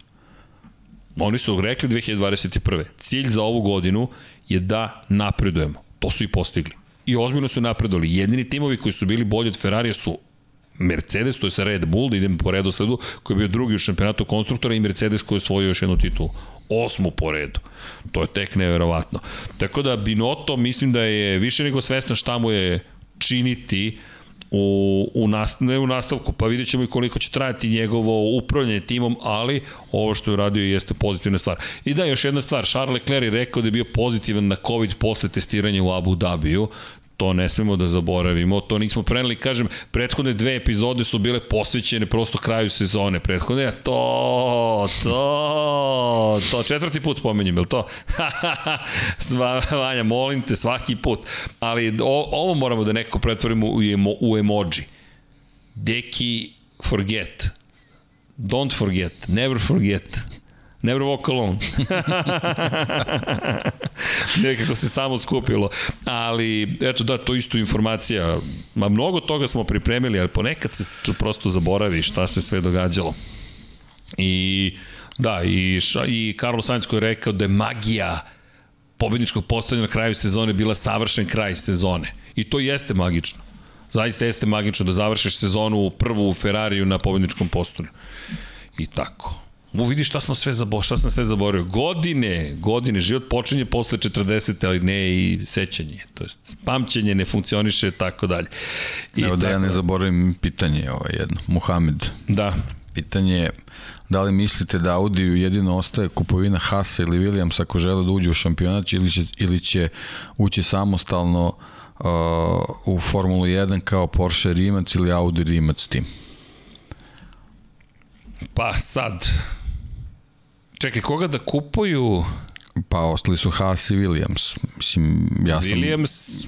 Oni su rekli 2021. Cilj za ovu godinu je da napredujemo. To su i postigli. I ozbiljno su napredovali. Jedini timovi koji su bili bolji od Ferrarija su Mercedes, to je sa Red Bull, da idemo po redu sledu, koji je bio drugi u šampionatu konstruktora i Mercedes koji je osvojio još jednu titulu. Osmu po redu. To je tek neverovatno. Tako da Binotto mislim da je više nego svestan šta mu je činiti uh, u, u, nast, ne u nastavku, pa vidjet ćemo i koliko će trajati njegovo upravljanje timom, ali ovo što je uradio jeste pozitivna stvar. I da, još jedna stvar, Charles Leclerc je rekao da je bio pozitivan na COVID posle testiranja u Abu Dhabiju, To ne smemo da zaboravimo, to nismo preneli, kažem, prethodne dve epizode su bile posvećene prosto kraju sezone, prethodne, to, to, to, četvrti put spomenjem, je to? [LAUGHS] Vanja, molim te, svaki put, ali o, ovo moramo da nekako pretvorimo u, emo, u emoji. Deki, forget. Don't forget, never forget. Never walk alone. [LAUGHS] Nekako se samo skupilo. Ali, eto da, to isto informacija. Ma mnogo toga smo pripremili, ali ponekad se prosto zaboravi šta se sve događalo. I da, i, i Karlo Sainz koji je rekao da je magija pobedničkog postavljanja na kraju sezone bila savršen kraj sezone. I to jeste magično. Zaista jeste magično da završiš sezonu prvu u Ferrariju na pobedničkom postolju. I tako. Mu vidi šta smo sve zaboravili, šta sam sve zaboravio. Godine, godine, život počinje posle 40, ali ne i sećanje. To jest, pamćenje ne funkcioniše tako dalje. I Evo da ja ne zaboravim pitanje ovo jedno. Muhamed. Da. Pitanje je, da li mislite da Audiju jedino ostaje kupovina Hasa ili Williams ako žele da uđe u šampionat ili će, ili će ući samostalno uh, u Formulu 1 kao Porsche Rimac ili Audi Rimac tim? Pa sad, Čekaj, koga da kupuju? Pa ostali su Haas i Williams. Mislim, ja sam, Williams...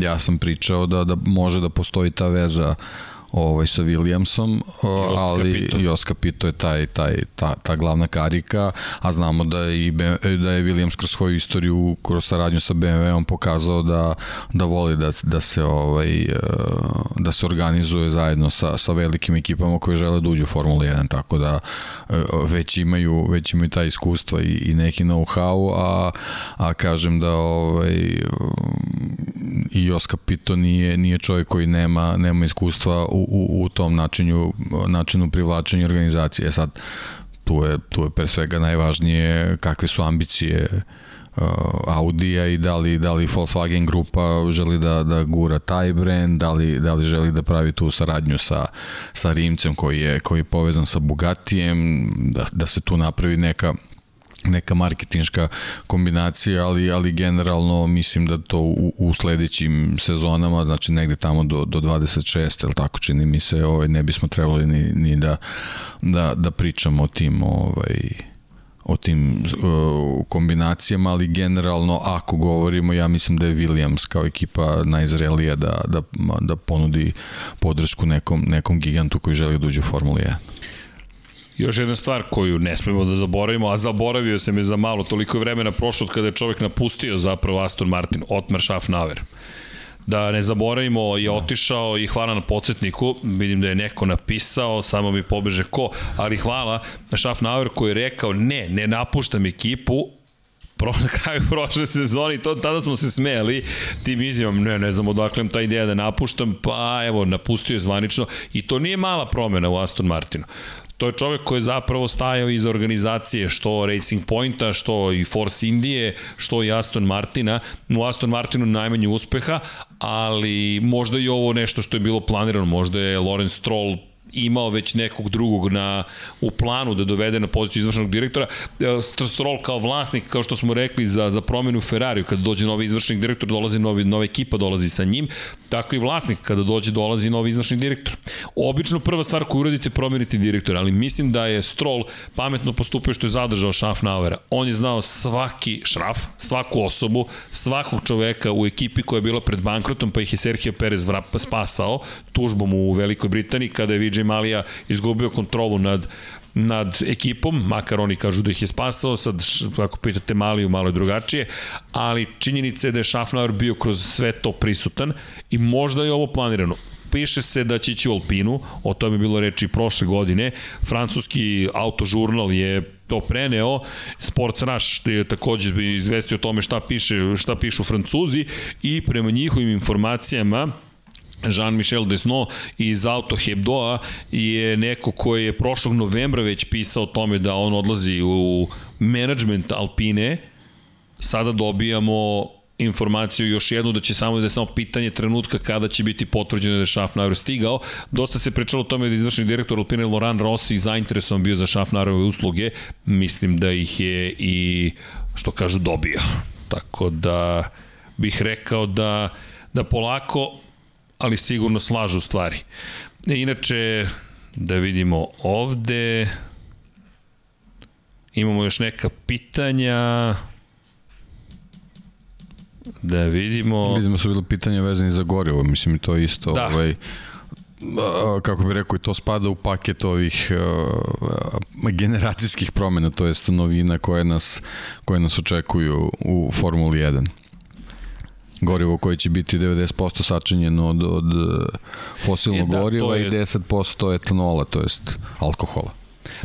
ja sam pričao da, da može da postoji ta veza ovaj sa Williamsom, ali Jos Capito je taj, taj, ta, ta glavna karika, a znamo da je, i da je Williams kroz svoju istoriju, kroz saradnju sa BMW-om pokazao da, da voli da, da se ovaj eh, da se organizuje zajedno sa, sa velikim ekipama koje žele da uđu u Formulu 1, tako da eh, već imaju, već imaju ta iskustva i, i neki know-how, a, a kažem da ovaj, i Jos Capito nije, nije čovjek koji nema, nema iskustva u, u, u tom načinu, načinu privlačenja organizacije. E sad, tu je, tu je pre svega najvažnije kakve su ambicije uh, Audija i da li, da li Volkswagen grupa želi da, da gura taj brand, da li, da li želi da pravi tu saradnju sa, sa Rimcem koji je, koji je povezan sa Bugatijem, da, da se tu napravi neka neka marketinška kombinacija, ali, ali generalno mislim da to u, u sledećim sezonama, znači negde tamo do, do 26, ili tako čini mi se, ovaj, ne bismo trebali ni, ni da, da, da pričamo o tim ovaj, o tim uh, kombinacijama, ali generalno ako govorimo, ja mislim da je Williams kao ekipa najzrelija da, da, da ponudi podršku nekom, nekom gigantu koji želi da uđe u Formuli 1. Još jedna stvar koju ne smemo da zaboravimo, a zaboravio se me za malo, toliko je vremena prošlo od kada je čovek napustio zapravo Aston Martin, Otmar Schaffnauer. Da ne zaboravimo, je otišao i hvala na podsjetniku, vidim da je neko napisao, samo mi pobeže ko, ali hvala na Schaffnauer koji je rekao ne, ne napuštam ekipu, pro, [LAUGHS] na kraju prošle sezone i to, tada smo se smejali tim izjavom, ne, ne znam odakle ta ideja da napuštam, pa evo, napustio je zvanično i to nije mala promena u Aston Martinu. To je čovek koji je zapravo stajao iza organizacije, što Racing Pointa, što i Force Indije, što i Aston Martina. U Aston Martinu najmanje uspeha, ali možda i ovo nešto što je bilo planirano, možda je Lorenz Stroll imao već nekog drugog na, u planu da dovede na poziciju izvršnog direktora. E, Stroll kao vlasnik, kao što smo rekli, za, za promenu Ferrari, kada dođe novi izvršnik direktor, dolazi novi, nova ekipa dolazi sa njim, tako i vlasnik, kada dođe, dolazi novi izvršni direktor. Obično prva stvar koju uradite promeniti direktora, ali mislim da je Stroll pametno postupio što je zadržao Schaffnauera. On je znao svaki šraf, svaku osobu, svakog čoveka u ekipi koja je bila pred bankrotom, pa ih je Sergio Perez spasao tužbom u Velikoj Britaniji kada je Vijay Malija izgubio kontrolu nad nad ekipom, makar oni kažu da ih je spasao, sad ako pitate Maliju malo je drugačije, ali činjenica je da je Schaffnauer bio kroz sve to prisutan i možda je ovo planirano. Piše se da će ići u Alpinu, o tome je bilo reči prošle godine, francuski autožurnal je to preneo, Sports Rush je takođe izvestio o tome šta piše, šta pišu Francuzi i prema njihovim informacijama Jean-Michel Desno iz Auto Hebdoa je neko koji je prošlog novembra već pisao o tome da on odlazi u management Alpine. Sada dobijamo informaciju još jednu da će samo da je samo pitanje trenutka kada će biti potvrđeno da je Schaffnauer stigao. Dosta se pričalo o tome da izvršni direktor Alpine Laurent Rossi zainteresovan bio za Schaffnauerove usluge. Mislim da ih je i što kažu dobio. Tako da bih rekao da da polako, ali sigurno slažu stvari. Inače, da vidimo ovde, imamo još neka pitanja, da vidimo... Vidimo su bilo pitanja vezani za gorivo, mislim to je isto Da. ovaj, kako bih rekao, to spada u paket ovih uh, generacijskih promena, to jest novina koje nas, koje nas očekuju u Formuli 1 gorivo koje će biti 90% sačinjeno od, od eh, fosilnog E, da, goriva je- i 10% etanola, to jest alkohola,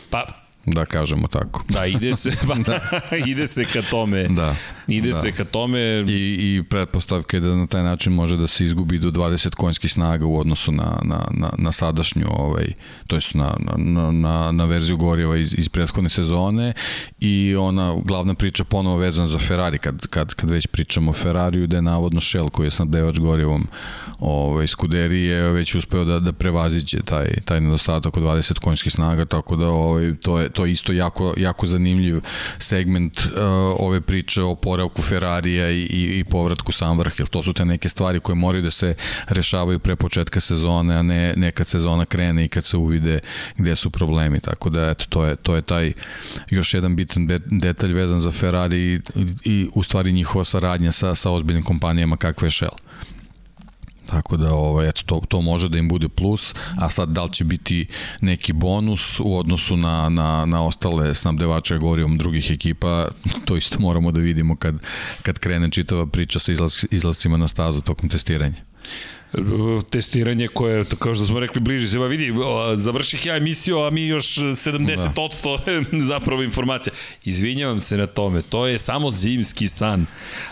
Pa, da kažemo tako. da, ide se, [LAUGHS] pa, ide se ka tome. Da. Ide da. se ka tome. I, i pretpostavka je da na taj način može da se izgubi do 20 konjskih snaga u odnosu na, na, na, na sadašnju, ovaj, to jest na, na, na, na verziju goriva iz, iz prethodne sezone i ona glavna priča ponovo vezana za Ferrari, kad, kad, kad već pričamo o Ferrariju, da je navodno Shell koji je snaddevač gorivom ovaj, Scuderije već uspeo da, da prevaziđe taj, taj nedostatak od 20 konjskih snaga, tako da ovaj, to, je, to isto jako, jako zanimljiv segment uh, ove priče o poravku Ferrarija i, i, i povratku sam vrh, jer to su te neke stvari koje moraju da se rešavaju pre početka sezone, a ne, ne kad sezona krene i kad se uvide gde su problemi, tako da eto, to je, to je taj još jedan bitan de, detalj vezan za Ferrari i, i u stvari njihova saradnja sa, sa ozbiljnim kompanijama kakve je Shell. Tako da ovaj eto to to može da im bude plus, a sad da li će biti neki bonus u odnosu na na na ostale snabdevače gorivom drugih ekipa, [LAUGHS] to isto moramo da vidimo kad kad krene čitava priča sa izlaz, izlascima na stazu tokom testiranja. Testiranje koje, to kao što smo rekli, bliži se. Ba vidi, završih ja emisiju, a mi još 70% da. [LAUGHS] zapravo informacija. Izvinjavam se na tome, to je samo zimski san,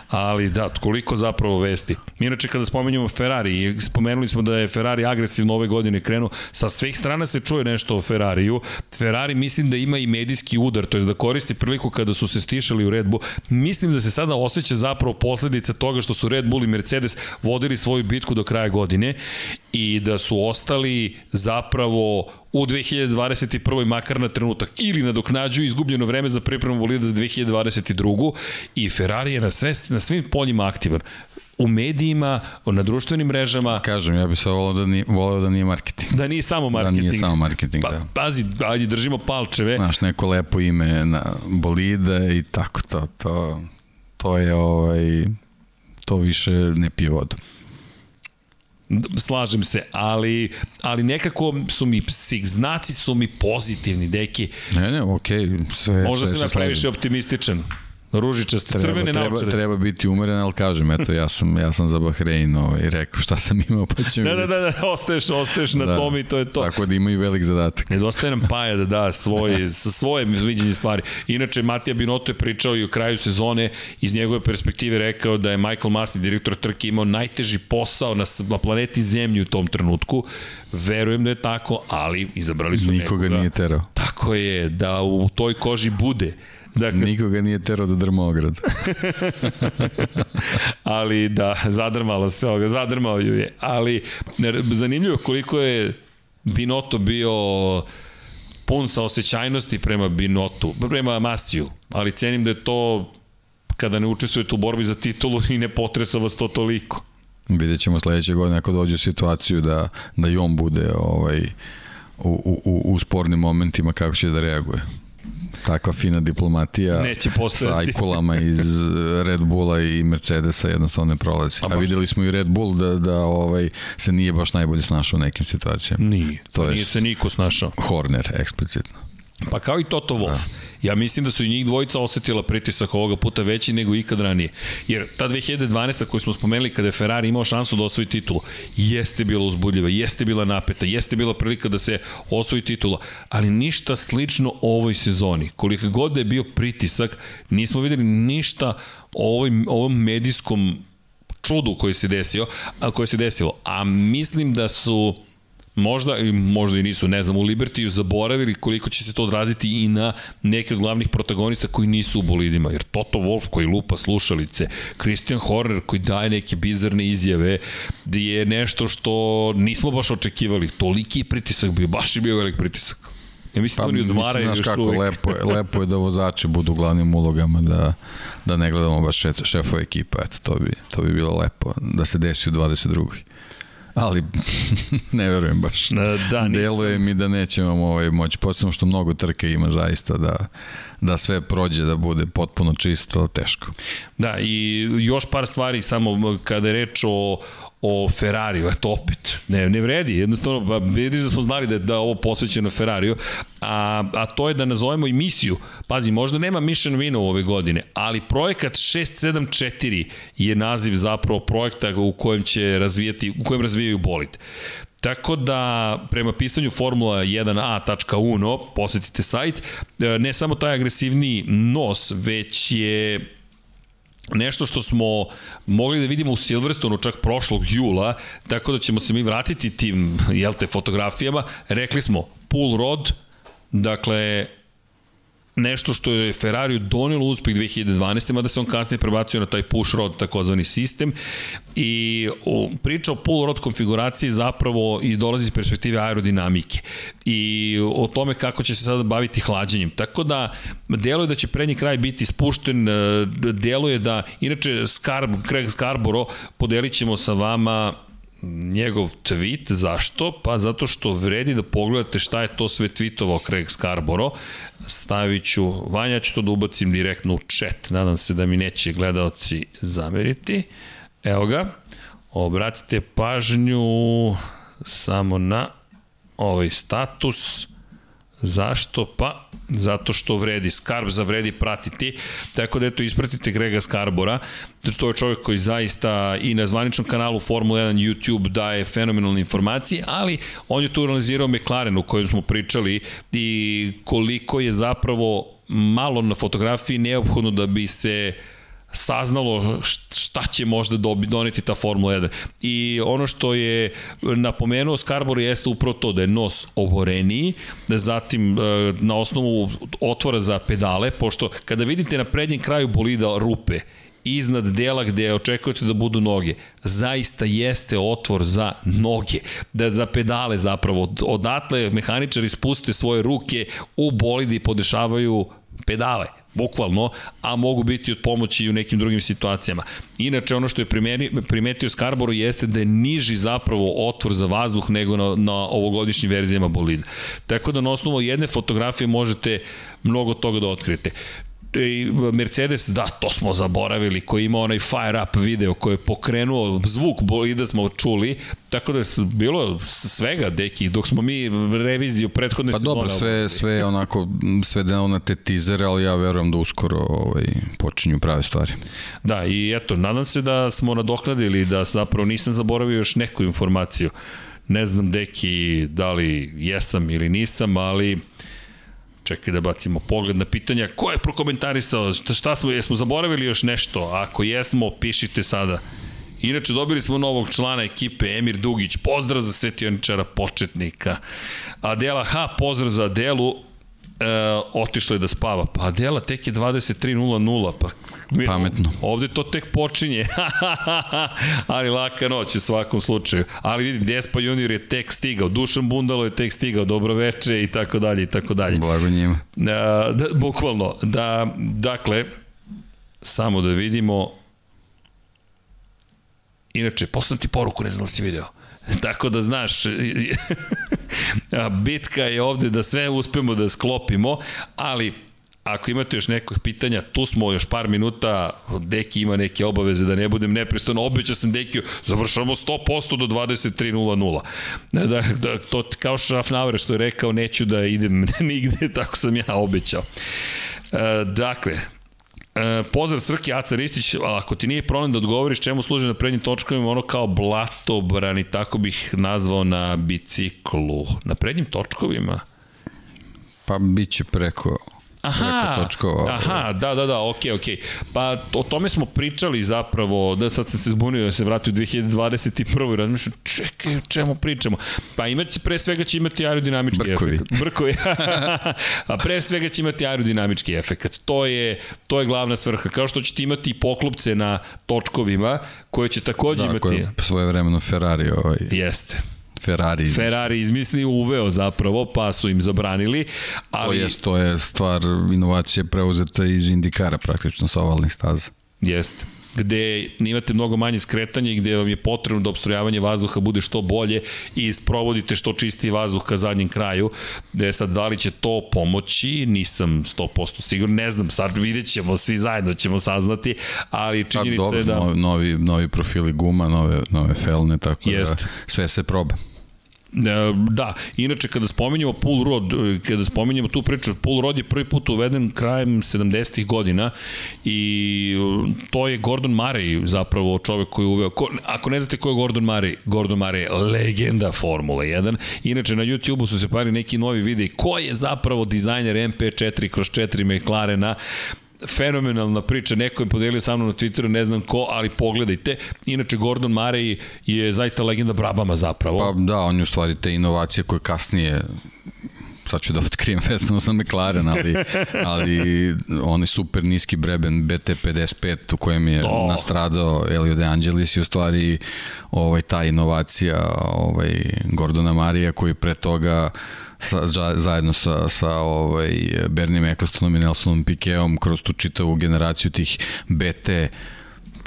ali da, koliko zapravo vesti. Inače, kada spomenjamo Ferrari, spomenuli smo da je Ferrari agresivno ove godine krenuo, sa svih strana se čuje nešto o Ferrariju. Ferrari mislim da ima i medijski udar, to je da koristi priliku kada su se stišali u Red Bull. Mislim da se sada osjeća zapravo posledica toga što su Red Bull i Mercedes vodili svoju bitku do kraja godine i da su ostali zapravo u 2021. makar na trenutak ili nadoknađuju izgubljeno vreme za pripremu bolida za 2022. i Ferrari je na, sve, na svim poljima aktivan u medijima, na društvenim mrežama, Kažem, ja bih se volao da nije, volao da nije marketing. da nije samo Da marketing. nije samo marketing, Pa, da. pazi, ajde, držimo palčeve. Znaš, neko lepo ime na bolide i tako to, to, to je ovaj, to više ne pije vodu. Slažem se, ali, ali nekako su mi, znaci su mi pozitivni, deki. Ne, ne, okej, okay, sve, Možda sve sam ja previše optimističan. Ružičast, crvene treba, naočare. treba biti umeren, ali kažem, eto, ja sam, ja sam za Bahrein ovaj, rekao šta sam imao, pa ćemo Da, da, da, da, ostaješ, ostaješ na Da. tome i to je to. Tako da ima i velik zadatak. Nedostaje nam Paja da da svoj, [LAUGHS] sa svoje viđenje stvari. Inače, Matija Binotto je pričao i u kraju sezone, iz njegove perspektive rekao da je Michael Masi, direktor trke, imao najteži posao na, na planeti Zemlji u tom trenutku. Verujem da je tako, ali izabrali su Nikoga nekoga. nije terao. Tako je, da u toj koži bude. Dakle, Nikoga nije terao da drma ograd. [LAUGHS] ali da, zadrmala se ovoga, zadrmao ju je. Ali zanimljivo koliko je Binotto bio pun sa osjećajnosti prema Binotu, prema Masiju, ali cenim da je to kada ne učestvujete u borbi za titulu [LAUGHS] i ne potresa vas to toliko. Vidjet ćemo sledeće godine ako dođe u situaciju da, da i on bude ovaj, u, u, u spornim momentima kako će da reaguje. Takva fina diplomatija Neće sa postojati. ajkulama iz Red Bulla i Mercedesa jednostavno ne prolazi. A A, videli smo i Red Bull da, da ovaj, se nije baš najbolje snašao u nekim situacijama. Nije, To to nije jest- se niko snašao. Horner, eksplicitno. Pa kao i Toto Wolff. Ja mislim da su i njih dvojica osetila pritisak ovoga puta veći nego ikad ranije. Jer ta 2012. koju smo spomenuli kada je Ferrari imao šansu da osvoji titulu, jeste bila uzbudljiva, jeste bila napeta, jeste bila prilika da se osvoji titula, ali ništa slično ovoj sezoni. Koliko god da je bio pritisak, nismo videli ništa o ovoj, ovom medijskom čudu koji se desio, a koje se desilo. A mislim da su možda možda i nisu, ne znam, u Libertiju zaboravili koliko će se to odraziti i na neke od glavnih protagonista koji nisu u bolidima, jer Toto Wolf koji lupa slušalice, Christian Horner koji daje neke bizarne izjave, je nešto što nismo baš očekivali. Toliki pritisak bio, baš je bio velik pritisak. Ja mislim Pa, da oni odmaraju još kako, uvek. lepo je, lepo je da vozači budu u glavnim ulogama, da, da ne gledamo baš šef, šefove ekipa, eto, to bi, to bi bilo lepo, da se desi u 22. Ali, [LAUGHS] ne verujem baš. Da, nisam. Deluje mi da nećemo ovaj moći, posebno što mnogo trke ima zaista da, da sve prođe, da bude potpuno čisto, teško. Da, i još par stvari samo kada je reč o, o Ferrariju, eto opet, ne, ne vredi, jednostavno, pa vidiš da smo znali da je da ovo posvećeno Ferrariju, a, a to je da nazovemo i misiju, pazi, možda nema Mission u ove godine, ali projekat 674 je naziv zapravo projekta u kojem će razvijati, u kojem razvijaju bolid. Tako da, prema pisanju Formula 1a.uno, posetite sajt, e, ne samo taj agresivni nos, već je nešto što smo mogli da vidimo u Silverstonu čak prošlog jula, tako da ćemo se mi vratiti tim, jel te, fotografijama. Rekli smo, pull rod, dakle, nešto što je Ferrari donilo uspeh 2012. mada se on kasnije prebacio na taj push rod, takozvani sistem i o, priča o pull rod konfiguraciji zapravo i dolazi iz perspektive aerodinamike i o tome kako će se sada baviti hlađenjem. Tako da, deluje da će prednji kraj biti spušten, e, deluje da, inače, Scarb, Craig Scarborough podelit ćemo sa vama njegov tweet, zašto? Pa zato što vredi da pogledate šta je to sve tweetovao Craig Scarborough. Stavit ću, Vanja ću to da ubacim direktno u chat, nadam se da mi neće gledalci zameriti. Evo ga, obratite pažnju samo na ovaj status. Zašto? Pa, zato što vredi. Skarb za vredi pratiti. Tako da eto, ispratite Grega Skarbora. To je čovjek koji zaista i na zvaničnom kanalu Formula 1 YouTube daje fenomenalne informacije, ali on je tu analizirao McLaren u kojem smo pričali i koliko je zapravo malo na fotografiji neophodno da bi se saznalo šta će možda dobi, doneti ta Formula 1. I ono što je napomenuo Scarborough jeste upravo to da je nos oboreniji, da zatim e, na osnovu otvora za pedale, pošto kada vidite na prednjem kraju bolida rupe, iznad dela gde očekujete da budu noge, zaista jeste otvor za noge, da za pedale zapravo. Odatle mehaničari spuste svoje ruke u bolidi i podešavaju pedale bukvalno, a mogu biti od pomoći i u nekim drugim situacijama. Inače, ono što je primetio Scarborough jeste da je niži zapravo otvor za vazduh nego na, na ovogodišnjim verzijama bolida. Tako da na osnovu jedne fotografije možete mnogo toga da otkrijete Mercedes, da, to smo zaboravili, koji ima onaj fire up video koji je pokrenuo zvuk bolida smo čuli, tako da je bilo svega, deki, dok smo mi reviziju prethodne pa sezone... Pa dobro, sve, sve onako, sve da na te tizere, ali ja verujem da uskoro ovaj, počinju prave stvari. Da, i eto, nadam se da smo nadoknadili, da zapravo nisam zaboravio još neku informaciju. Ne znam, deki, da li jesam ili nisam, ali Čekaj da bacimo pogled na pitanja. Ko je prokomentarisao? Šta, šta smo, jesmo zaboravili još nešto? Ako jesmo, pišite sada. Inače, dobili smo novog člana ekipe, Emir Dugić. Pozdrav za svetioničara početnika. Adela H, pozdrav za Adelu. E, otišla je da spava. Pa Adela tek je 23.00, pa Pametno. Ovde to tek počinje. [LAUGHS] Ali laka noć u svakom slučaju. Ali vidim, Despa Junior je tek stigao, Dušan Bundalo je tek stigao, dobro veče i tako dalje i tako dalje. Blago njima. Da, da, bukvalno. Da, dakle, samo da vidimo Inače, poslam ti poruku, ne znam da si video. [LAUGHS] Tako da znaš, [LAUGHS] bitka je ovde da sve uspemo da sklopimo, ali ako imate još nekog pitanja, tu smo još par minuta, Deki ima neke obaveze da ne budem nepristano, obećao sam Dekiju, završamo 100% do 23.00. Da, da, da, to kao Šafnauer što je rekao, neću da idem [LAUGHS] nigde, tako sam ja obećao. E, dakle, E, pozdrav Srki Aca Ristić, ako ti nije problem da odgovoriš čemu služi na prednjim točkovima, ono kao blatobran i tako bih nazvao na biciklu. Na prednjim točkovima? Pa bit će preko Aha, točkova. aha, da, da, da, okej, okay, okej. Okay. Pa o tome smo pričali zapravo, da sad sam se zbunio da se vratio u 2021. i razmišljam, čekaj, o čemu pričamo? Pa imati, pre svega će imati aerodinamički Brkovi. efekt. Brkovi. [LAUGHS] A pre svega će imati aerodinamički efekt. To je, to je glavna svrha. Kao što ćete imati poklopce na točkovima, koje će takođe da, imati... Da, koje svoje vremeno Ferrari ovaj, Jeste Ferrari. Ferrari izmislio, uveo zapravo, pa su im zabranili. Ali... To, je, to je stvar inovacije preuzeta iz Indikara praktično sa ovalnih staza. Jeste gde imate mnogo manje skretanja i gde vam je potrebno da obstrojavanje vazduha bude što bolje i sprovodite što čisti vazduh ka zadnjem kraju. Gde sad, da li će to pomoći, nisam 100% sigurno, ne znam, sad vidjet ćemo, svi zajedno ćemo saznati, ali činjenica je da... Novi, novi, novi profili guma, nove, nove felne, tako Jest. da sve se proba. E, Da, inače kada spominjamo Pull Rod, e, kada spominjamo tu priču, Pull Rod je prvi put uveden krajem 70-ih godina i e, to je Gordon Murray zapravo čovek koji je uveo. Ko, ako ne znate ko je Gordon Murray, Gordon Murray je legenda Formule 1. Inače na YouTube-u su se pari neki novi videi ko je zapravo dizajner MP4 kroz 4 McLarena fenomenalna priča, neko je podelio sa mnom na Twitteru, ne znam ko, ali pogledajte. Inače, Gordon Murray je zaista legenda Brabama zapravo. Pa da, on je u stvari te inovacije koje kasnije sad ću da otkrijem [LAUGHS] vezano za McLaren, ali, [LAUGHS] ali onaj super niski breben BT55 u kojem je To. nastradao Elio De Angelis i u stvari ovaj, ta inovacija ovaj, Gordona Marija koji pre toga sa, za, zajedno sa, sa ovaj, Bernie Ecclestonom i Nelsonom Piqueom kroz tu čitavu generaciju tih BT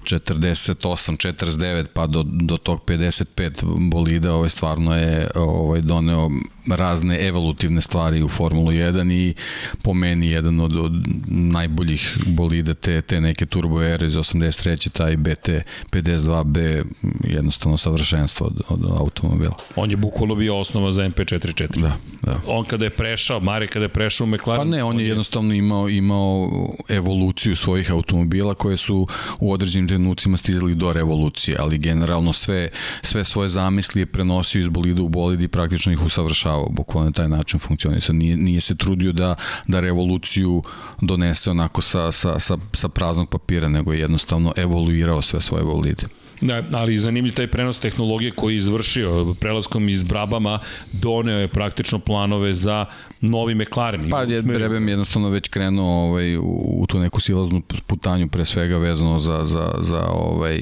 48, 49 pa do, do tog 55 bolida ovaj stvarno je ovaj doneo razne evolutivne stvari u Formulu 1 i po meni jedan od, od najboljih bolida te, te neke turbo ere iz 83. taj BT 52B jednostavno savršenstvo od, od automobila. On je bukvalno bio osnova za MP44. Da, da. On kada je prešao, Mare kada je prešao u McLaren... Pa ne, on je jednostavno imao imao evoluciju svojih automobila koje su u određenim trenucima stizali do revolucije, ali generalno sve sve svoje zamisli je prenosio iz bolida u bolid i praktično ih usavršavao bukvalno na taj način funkcionisao. Nije, nije se trudio da, da revoluciju donese onako sa, sa, sa, sa praznog papira, nego je jednostavno evoluirao sve svoje bolide. Da, ali zanimljiv taj prenos tehnologije koji je izvršio prelaskom iz Brabama doneo je praktično planove za novi McLaren. Pa je Brabham jednostavno već krenuo ovaj, u, u tu neku silaznu putanju pre svega vezano za, za, za ovaj,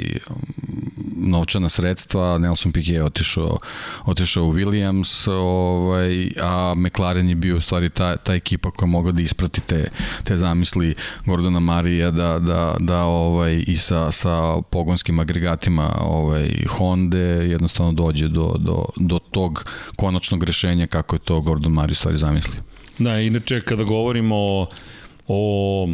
novčana sredstva, Nelson Piquet je otišao, otišao u Williams, ovaj, a McLaren je bio u stvari ta, ta ekipa koja mogla da isprati te, te zamisli Gordona Marija da, da, da ovaj, i sa, sa pogonskim agregatima ovaj, Honda jednostavno dođe do, do, do tog konačnog rešenja kako je to Gordon Marija stvari zamislio. Da, inače kada govorimo o, o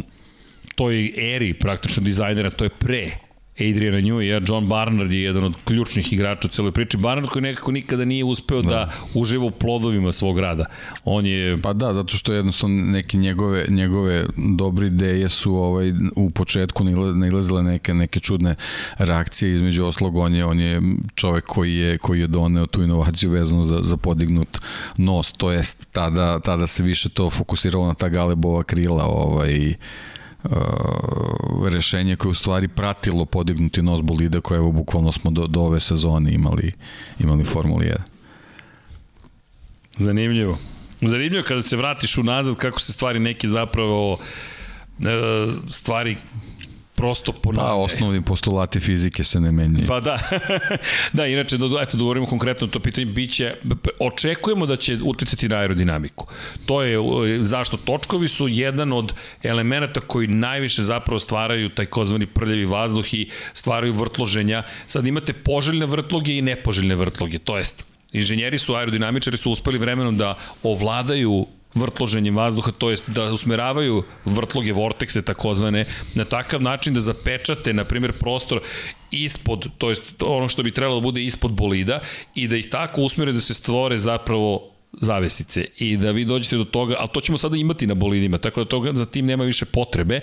toj eri praktično dizajnera, to je pre Adriana jer John Barnard je jedan od ključnih igrača u celoj priči. Barnard koji nekako nikada nije uspeo da, da uživa u plodovima svog rada. On je... Pa da, zato što jednostavno neke njegove, njegove dobre ideje su ovaj, u početku nailazile neke, neke čudne reakcije između oslog. On je, on je čovek koji je, koji je doneo tu inovaciju vezanu za, za podignut nos, to jest tada, tada se više to fokusiralo na ta galebova krila ovaj, uh, rešenje koje u stvari pratilo podignuti nos bolida koje evo bukvalno smo do, do ove sezone imali, imali Formuli 1. Zanimljivo. Zanimljivo kada se vratiš unazad kako se stvari neki zapravo e, stvari prosto ponavlja. Pa, osnovni postulati fizike se ne menjaju. Pa da. [LAUGHS] da, inače, da, eto, da govorimo konkretno to pitanje, biće, očekujemo da će uticati na aerodinamiku. To je, zašto točkovi su jedan od elemenata koji najviše zapravo stvaraju taj kozvani prljavi vazduh i stvaraju vrtloženja. Sad imate poželjne vrtloge i nepoželjne vrtloge, to jest Inženjeri su, aerodinamičari su uspeli vremenom da ovladaju vrtloženjem vazduha, to jest da usmeravaju vrtloge vortekse takozvane na takav način da zapečate, na primjer, prostor ispod, to jest ono što bi trebalo da bude ispod bolida i da ih tako usmere da se stvore zapravo zavesice i da vi dođete do toga, ali to ćemo sada imati na bolidima, tako da toga za tim nema više potrebe,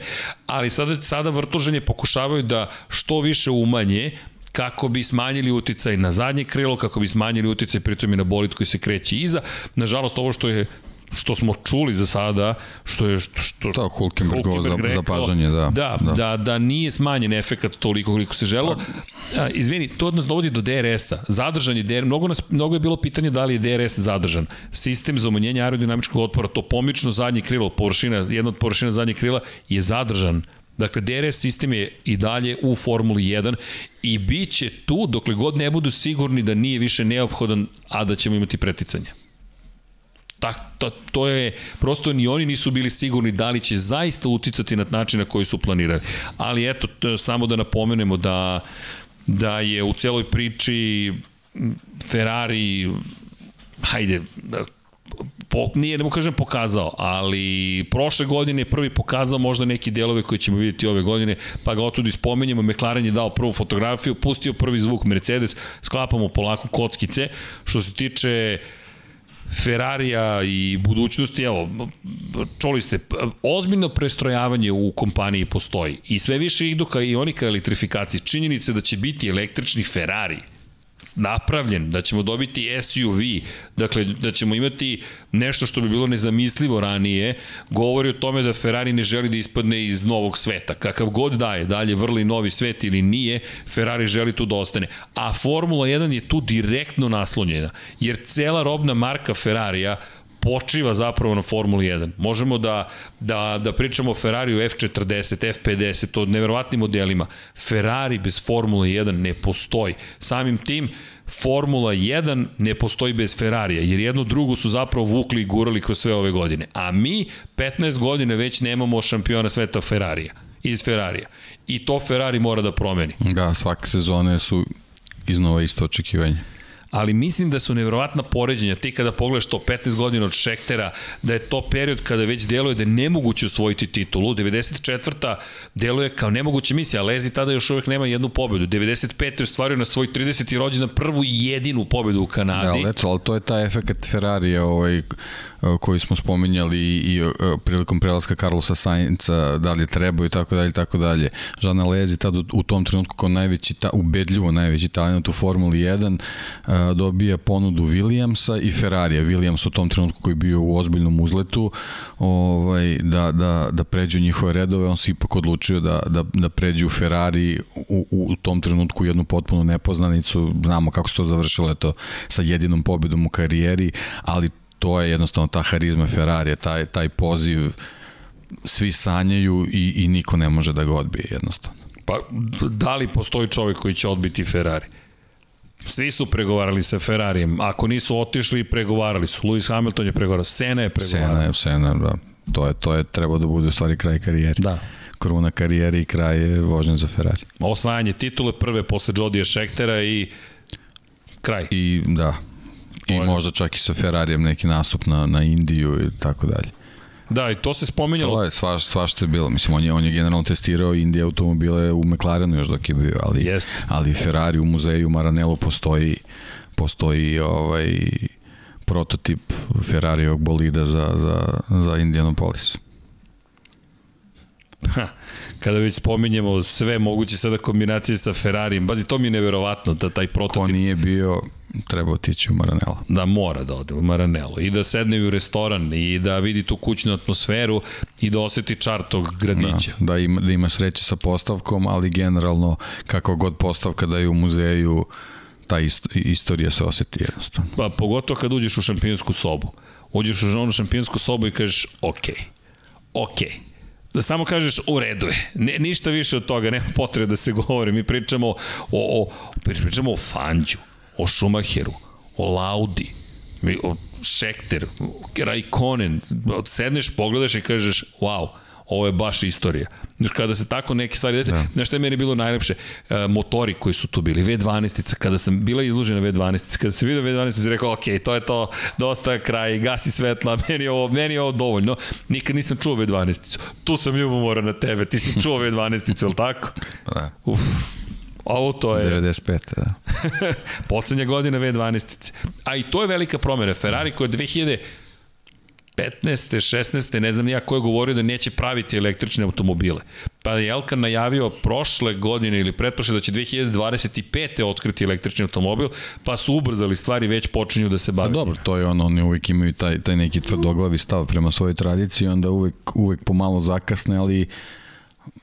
ali sada, sada vrtloženje pokušavaju da što više umanje kako bi smanjili uticaj na zadnje krilo, kako bi smanjili uticaj pritom i na bolid koji se kreće iza. Nažalost, ovo što je što smo čuli za sada, što je što, što to Hulkenberg za, rekao, zapažanje, da, da, da. Da, da nije smanjen efekat toliko koliko se želo. A, izvini, to nas dovodi do DRS-a. Zadržan je DRS, mnogo, nas, mnogo je bilo pitanje da li je DRS zadržan. Sistem za umanjenje aerodinamičkog otpora, to pomično zadnje krilo, površina, jedna od površina zadnjeg krila je zadržan Dakle, DRS sistem je i dalje u Formuli 1 i bit će tu dokle god ne budu sigurni da nije više neophodan, a da ćemo imati preticanje. Tak, to, to je, prosto ni oni nisu bili sigurni da li će zaista uticati na način na koji su planirali. Ali eto, to, samo da napomenemo da, da je u celoj priči Ferrari hajde, po, nije, ne mu kažem pokazao, ali prošle godine je prvi pokazao možda neki delove koje ćemo vidjeti ove godine, pa ga otud ispomenjamo, McLaren je dao prvu fotografiju, pustio prvi zvuk Mercedes, sklapamo polako kockice. Što se tiče Ferrarija i budućnosti, evo, čuli ste, ozbiljno prestrojavanje u kompaniji postoji i sve više idu ka i oni ka elektrifikaciji. Činjenice da će biti električni Ferrari, napravljen, da ćemo dobiti SUV, dakle da ćemo imati nešto što bi bilo nezamislivo ranije, govori o tome da Ferrari ne želi da ispadne iz novog sveta. Kakav god daje, dalje vrli novi svet ili nije, Ferrari želi tu da ostane. A Formula 1 je tu direktno naslonjena, jer cela robna marka Ferrarija počiva zapravo na Formuli 1. Možemo da, da, da pričamo o Ferrariju F40, F50, o neverovatnim modelima. Ferrari bez Formule 1 ne postoji. Samim tim, Formula 1 ne postoji bez Ferrarija, jer jedno drugo su zapravo vukli i gurali kroz sve ove godine. A mi 15 godine već nemamo šampiona sveta Ferrarija iz Ferrarija. I to Ferrari mora da promeni. Da, svake sezone su iznova isto očekivanje ali mislim da su nevjerovatna poređenja. Ti kada pogledaš to 15 godina od Šektera, da je to period kada već deluje da je nemoguće osvojiti titulu. 94. deluje kao nemoguća misija, a Lezi tada još uvek nema jednu pobedu. 95. je ostvario na svoj 30. rođendan prvu i jedinu pobedu u Kanadi. Da, ali, eto, ali to je taj efekt Ferrari ovaj, koji smo spominjali i, i prilikom prelaska Carlosa Sainca, da li treba i tako dalje tako dalje. Žana Lezi tada u tom trenutku kao najveći, ta, ubedljivo najveći talent u Formuli 1 dobija ponudu Williamsa i Ferrarija. Williams u tom trenutku koji je bio u ozbiljnom uzletu ovaj, da, da, da pređu njihove redove, on se ipak odlučio da, da, da pređu Ferrari u, u tom trenutku jednu potpuno nepoznanicu. Znamo kako se to završilo, eto, sa jedinom pobedom u karijeri, ali to je jednostavno ta harizma Ferrarija, taj, taj poziv svi sanjaju i, i niko ne može da ga odbije jednostavno. Pa da li postoji čovjek koji će odbiti Ferrari? Svi su pregovarali sa Ferrarijem. Ako nisu otišli, pregovarali su. Lewis Hamilton je pregovarao. Sena je pregovarao. Sena je, Sena, da. To je, to je trebao da bude u stvari kraj karijere. Da. Kruna karijere i kraj je vožnje za Ferrari. Osvajanje titule prve posle Jodija Šektera i kraj. I da, i možda čak i sa Ferrarijem neki nastup na, na Indiju i tako dalje. Da, i to se spominjalo. To je svaš, svašta je bilo. Mislim, on je, on je generalno testirao Indije automobile u McLarenu još dok je bio, ali, Jest. ali Ferrari u muzeju Maranello postoji, postoji ovaj prototip Ferrarijog bolida za, za, za Indianapolis. Ha, kada već spominjemo sve moguće sada kombinacije sa Ferrarijem, bazi, to mi je neverovatno da taj prototip... Ko nije bio, treba otići u Maranello. Da, mora da ode u Maranello i da sedne u restoran i da vidi tu kućnu atmosferu i da oseti čar tog gradića. Da, da, ima, da ima sreće sa postavkom, ali generalno kako god postavka da je u muzeju ta ist, istorija se oseti jednostavno. Pa pogotovo kad uđeš u šampionsku sobu. Uđeš u onu šampionsku sobu i kažeš ok, ok, da samo kažeš u redu je. Ne, ništa više od toga, nema potrebe da se govori. Mi pričamo o, o, pričamo o Fanđu, o Schumacheru, o Laudi, o Schekter, Raikkonen. Sedneš, pogledaš i kažeš wow, ovo je baš istorija. Znaš, kada se tako neke stvari desi, da. znaš šta je meni bilo najlepše? E, motori koji su tu bili, V12-ica, kada sam bila izložena V12-ica, kada sam vidio V12-ica, sam rekao, ok, to je to, dosta kraj, gasi svetla, [LAUGHS] meni je ovo, meni je ovo dovoljno. Nikad nisam čuo V12-icu. Tu sam ljubomora na tebe, ti si čuo V12-icu, ili tako? Da. Uf, Ovo to je... 95. Da. [LAUGHS] Poslednja godina V12. A i to je velika promjena. Ferrari koja je 2000 15. 16. ne znam ja ko je govorio da neće praviti električne automobile. Pa je Elkan najavio prošle godine ili pretprošle da će 2025. otkriti električni automobil, pa su ubrzali stvari, već počinju da se bave. Pa dobro, to je ono, oni uvek imaju taj, taj neki tvrdoglavi stav prema svojoj tradiciji, onda uvek, uvek pomalo zakasne, ali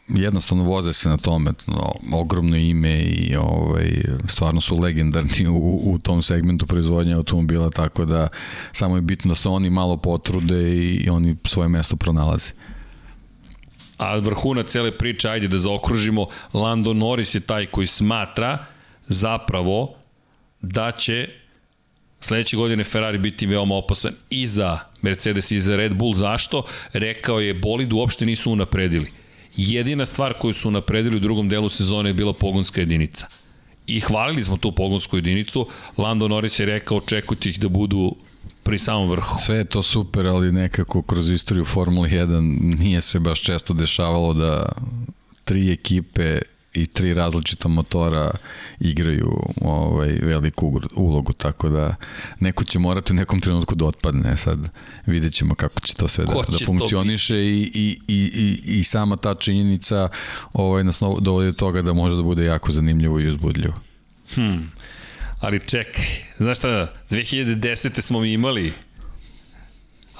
jednostavno voze se na tome, no, ogromno ime i ovaj, stvarno su legendarni u, u tom segmentu proizvodnje automobila, tako da samo je bitno da se oni malo potrude i, i oni svoje mesto pronalaze. a vrhuna cele priče, ajde da zaokružimo, Lando Norris je taj koji smatra zapravo da će sledeće godine Ferrari biti veoma opasan i za Mercedes i za Red Bull. Zašto? Rekao je, bolid uopšte nisu unapredili. Jedina stvar koju su unapredili u drugom delu sezone je bila pogonska jedinica. I hvalili smo tu pogonsku jedinicu. Lando Norris je rekao, očekujte ih da budu pri samom vrhu. Sve je to super, ali nekako kroz istoriju Formule 1 nije se baš često dešavalo da tri ekipe i tri različita motora igraju ovaj veliku ulogu, tako da neko će morati u nekom trenutku da otpadne. Sad vidjet ćemo kako će to sve da, da funkcioniše i, i, i, i, i sama ta činjenica ovaj, nas dovodi do toga da može da bude jako zanimljivo i uzbudljivo. Hmm. Ali čekaj, znaš šta, 2010. smo mi imali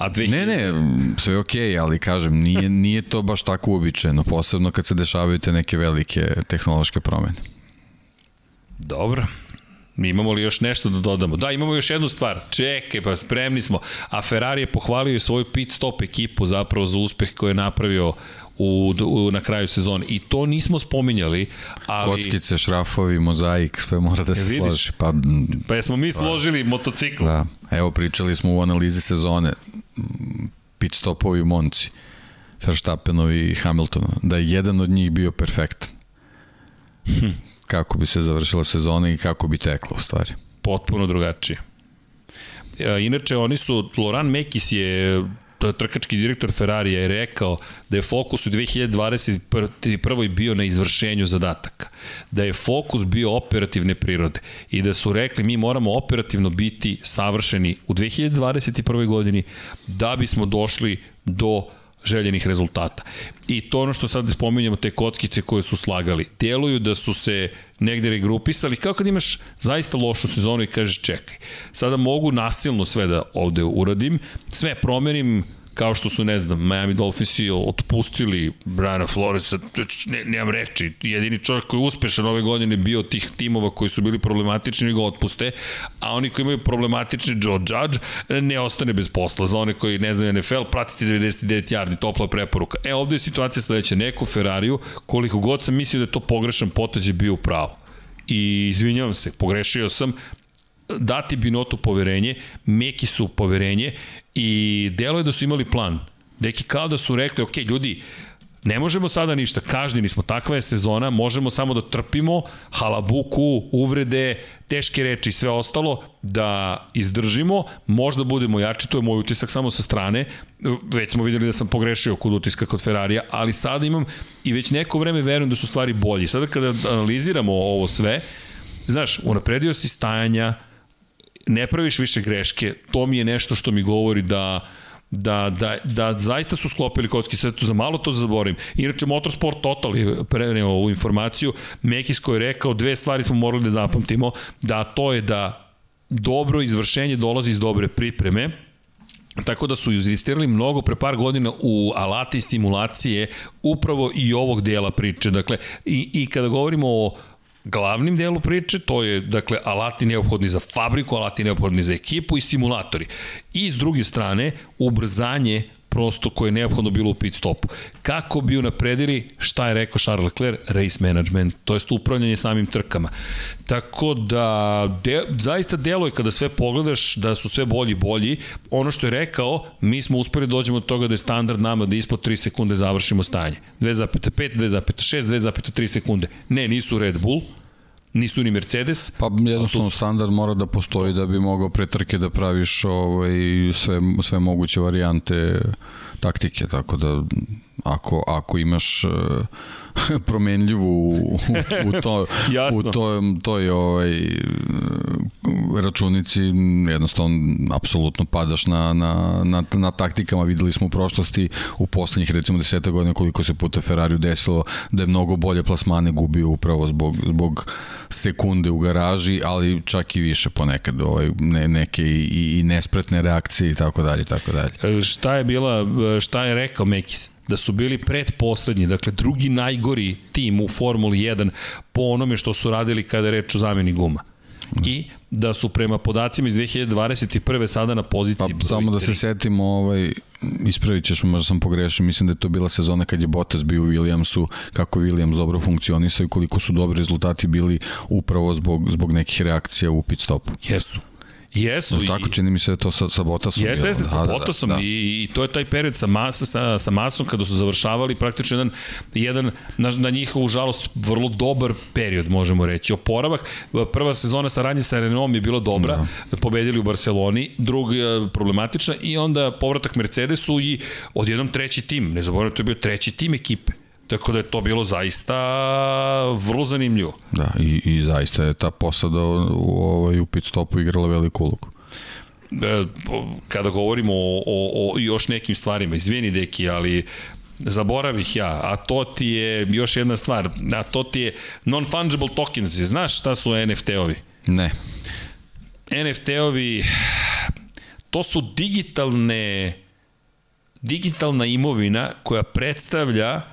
A 2000... Ne, ne, sve je okej, okay, ali kažem, nije, nije to baš tako uobičajeno, posebno kad se dešavaju te neke velike tehnološke promene. Dobro. Mi imamo li još nešto da dodamo? Da, imamo još jednu stvar. Čekaj, pa spremni smo. A Ferrari je pohvalio svoju pit stop ekipu zapravo za uspeh koji je napravio u, u, na kraju sezone. I to nismo spominjali, ali... Kockice, šrafovi, mozaik, sve mora da se složi. Pa, pa jesmo mi pa- složili pa, motocikl. Da. Evo, pričali smo u analizi sezone pit stopovi u Monci, Verstappenovi i Hamiltonu, da je jedan od njih bio perfektan. Hm. Kako bi se završila sezona i kako bi tekla u stvari. Potpuno drugačije. E, inače, oni su, Loran Mekis je trkački direktor Ferrarija je rekao da je fokus u 2021. bio na izvršenju zadataka. Da je fokus bio operativne prirode i da su rekli mi moramo operativno biti savršeni u 2021. godini da bismo došli do željenih rezultata. I to ono što sad spominjamo, te kockice koje su slagali, deluju da su se negde regrupisali, kao kad imaš zaista lošu sezonu i kažeš čekaj, sada mogu nasilno sve da ovde uradim, sve promenim, kao što su, ne znam, Miami Dolphinsi otpustili Briana Floresa, ne, nemam reči, jedini čovjek koji je uspešan ove godine bio tih timova koji su bili problematični ga otpuste, a oni koji imaju problematični Joe Judge ne ostane bez posla. Za one koji ne znaju NFL, pratite 99 yardi, topla preporuka. E, ovde je situacija sledeća, neko Ferrariju, koliko god sam mislio da je to pogrešan potez je bio pravo. I izvinjavam se, pogrešio sam, dati Binotu poverenje, Meki su poverenje i delo je da su imali plan. Deki kao da su rekli, ok, ljudi, Ne možemo sada ništa, kažnjeni smo, takva je sezona, možemo samo da trpimo halabuku, uvrede, teške reči i sve ostalo, da izdržimo, možda budemo jači, to je moj utisak samo sa strane, već smo videli da sam pogrešio kod utiska kod Ferrarija, ali sada imam i već neko vreme verujem da su stvari bolji. Sada kada analiziramo ovo sve, znaš, unapredio si stajanja, ne praviš više greške, to mi je nešto što mi govori da da, da, da zaista su sklopili kocki svetu, za malo to zaborim. Inače, Motorsport Total je preneo ovu informaciju, Mekisko je rekao, dve stvari smo morali da zapamtimo, da to je da dobro izvršenje dolazi iz dobre pripreme, Tako da su izistirali mnogo pre par godina u alati simulacije upravo i ovog dela priče. Dakle, i, i kada govorimo o glavnim delu priče, to je, dakle, alati neophodni za fabriku, alati neophodni za ekipu i simulatori. I s druge strane, ubrzanje prosto koje je neophodno bilo u pit stopu. Kako bi unapredili, šta je rekao Charles Leclerc, race management, to je upravljanje samim trkama. Tako da, de, zaista delo je kada sve pogledaš da su sve bolji bolji. Ono što je rekao, mi smo uspeli da dođemo od toga da je standard nama da ispod 3 sekunde završimo stanje. 2,5, 2,6, 2,3 sekunde. Ne, nisu Red Bull, nisu ni Mercedes. Pa jednostavno su... standard mora da postoji da bi mogao pre trke da praviš ovaj, sve, sve moguće varijante taktike, tako da ako, ako imaš uh, [LAUGHS] promenljivu u, u, to, u [LAUGHS] to, toj ovaj, računici jednostavno apsolutno padaš na, na, na, na taktikama videli smo u prošlosti u poslednjih recimo deseta godina koliko se puta Ferrari desilo da je mnogo bolje plasmane gubio upravo zbog, zbog sekunde u garaži ali čak i više ponekad ovaj, ne, neke i, i nespretne reakcije i tako dalje tako dalje. E, šta je bila šta je rekao Mekis da su bili predposlednji, dakle drugi najgori tim u Formuli 1 po onome što su radili kada je reč o zameni guma. I da su prema podacima iz 2021. sada na poziciji Pa samo da se setimo, ovaj, ispravit ćeš me, možda sam pogrešio, mislim da je to bila sezona kad je Bottas bio u Williamsu, kako je Williams dobro funkcionisao i koliko su dobri rezultati bili upravo zbog, zbog nekih reakcija u pit stopu. Jesu. Jesu. No, tako čini mi se da to sa, sa Bottasom. Jeste, jeste, sa Da, da, Bottasom da. i, i to je taj period sa, Masa, sa, sa Masom kada su završavali praktično jedan, jedan na, na njihovu žalost, vrlo dobar period, možemo reći. Oporavak, prva sezona saradnje sa Renaultom je bila dobra, da. pobedili u Barceloni, druga problematična i onda povratak Mercedesu i odjednom treći tim, ne zaboravim, to je bio treći tim ekipe. Tako da je to bilo zaista vrlo zanimljivo. Da, i, i zaista je ta posada u, u, ovaj, u pit stopu igrala veliku ulogu. E, kada govorimo o, o, o još nekim stvarima, izvini deki, ali zaboravih ja, a to ti je još jedna stvar, a to ti je non-fungible tokens, znaš šta su NFT-ovi? Ne. NFT-ovi, to su digitalne, digitalna imovina koja predstavlja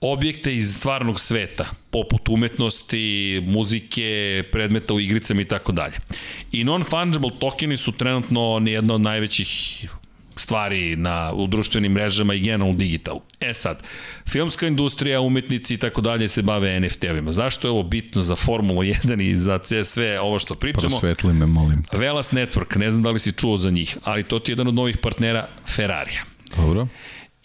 objekte iz stvarnog sveta, poput umetnosti, muzike, predmeta u igricama i tako dalje. I non-fungible tokeni su trenutno jedna od najvećih stvari na, u društvenim mrežama i generalno digital. E sad, filmska industrija, umetnici i tako dalje se bave NFT-ovima. Zašto je ovo bitno za Formula 1 i za sve ovo što pričamo? Prosvetli me, molim. Velas Network, ne znam da li si čuo za njih, ali to ti je jedan od novih partnera Ferrarija. Dobro.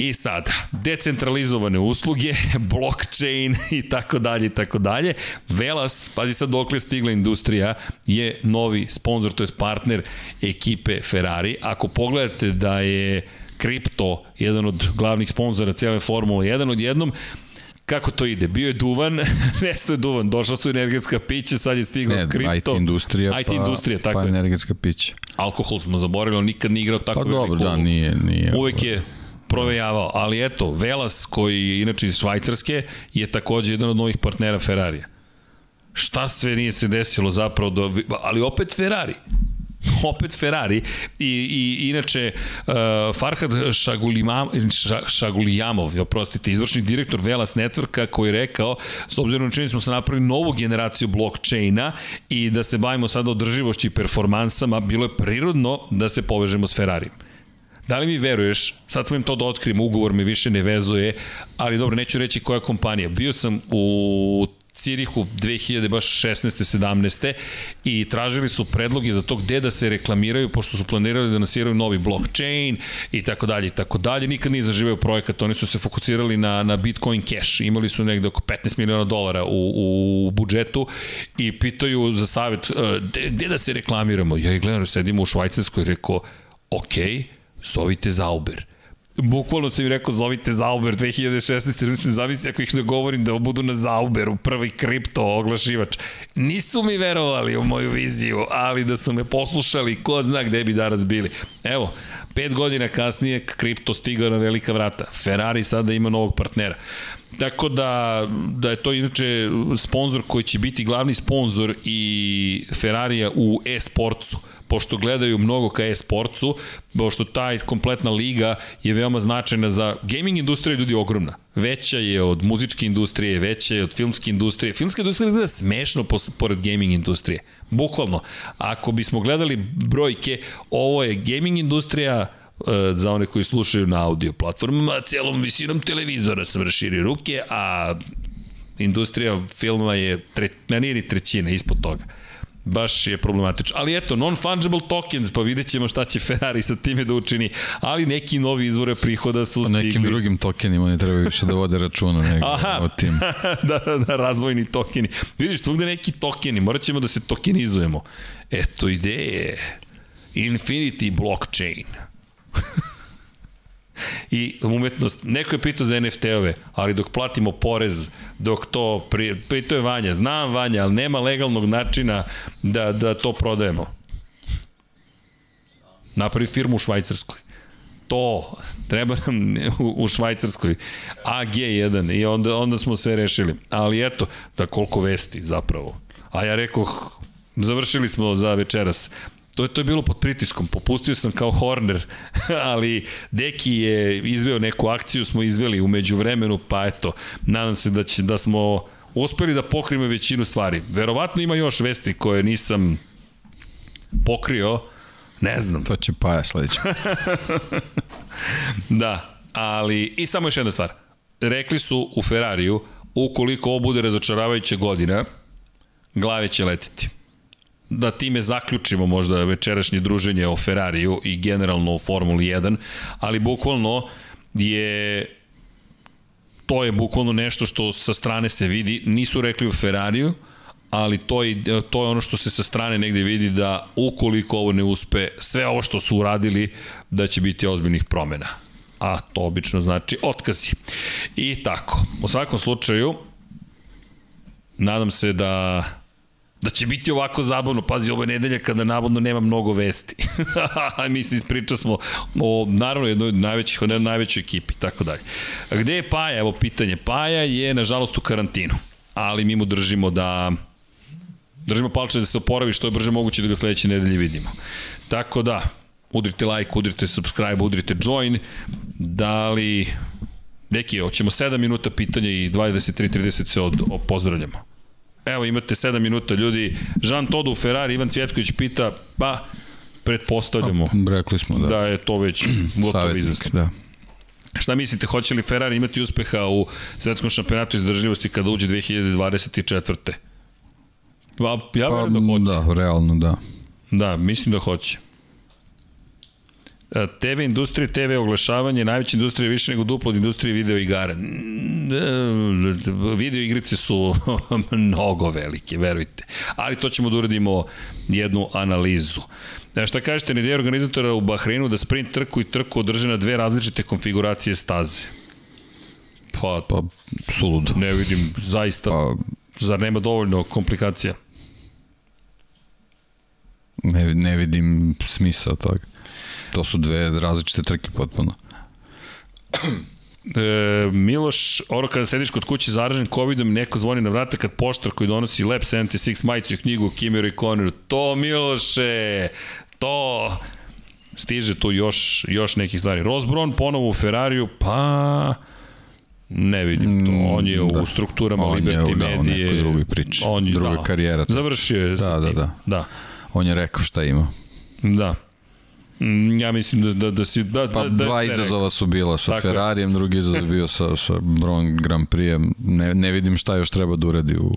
I sad, decentralizovane usluge, [LAUGHS] blockchain i tako dalje i tako dalje. Velas, pazi sad dokle je stigla industrija, je novi sponsor, to je partner ekipe Ferrari. Ako pogledate da je kripto jedan od glavnih sponzora cijele Formule 1 odjednom, kako to ide? Bio je duvan, [LAUGHS] nesto je duvan, došla su energetska pića, sad je stigla Ne, kripto. IT industrija, IT pa, industrija, tako pa energetska pića. Alkohol smo zaboravili, on nikad nije igrao tako Pa dobro, da, nije, nije. Uvek je provejavao, ali eto, Velas, koji je inače iz Švajcarske, je takođe jedan od novih partnera Ferrarija. Šta sve nije se desilo zapravo, do, ali opet Ferrari [LAUGHS] opet Ferrari i, i inače uh, Farhad Šagulimam, Ša, Šagulijamov, oprostite, izvršni direktor Velas Networka koji je rekao, s obzirom na čini smo se napravili novu generaciju blockchaina i da se bavimo sada održivošću i performansama, bilo je prirodno da se povežemo s Ferrarijem. Da li mi veruješ, sad smo im to da otkrijem, ugovor me više ne vezuje, ali dobro, neću reći koja kompanija. Bio sam u Cirihu 2000, baš 16. 17. i tražili su predloge za to gde da se reklamiraju, pošto su planirali da nasiraju novi blockchain i tako dalje i tako dalje. Nikad nije zaživeo projekat, oni su se fokusirali na, na Bitcoin Cash, imali su negde oko 15 miliona dolara u, u budžetu i pitaju za savjet e, gde, gde da se reklamiramo. Ja ih gledam, sedimo u Švajcarskoj i rekao, okej, okay, zovite Zauber. Bukvalno sam im rekao zovite Zauber 2016, mislim zavisi ako ih ne govorim da budu na Zauberu, prvi kripto oglašivač. Nisu mi verovali u moju viziju, ali da su me poslušali, ko zna gde bi danas bili. Evo, pet godina kasnije kripto stigao na velika vrata. Ferrari sada ima novog partnera. Tako da, da je to inače sponsor koji će biti glavni sponsor i Ferrarija u e-sportcu, pošto gledaju mnogo ka e-sportcu, pošto taj kompletna liga je veoma značajna za gaming industrija ljudi ogromna. Veća je od muzičke industrije, veća je od filmske industrije. Filmska industrija gleda smešno pored gaming industrije. Bukvalno. Ako bismo gledali brojke, ovo je gaming industrija, za one koji slušaju na audio platformama, celom visinom televizora sam raširio ruke, a industrija filma je, tre, ne nije ni trećina, ispod toga. Baš je problematično. Ali eto, non-fungible tokens, pa vidjet ćemo šta će Ferrari sa time da učini. Ali neki novi izvore prihoda su stigli. Nekim drugim tokenima ne treba više da vode računa nego [LAUGHS] Aha, o tim. [LAUGHS] da, da, da, razvojni tokeni. Vidiš, svugde neki tokeni, morat ćemo da se tokenizujemo. Eto ideje. Infinity blockchain. I umetnost, neko je pitao za NFT-ove, ali dok platimo porez, dok to, pri, pitao je Vanja, znam Vanja, ali nema legalnog načina da, da to prodajemo. Napravi firmu u Švajcarskoj. To, treba nam u, u Švajcarskoj. AG1 i onda, onda smo sve rešili. Ali eto, da koliko vesti zapravo. A ja rekoh, završili smo za večeras. To je, to je bilo pod pritiskom, popustio sam kao Horner, [LAUGHS] ali Deki je izveo neku akciju, smo izveli umeđu vremenu, pa eto, nadam se da, će, da smo uspeli da pokrijemo većinu stvari. Verovatno ima još vesti koje nisam pokrio, ne znam. To će Paja sledeće. [LAUGHS] Da, ali i samo još jedna stvar. Rekli su u Ferrariju, ukoliko ovo bude razočaravajuća godina, glave će letiti. Da time zaključimo možda večerašnje druženje o Ferrariju i generalno o Formuli 1, ali bukvalno je to je bukvalno nešto što sa strane se vidi, nisu rekli u Ferrariju, ali to je, to je ono što se sa strane negde vidi da ukoliko ovo ne uspe, sve ovo što su uradili, da će biti ozbiljnih promena. A to obično znači otkazi. I tako. U svakom slučaju, nadam se da da će biti ovako zabavno. Pazi, ovo je nedelja kada navodno nema mnogo vesti. [LAUGHS] Mislim, ispriča smo o, naravno, jednoj od najvećih, o najvećoj ekipi, tako dalje. A gde je Paja? Evo pitanje. Paja je, nažalost, u karantinu. Ali mi mu držimo da držimo palče da se oporavi što je brže moguće da ga sledeće nedelje vidimo. Tako da, udrite like, udrite subscribe, udrite join. Da li... Deki, hoćemo 7 minuta pitanja i 23.30 se od, od, pozdravljamo. Evo imate 7 minuta ljudi. Jean Todt u Ferrari, Ivan Cvjetković pita, pa pretpostavljamo A, rekli smo da. da je to već [CLEARS THROAT] gotovo izvesno. Da. Šta mislite, hoće li Ferrari imati uspeha u svetskom šampionatu izdržljivosti kada uđe 2024. Pa, ja Pa, verujem da hoće. da, realno da. Da, mislim da hoće. TV industrije, TV oglašavanje, najveća industrija više nego duplo od industrije video igara. Video igrice su [LAUGHS] mnogo velike, verujte. Ali to ćemo da uradimo jednu analizu. E, šta kažete, ne ideja organizatora u Bahreinu da sprint trku i trku održe na dve različite konfiguracije staze? Pa, Pa, suludo. ne vidim, zaista, Pa, zar nema dovoljno komplikacija? ne, ne vidim smisao toga. To su dve različite trke potpuno. E, Miloš, oro kada sediš kod kuće zaražen covidom, neko zvoni na vrata kad poštar koji donosi Lab 76 majicu i knjigu o Kimi Rekoneru. To, Miloše, to... Stiže tu još, još nekih stvari. Rosbron ponovo u Ferrariju, pa... Ne vidim to. On je da. u strukturama On je Liberty da, Medije. nekoj drugoj priči. On je, Druga da, karijera. Završio je Da, da, da. Da, On je rekao šta ima. da. Mm, Ja mislim da, da, da si... Da, Pa da, da dva je izazova su bila sa Tako je. Ferrarijem, drugi izazov je bio sa, sa Bron Grand Prix. Ne, ne vidim šta još treba da uradi u,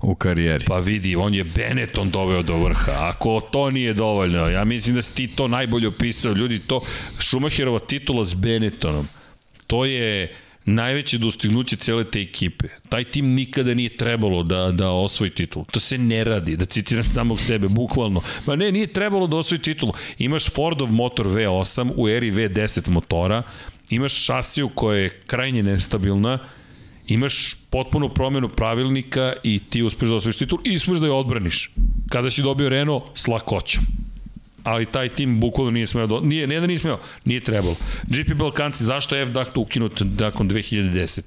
u karijeri. Pa vidi, on je Benetton doveo do vrha. Ako to nije dovoljno, ja mislim da si ti to najbolje opisao. Ljudi, to Schumacherova titula s Benettonom, to je najveće dostignuće cele te ekipe. Taj tim nikada nije trebalo da, da osvoji titulu. To se ne radi, da citiram samog sebe, bukvalno. Ma ne, nije trebalo da osvoji titulu. Imaš Fordov motor V8 u eri V10 motora, imaš šasiju koja je krajnje nestabilna, imaš potpuno promenu pravilnika i ti uspeš da osvojiš titul i uspeš da je odbraniš. Kada si dobio Renault, s lakoćom ali taj tim bukvalno nije smeo, do... nije, ne da nije smeo, nije trebalo. GP Balkanci, zašto je F-Duct ukinut nakon 2010.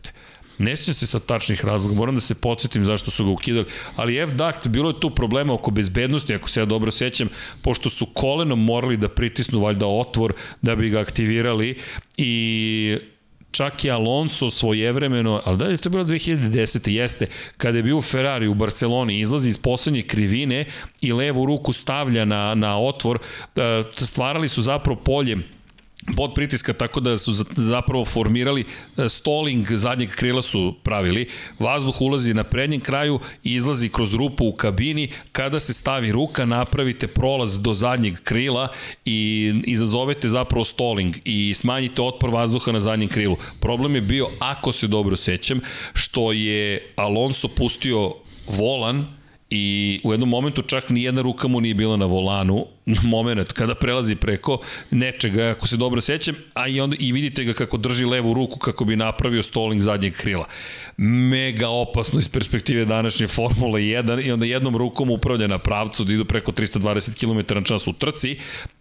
Ne sjećam se sa tačnih razloga, moram da se podsjetim zašto su ga ukidali, ali F-Duct, bilo je tu problema oko bezbednosti, ako se ja dobro sećam, pošto su kolenom morali da pritisnu valjda otvor da bi ga aktivirali i čak i Alonso svojevremeno, ali da li je to bilo 2010. jeste, kada je bio u Ferrari u Barceloni, izlazi iz poslednje krivine i levu ruku stavlja na, na otvor, e, stvarali su zapravo polje pod pritiska tako da su za- zapravo formirali e, stalling zadnjeg krila su pravili. Vazduh ulazi na prednjem kraju i izlazi kroz rupu u kabini. Kada se stavi ruka, napravite prolaz do zadnjeg krila i izazovete zapravo stalling i smanjite otpor vazduha na zadnjem krilu. Problem je bio, ako se dobro sećam, što je Alonso pustio volan I u jednom momentu čak ni jedna ruka mu nije bila na volanu, moment kada prelazi preko nečega, ako se dobro sećam, a i, onda, i vidite ga kako drži levu ruku kako bi napravio stalling zadnjeg krila. Mega opasno iz perspektive današnje Formule 1 i onda jednom rukom upravlja na pravcu da idu preko 320 km na čas u trci.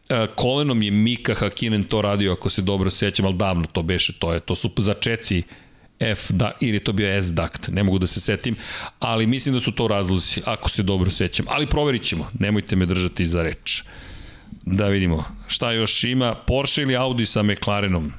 E, kolenom je Mika Hakinen to radio, ako se dobro sećam, ali davno to beše, to je, to su začeci F, da, ili je to bio S duct, ne mogu da se setim, ali mislim da su to razlozi, ako se dobro sećam. Ali proverit ćemo, nemojte me držati za reč. Da vidimo, šta još ima, Porsche ili Audi sa McLarenom?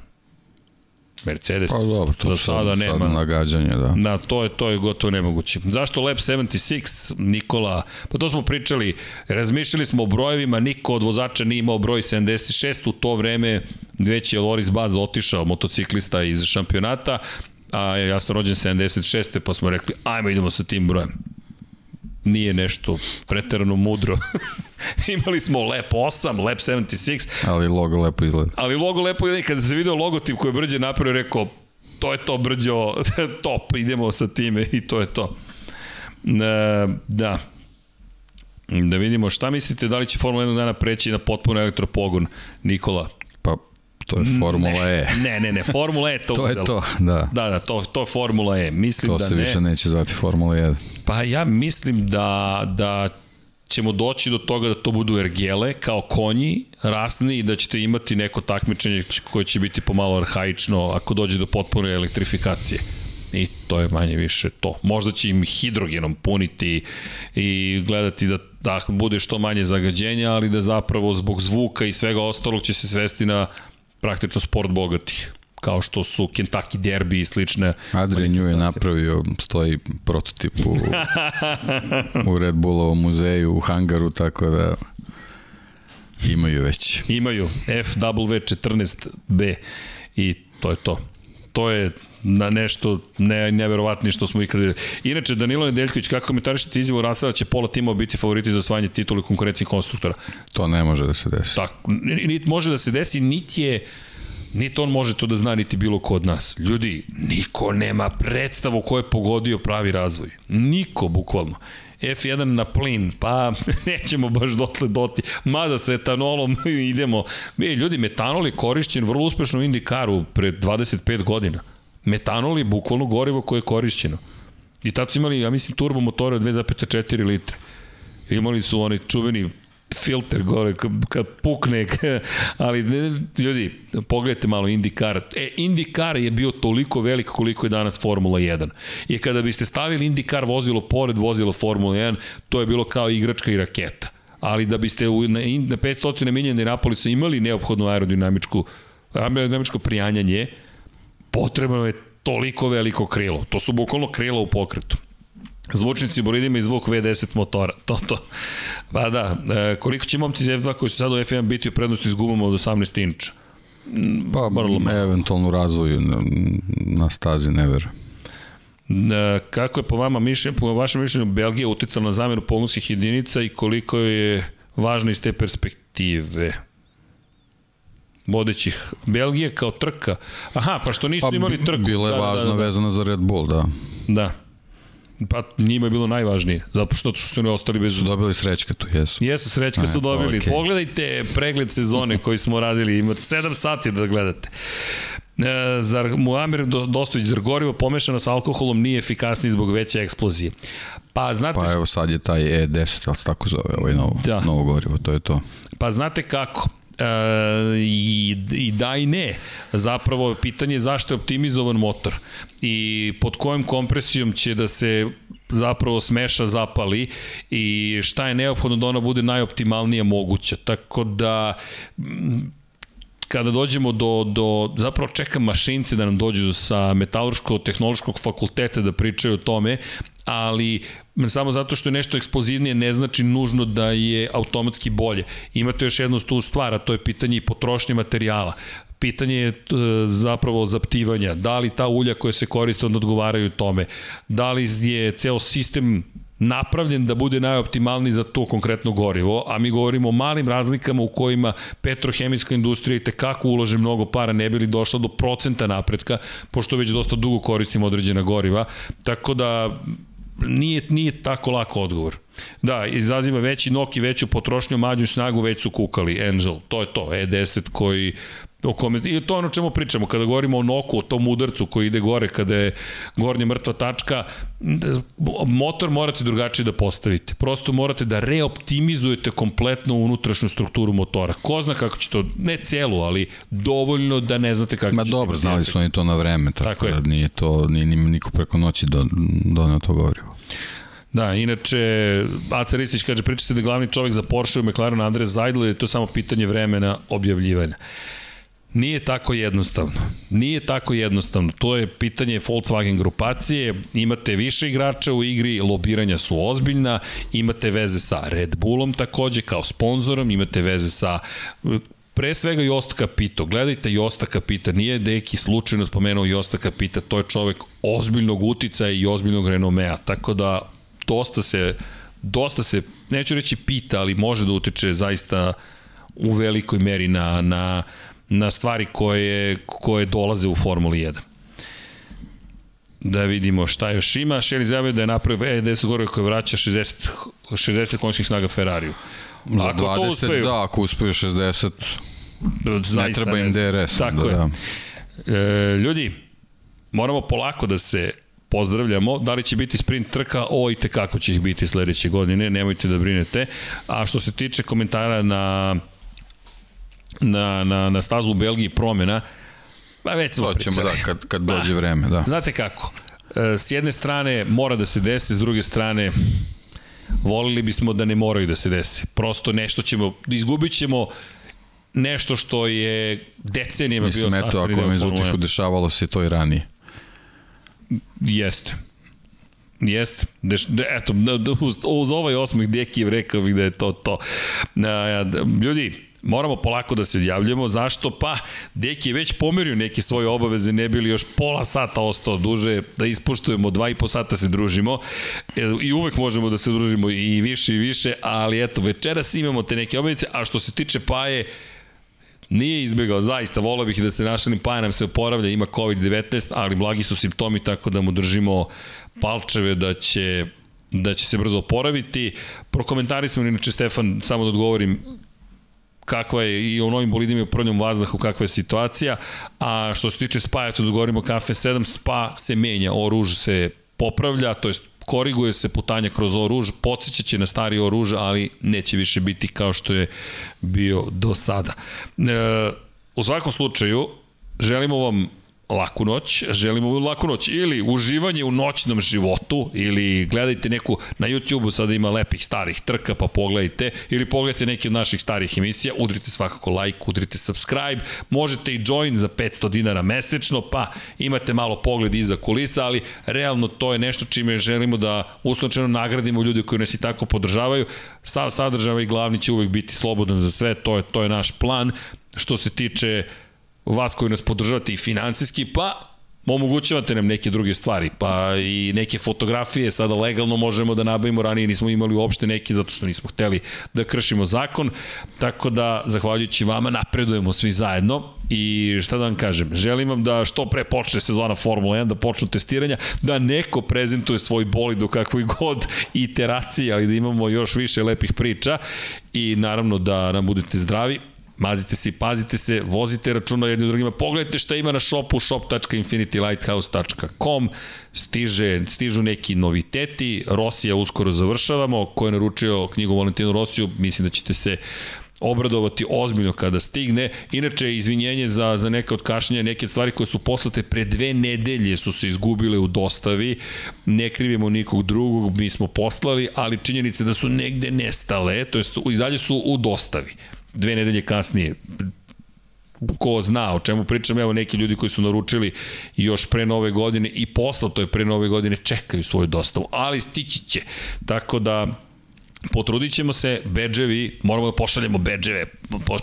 Mercedes Pa dobro, to su sada sad nema. nagađanje, da. Da, to je, to je gotovo nemoguće. Zašto Lab 76, Nikola? Pa to smo pričali, razmišljali smo o brojevima, niko od vozača nije imao broj 76, u to vreme već je Loris Baz otišao, motociklista iz šampionata, a ja sam rođen 76. pa smo rekli, ajmo idemo sa tim brojem. Nije nešto preterano mudro. [LAUGHS] Imali smo Lab 8, Lab 76, Ali logo lepo izgleda. ali logo lepo je, kada se video logotip koji je Brđe napravio, rekao, to je to Brđo, [LAUGHS] top, idemo sa time i to je to. E, da. Da vidimo šta mislite, da li će Formula 1 dana preći na potpuno elektropogon, Nikola? To je Formula E. [LAUGHS] Ne, ne, ne, Formula E [LAUGHS] to To je uzela. to, da. Da, da, to, to je Formula E. Mislim To da se ne. više neće zvati Formula 1. Pa ja mislim da, da ćemo doći do toga da to budu ergele kao konji, rasni i da ćete imati neko takmičenje koje će biti pomalo arhaično ako dođe do potpune elektrifikacije. I to je manje više to. Možda će im hidrogenom puniti i gledati da, da bude što manje zagađenja, ali da zapravo zbog zvuka i svega ostalog će se svesti na praktično sport bogatih kao što su Kentucky Derby i slične Adrian Nju je napravio, stoji prototip u, u Red Bullovom muzeju u hangaru, tako da imaju već. Imaju FW14B i to je to. To je na nešto ne, neverovatnije što smo ikada videli. Inače, Danilo Nedeljković, kako komentarišete izjavu Rasela će pola timova biti favoriti za osvajanje titula konkurencije konstruktora? To ne može da se desi. Tako, niti može da se desi, niti je Niti on može to da zna, niti bilo ko od nas. Ljudi, niko nema predstavu ko je pogodio pravi razvoj. Niko, bukvalno. F1 na plin, pa [LAUGHS] nećemo baš dotle doti. Mada sa etanolom [LAUGHS] idemo. E, ljudi, metanol je korišćen vrlo uspešno u Indikaru pred 25 godina. Metanol je bukvalno gorivo koje je korišćeno. I tad su imali, ja mislim, turbo motore od 2,4 litre. Imali su onaj čuveni filter gore kad, pukne, [LAUGHS] ali ljudi, pogledajte malo IndyCar. E, IndyCar je bio toliko velik koliko je danas Formula 1. I kada biste stavili IndyCar vozilo pored vozila Formula 1, to je bilo kao igračka i raketa. Ali da biste u, na, na 500 milija Indianapolisa imali neophodnu aerodinamičku aerodinamičko prijanjanje, potrebno je toliko veliko krilo. To su bukvalno krila u pokretu. Zvučnici bolidima i zvuk V10 motora. To, to. Pa da, e, koliko će momci iz F2 koji su sad u F1 biti u prednosti s gumama od 18 inča? Pa, Vrlo eventualno razvoju na, na stazi, ne verujem. E, kako je po vama mišljenje, po vašem mišljenju Belgija uticala na zamenu pogonskih jedinica i koliko je važna iz te perspektive? Vodećih Belgije kao trka. Aha, pa što nisu Pa, imali trku. Bilo je da, važno da, da, da. vezano za Red Bull, da. Da. Pa njima je bilo najvažnije, zato što su oni ostali bez... Su dobili srećka tu, jesu. Jesu, srećka A, su dobili. okej. Pogledajte pregled sezone [LAUGHS] koji smo radili, imate 7 sati da gledate. E, zar Muamir Do- Dostović, zar gorivo pomešano sa alkoholom nije efikasniji zbog veće eksplozije? Pa znate, Pa evo sad je taj E10, ali se tako zove, ovaj novo, Da. novo gorivo, to je to. Pa znate kako? E, i, I da i ne. Zapravo pitanje je zašto je optimizovan motor i pod kojom kompresijom će da se zapravo smeša zapali i šta je neophodno da ona bude najoptimalnija moguća. Tako da kada dođemo do, do zapravo čekam mašince da nam dođu sa metalurško-tehnološkog fakulteta da pričaju o tome, ali samo zato što je nešto eksplozivnije ne znači nužno da je automatski bolje. Imate još jednu tu stvar, a to je pitanje i potrošnje materijala. Pitanje je zapravo zaptivanja. Da li ta ulja koja se koriste onda odgovaraju tome? Da li je ceo sistem napravljen da bude najoptimalniji za to konkretno gorivo, a mi govorimo o malim razlikama u kojima petrohemijska industrija i tekako ulože mnogo para, ne bi li došla do procenta napretka, pošto već dosta dugo koristimo određena goriva, tako da nije, nije tako lako odgovor. Da, izaziva veći nok i veću potrošnju, mađu snagu, već su kukali, Angel, to je to, E10 koji o kome, i to je ono čemu pričamo, kada govorimo o noku, o tom udarcu koji ide gore, kada je gornja mrtva tačka, motor morate drugačije da postavite. Prosto morate da reoptimizujete kompletno unutrašnju strukturu motora. Ko zna kako će to, ne celu, ali dovoljno da ne znate kako Ma će dobro, biti znali su oni to na vreme, tako, Tako da nije to, nije, nije niko preko noći do, doneo to gorivo. Da, inače, Aca Ristić kaže, priča se da glavni čovjek za Porsche u McLarenu Andres Zajdel, je to samo pitanje vremena objavljivanja. Nije tako jednostavno. Nije tako jednostavno. To je pitanje Volkswagen grupacije. Imate više igrača u igri, lobiranja su ozbiljna, imate veze sa Red Bullom takođe kao sponzorom, imate veze sa pre svega Jost Kapito. Gledajte Josta Kapita, nije Deki slučajno spomenuo Josta Kapita, to je čovek ozbiljnog uticaja i ozbiljnog renomea, tako da dosta se, dosta se, neću reći pita, ali može da utiče zaista u velikoj meri na, na, na stvari koje, koje dolaze u Formuli 1 da vidimo šta još ima. Šeli izjavio da je napravio E10 gore koji vraća 60, 60 konjskih snaga Ferrariju. Za 20, uspeju, da, ako uspeju 60, zaista ne treba im DRS. Tako da, je. Da. E, ljudi, moramo polako da se pozdravljamo. Da li će biti sprint trka? O, i kako će ih biti sledeće godine, nemojte da brinete. A što se tiče komentara na na, na, na stazu u Belgiji promjena, pa već smo pričali. da, kad, kad [LAUGHS] dođe ba, vreme, da. Znate kako, e, s jedne strane mora da se desi, s druge strane volili bismo da ne moraju da se desi. Prosto nešto ćemo, izgubit ćemo nešto što je decenijama Mislim, Formule 1. Mislim, eto, ako je Mezutiku dešavalo se to i ranije. Jeste. Jeste. Deš, de, eto, uz, uz ovaj osmih Dekijev rekao bih da je to to. Ljudi, Moramo polako da se odjavljamo. Zašto? Pa, Deki je već pomerio neke svoje obaveze, ne bili još pola sata ostao duže, da ispuštujemo, dva i po sata se družimo e, i uvek možemo da se družimo i više i više, ali eto, večeras imamo te neke obaveze, a što se tiče Paje, Nije izbegao, zaista, volao bih da ste našli, pa nam se oporavlja, ima COVID-19, ali blagi su simptomi, tako da mu držimo palčeve da će da će se brzo oporaviti. Prokomentari smo, inače Stefan, samo da odgovorim, kakva je i u novim bolidima i u prvnjom vazdahu kakva je situacija, a što se tiče Spa, eto da govorimo kafe 7, Spa se menja, oruž se popravlja, to jest koriguje se putanja kroz oruž, podsjeća će na stari oruž, ali neće više biti kao što je bio do sada. E, u svakom slučaju, želimo vam laku noć, želimo laku noć ili uživanje u noćnom životu ili gledajte neku na YouTubeu sada ima lepih starih trka pa pogledajte ili pogledajte neke od naših starih emisija, udrite svakako like, udrite subscribe, možete i join za 500 dinara mesečno pa imate malo pogled iza kulisa, ali realno to je nešto čime želimo da uslovčeno nagradimo ljude koji nas i tako podržavaju. Sav sadržaj i glavni će uvek biti slobodan za sve, to je, to je naš plan. Što se tiče vas koji nas podržavate i financijski, pa omogućavate nam neke druge stvari, pa i neke fotografije sada legalno možemo da nabavimo, ranije nismo imali uopšte neke zato što nismo hteli da kršimo zakon, tako da zahvaljujući vama napredujemo svi zajedno i šta da vam kažem, želim vam da što pre počne sezona Formula 1, da počnu testiranja, da neko prezentuje svoj bolid u kakvoj god iteraciji, ali da imamo još više lepih priča i naravno da nam budete zdravi, Mazite se i pazite se, vozite računa jedni u drugima, pogledajte šta ima na shopu shop.infinitylighthouse.com, stiže, stižu neki noviteti, Rosija uskoro završavamo, ko je naručio knjigu Valentinu Rosiju, mislim da ćete se obradovati ozbiljno kada stigne. Inače, izvinjenje za, za neke od kašnjenja, neke stvari koje su poslate pre dve nedelje su se izgubile u dostavi. Ne krivimo nikog drugog, mi smo poslali, ali činjenice da su negde nestale, to jest i dalje su u dostavi dve nedelje kasnije ko zna o čemu pričam, evo neki ljudi koji su naručili još pre nove godine i posla to je pre nove godine čekaju svoju dostavu, ali stići će. Tako da Potrudit ćemo se, bedževi, moramo da pošaljemo bedževe.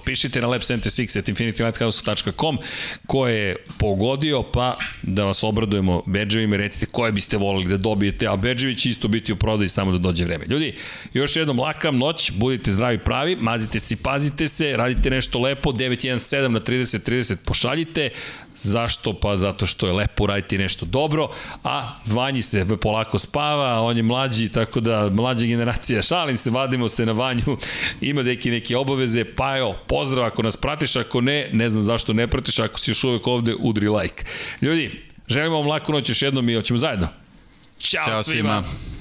Pišite na lab76.infinitylighthouse.com ko je pogodio, pa da vas obradujemo bedževima i recite koje biste volili da dobijete, a bedževi će isto biti u prodaju samo da dođe vreme. Ljudi, još jednom lakam noć, budite zdravi pravi, mazite se pazite se, radite nešto lepo, 917 na 30 30 pošaljite, Zašto? Pa zato što je lepo raditi nešto dobro, a Vanji se polako spava, on je mlađi, tako da mlađa generacija, [LAUGHS] šalim se, vadimo se na Vanju, [LAUGHS] ima neki neke obaveze, pa evo, pozdrav ako nas pratiš, ako ne, ne znam zašto ne pratiš, ako si još uvek ovde, udri like. Ljudi, želimo vam laku noć još jednom i hoćemo zajedno. Ćao, Ćao svima. svima.